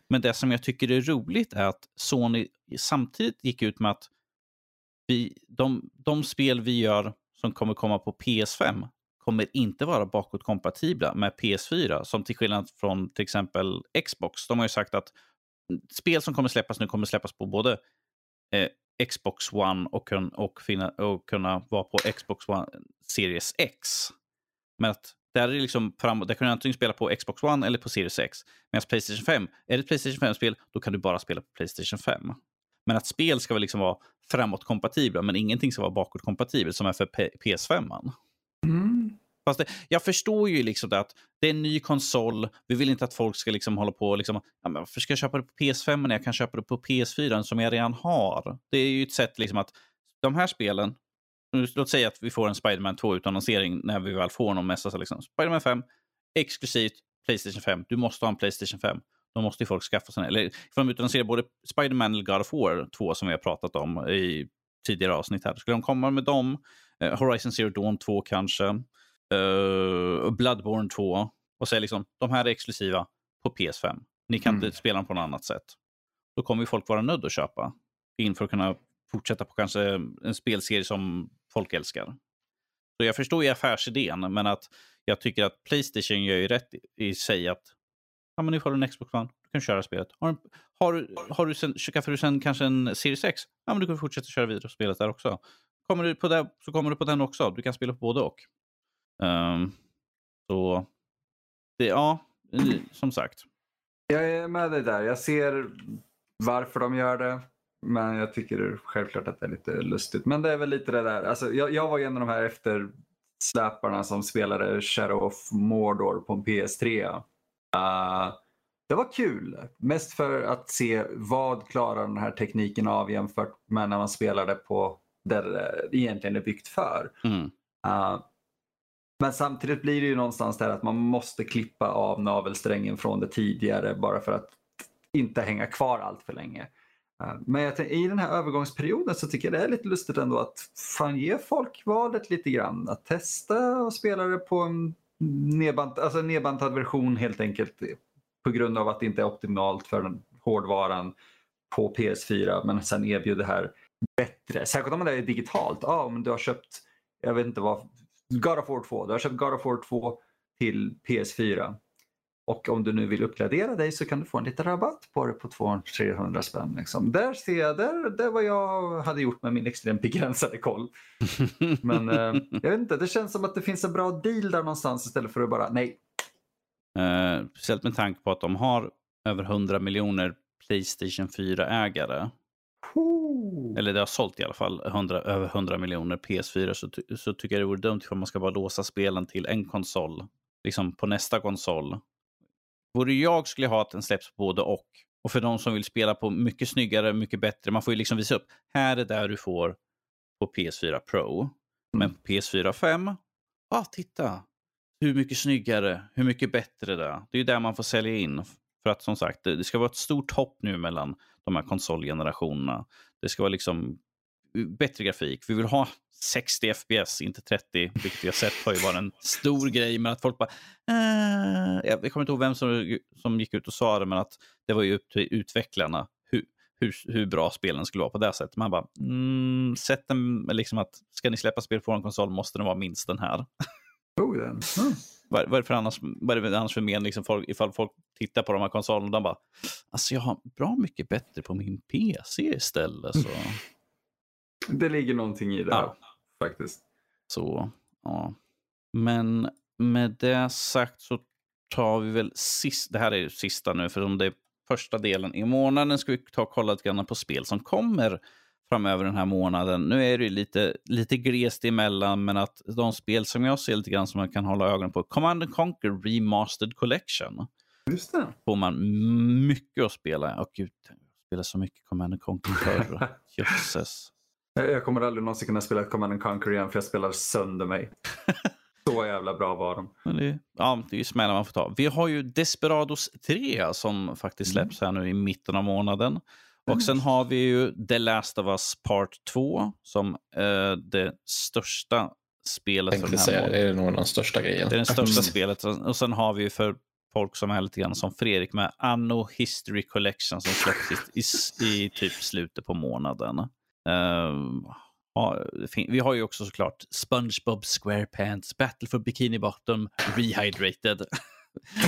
Speaker 2: Men det som jag tycker är roligt är att Sony samtidigt gick ut med att vi, de, de spel vi gör som kommer komma på PS5 kommer inte vara bakåtkompatibla med PS4 som till skillnad från till exempel Xbox. De har ju sagt att spel som kommer släppas nu kommer släppas på både eh, Xbox One och, kun, och, finna, och kunna vara på Xbox One Series X. Men att där är liksom fram, där kan du antingen spela på Xbox One eller på Series X. Medan Playstation 5, är det ett Playstation 5-spel, då kan du bara spela på Playstation 5. Men att spel ska väl liksom vara framåtkompatibla, men ingenting ska vara bakåtkompatibelt som är för P- PS5. -man.
Speaker 1: Mm.
Speaker 2: Fast det, jag förstår ju liksom det att det är en ny konsol. Vi vill inte att folk ska liksom hålla på och liksom, ja, men varför ska jag köpa det på PS5 när jag kan köpa det på PS4 som jag redan har? Det är ju ett sätt liksom att de här spelen, låt säga att vi får en Spider-Man 2 utannonsering när vi väl får någon mässa. Liksom. Spider-Man 5, exklusivt Playstation 5. Du måste ha en Playstation 5. Då måste ju folk skaffa sig. Eller för de utannonserar både Spider-Man God of War 2 som vi har pratat om i tidigare avsnitt här. Skulle de komma med dem eh, Horizon Zero Dawn 2 kanske. Uh, Bloodborne 2. Och säga liksom, de här är exklusiva på PS5. Ni kan
Speaker 1: Mm.
Speaker 2: inte spela dem på något annat sätt. Då kommer ju folk vara nödda att köpa. In för att kunna fortsätta på kanske en spelserie som folk älskar. Så jag förstår ju affärsidén, men att jag tycker att Playstation gör ju rätt i- sig att ja, men nu får du en Xbox One, du kan köra spelet. Har, du- har, har du sen, skaffar du sen kanske en Series X, ja men du kan fortsätta köra vidare spelet där också. Kommer du på det, så kommer du på den också. Du kan spela på både och. Ehm, så, det, ja, eh, som sagt.
Speaker 1: Jag är med dig där. Jag ser varför de gör det. Men jag tycker självklart att det är lite lustigt. Men det är väl lite det där. Alltså, jag, jag var en av de här eftersläparna som spelade Shadow of Mordor på en PS3. Uh, det var kul. Mest för att se vad klarar den här tekniken av jämfört med när man spelade på där det egentligen är byggt för.
Speaker 2: Mm.
Speaker 1: Uh, men samtidigt blir det ju någonstans där att man måste klippa av navelsträngen från det tidigare bara för att inte hänga kvar allt för länge. Eh, men jag i den här övergångsperioden så tycker jag det är lite lustigt ändå att fan ge folk valet lite grann. Att testa och spela det på en nedbant, alltså en nedbantad version helt enkelt på grund av att det inte är optimalt för den hårdvaran på PS4 men sen erbjuder det här bättre. Särskilt om det är digitalt. Ja, om du har köpt, jag vet inte vad, God of War 2. Du har köpt God of War 2 till PS4. Och om du nu vill uppgradera dig så kan du få en liten rabatt på det på 200-300 spänn. Liksom. Där ser jag, där, där vad jag hade gjort med min extremt begränsade koll. Men eh, jag vet inte, det känns som att det finns en bra deal där någonstans istället för att bara nej.
Speaker 2: Eh, speciellt med tanke på att de har över 100 miljoner Playstation 4-ägare. Eller det har sålt i alla fall 100, över 100 miljoner PS4. Så, så tycker jag det vore dumt om man ska bara låsa spelen till en konsol. Liksom på nästa konsol. Vore jag skulle ha att den släpps på både och. Och för de som vill spela på mycket snyggare, mycket bättre. Man får ju liksom visa upp. Här är där du får på PS4 Pro. Men på PS4 5. Ah, titta. Hur mycket snyggare, hur mycket bättre det är. Det är ju där man får sälja in. För att som sagt, det ska vara ett stort hopp nu mellan de här konsolgenerationerna. Det ska vara liksom bättre grafik. Vi vill ha 60 FPS, inte 30, vilket vi har sett har ju varit en stor grej. Men att folk bara... Äh, jag kommer inte ihåg vem som, som gick ut och sa det, men att det var ju upp till utvecklarna hur, hur, hur bra spelen skulle vara på det sättet. Man bara, mm, sätt den, liksom att ska ni släppa spel på en konsol måste den vara minst den här.
Speaker 1: Oh, den. Mm.
Speaker 2: Vad, vad är det för annars, vad är det annars för men liksom folk, ifall folk tittar på de här konsolerna och bara, alltså jag har bra mycket bättre på min PC istället. Så,
Speaker 1: Det ligger någonting i det här,
Speaker 2: Ja.
Speaker 1: faktiskt.
Speaker 2: så ja. Men med det sagt så tar vi väl sist, det här är ju sista nu, för om det är första delen i månaden ska vi ta och kolla lite grann på spel som kommer framöver den här månaden. Nu är det ju lite, lite glest emellan, men att de spel som jag ser lite grann som man kan hålla ögonen på, Command and Conquer Remastered Collection.
Speaker 1: Just det.
Speaker 2: får man mycket att spela. Och gud, jag spelade så mycket Command and Conquer förr. Jösses.
Speaker 1: Jag jag kommer aldrig någonsin kunna spela Command and Conquer igen för jag spelar sönder mig. Så jävla bra var de.
Speaker 2: Men det, ja, det är ju smällar man får ta. Vi har ju Desperados 3 som faktiskt släpps här nu i mitten av månaden. Och sen har vi ju The Last of Us Part 2 som eh, det största spelet för
Speaker 3: tänkte
Speaker 2: den
Speaker 3: säga det är nog den största grejen.
Speaker 2: Det är det största
Speaker 3: Mm.
Speaker 2: spelet. Och sen har vi ju för folk som är lite grann som Fredrik med Anno History Collection som släpps i, i, typ slutet på månaden. Ehm, ja, vi har ju också såklart SpongeBob SquarePants, Battle for Bikini Bottom, Rehydrated.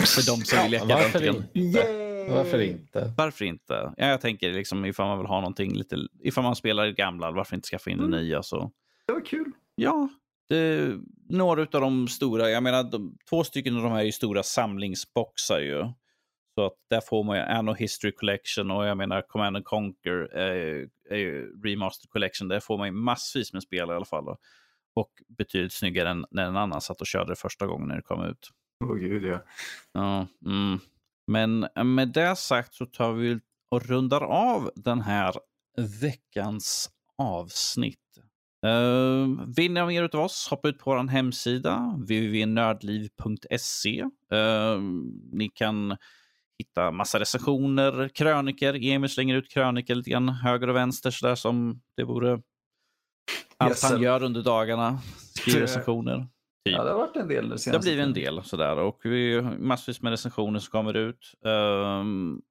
Speaker 2: för de som vill leka
Speaker 3: Ja, varför inte? Varför inte?
Speaker 2: Varför inte? Ja, jag tänker liksom ifall man vill ha någonting lite, ifall man spelar det gamla, varför inte skaffa in det
Speaker 1: Mm.
Speaker 2: nya så.
Speaker 1: Det var kul.
Speaker 2: Ja, det, några av de stora, jag menar de, två stycken av de här är ju stora samlingsboxar ju. Så att där får man ju Anno History Collection och jag menar Command and Conquer är, är ju Remastered Collection. Där får man ju massvis med spel i alla fall. Och betydligt snyggare än när en annan satt och körde det första gången när det kom ut.
Speaker 1: Åh gud ja.
Speaker 2: Ja, mm. Men med det sagt så tar vi och rundar av den här veckans avsnitt. Uh, vill ni ha mer av oss, hoppa ut på vår hemsida www.nördliv.se. Uh, ni kan hitta massa recensioner, kröniker. Emil slänger ut kröniker lite grann höger och vänster sådär som det vore Allt
Speaker 1: Yes,
Speaker 2: han gör under dagarna. Skriver
Speaker 1: Det-
Speaker 2: recensioner. Typ.
Speaker 1: Ja, det har varit en del nu
Speaker 2: Det har
Speaker 1: senaste
Speaker 2: blivit en del sådär och vi har massvis med recensioner som kommer ut. Ehm,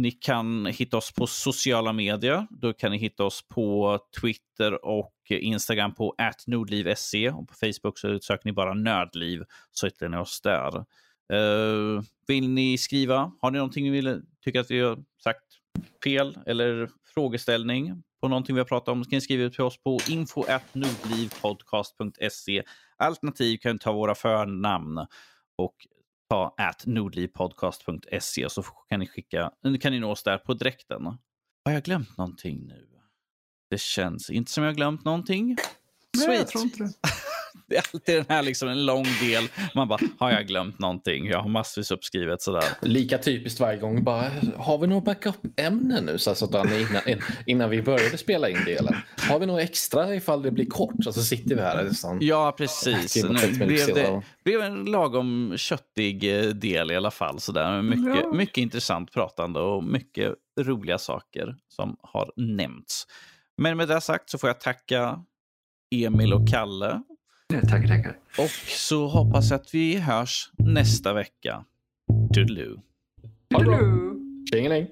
Speaker 2: ni kan hitta oss på sociala medier. Då kan ni hitta oss på Twitter och Instagram på atnordliv.se och på Facebook så söker ni bara Nördliv så hittar ni oss där. Uh, vill ni skriva? Har ni någonting ni vill, tycker att vi har sagt fel eller frågeställning på någonting vi har pratat om så kan ni skriva ut till oss på info.nordlivpodcast.se Alternativ kan ni ta våra förnamn och ta at nordlivpodcast.se så kan ni skicka, kan ni nå oss där på direkten. Har jag glömt någonting nu? Det känns inte som jag har glömt någonting.
Speaker 1: Nej, jag
Speaker 2: Sweet.
Speaker 1: tror inte det.
Speaker 2: Det är alltid den här liksom en lång del. Man bara, har jag glömt någonting? Jag har massvis uppskrivet sådär.
Speaker 3: Lika typiskt varje gång. Bara, har vi några backup-ämnen nu? Så att innan, innan vi började spela in delen. Har vi något extra ifall det blir kort? Och så sitter vi här. Liksom.
Speaker 2: Ja, precis. Nu
Speaker 3: 30 minuter
Speaker 2: blev det blev en lagom köttig eh, del i alla fall. Sådär. Mycket,
Speaker 1: Ja.
Speaker 2: mycket intressant pratande och mycket roliga saker som har nämnts. Men med det sagt så får jag tacka Emil och Kalle.
Speaker 1: Tackar, tackar.
Speaker 2: Och så hoppas jag att vi hörs nästa vecka. Toodaloo.
Speaker 3: Bra. Tjingeling.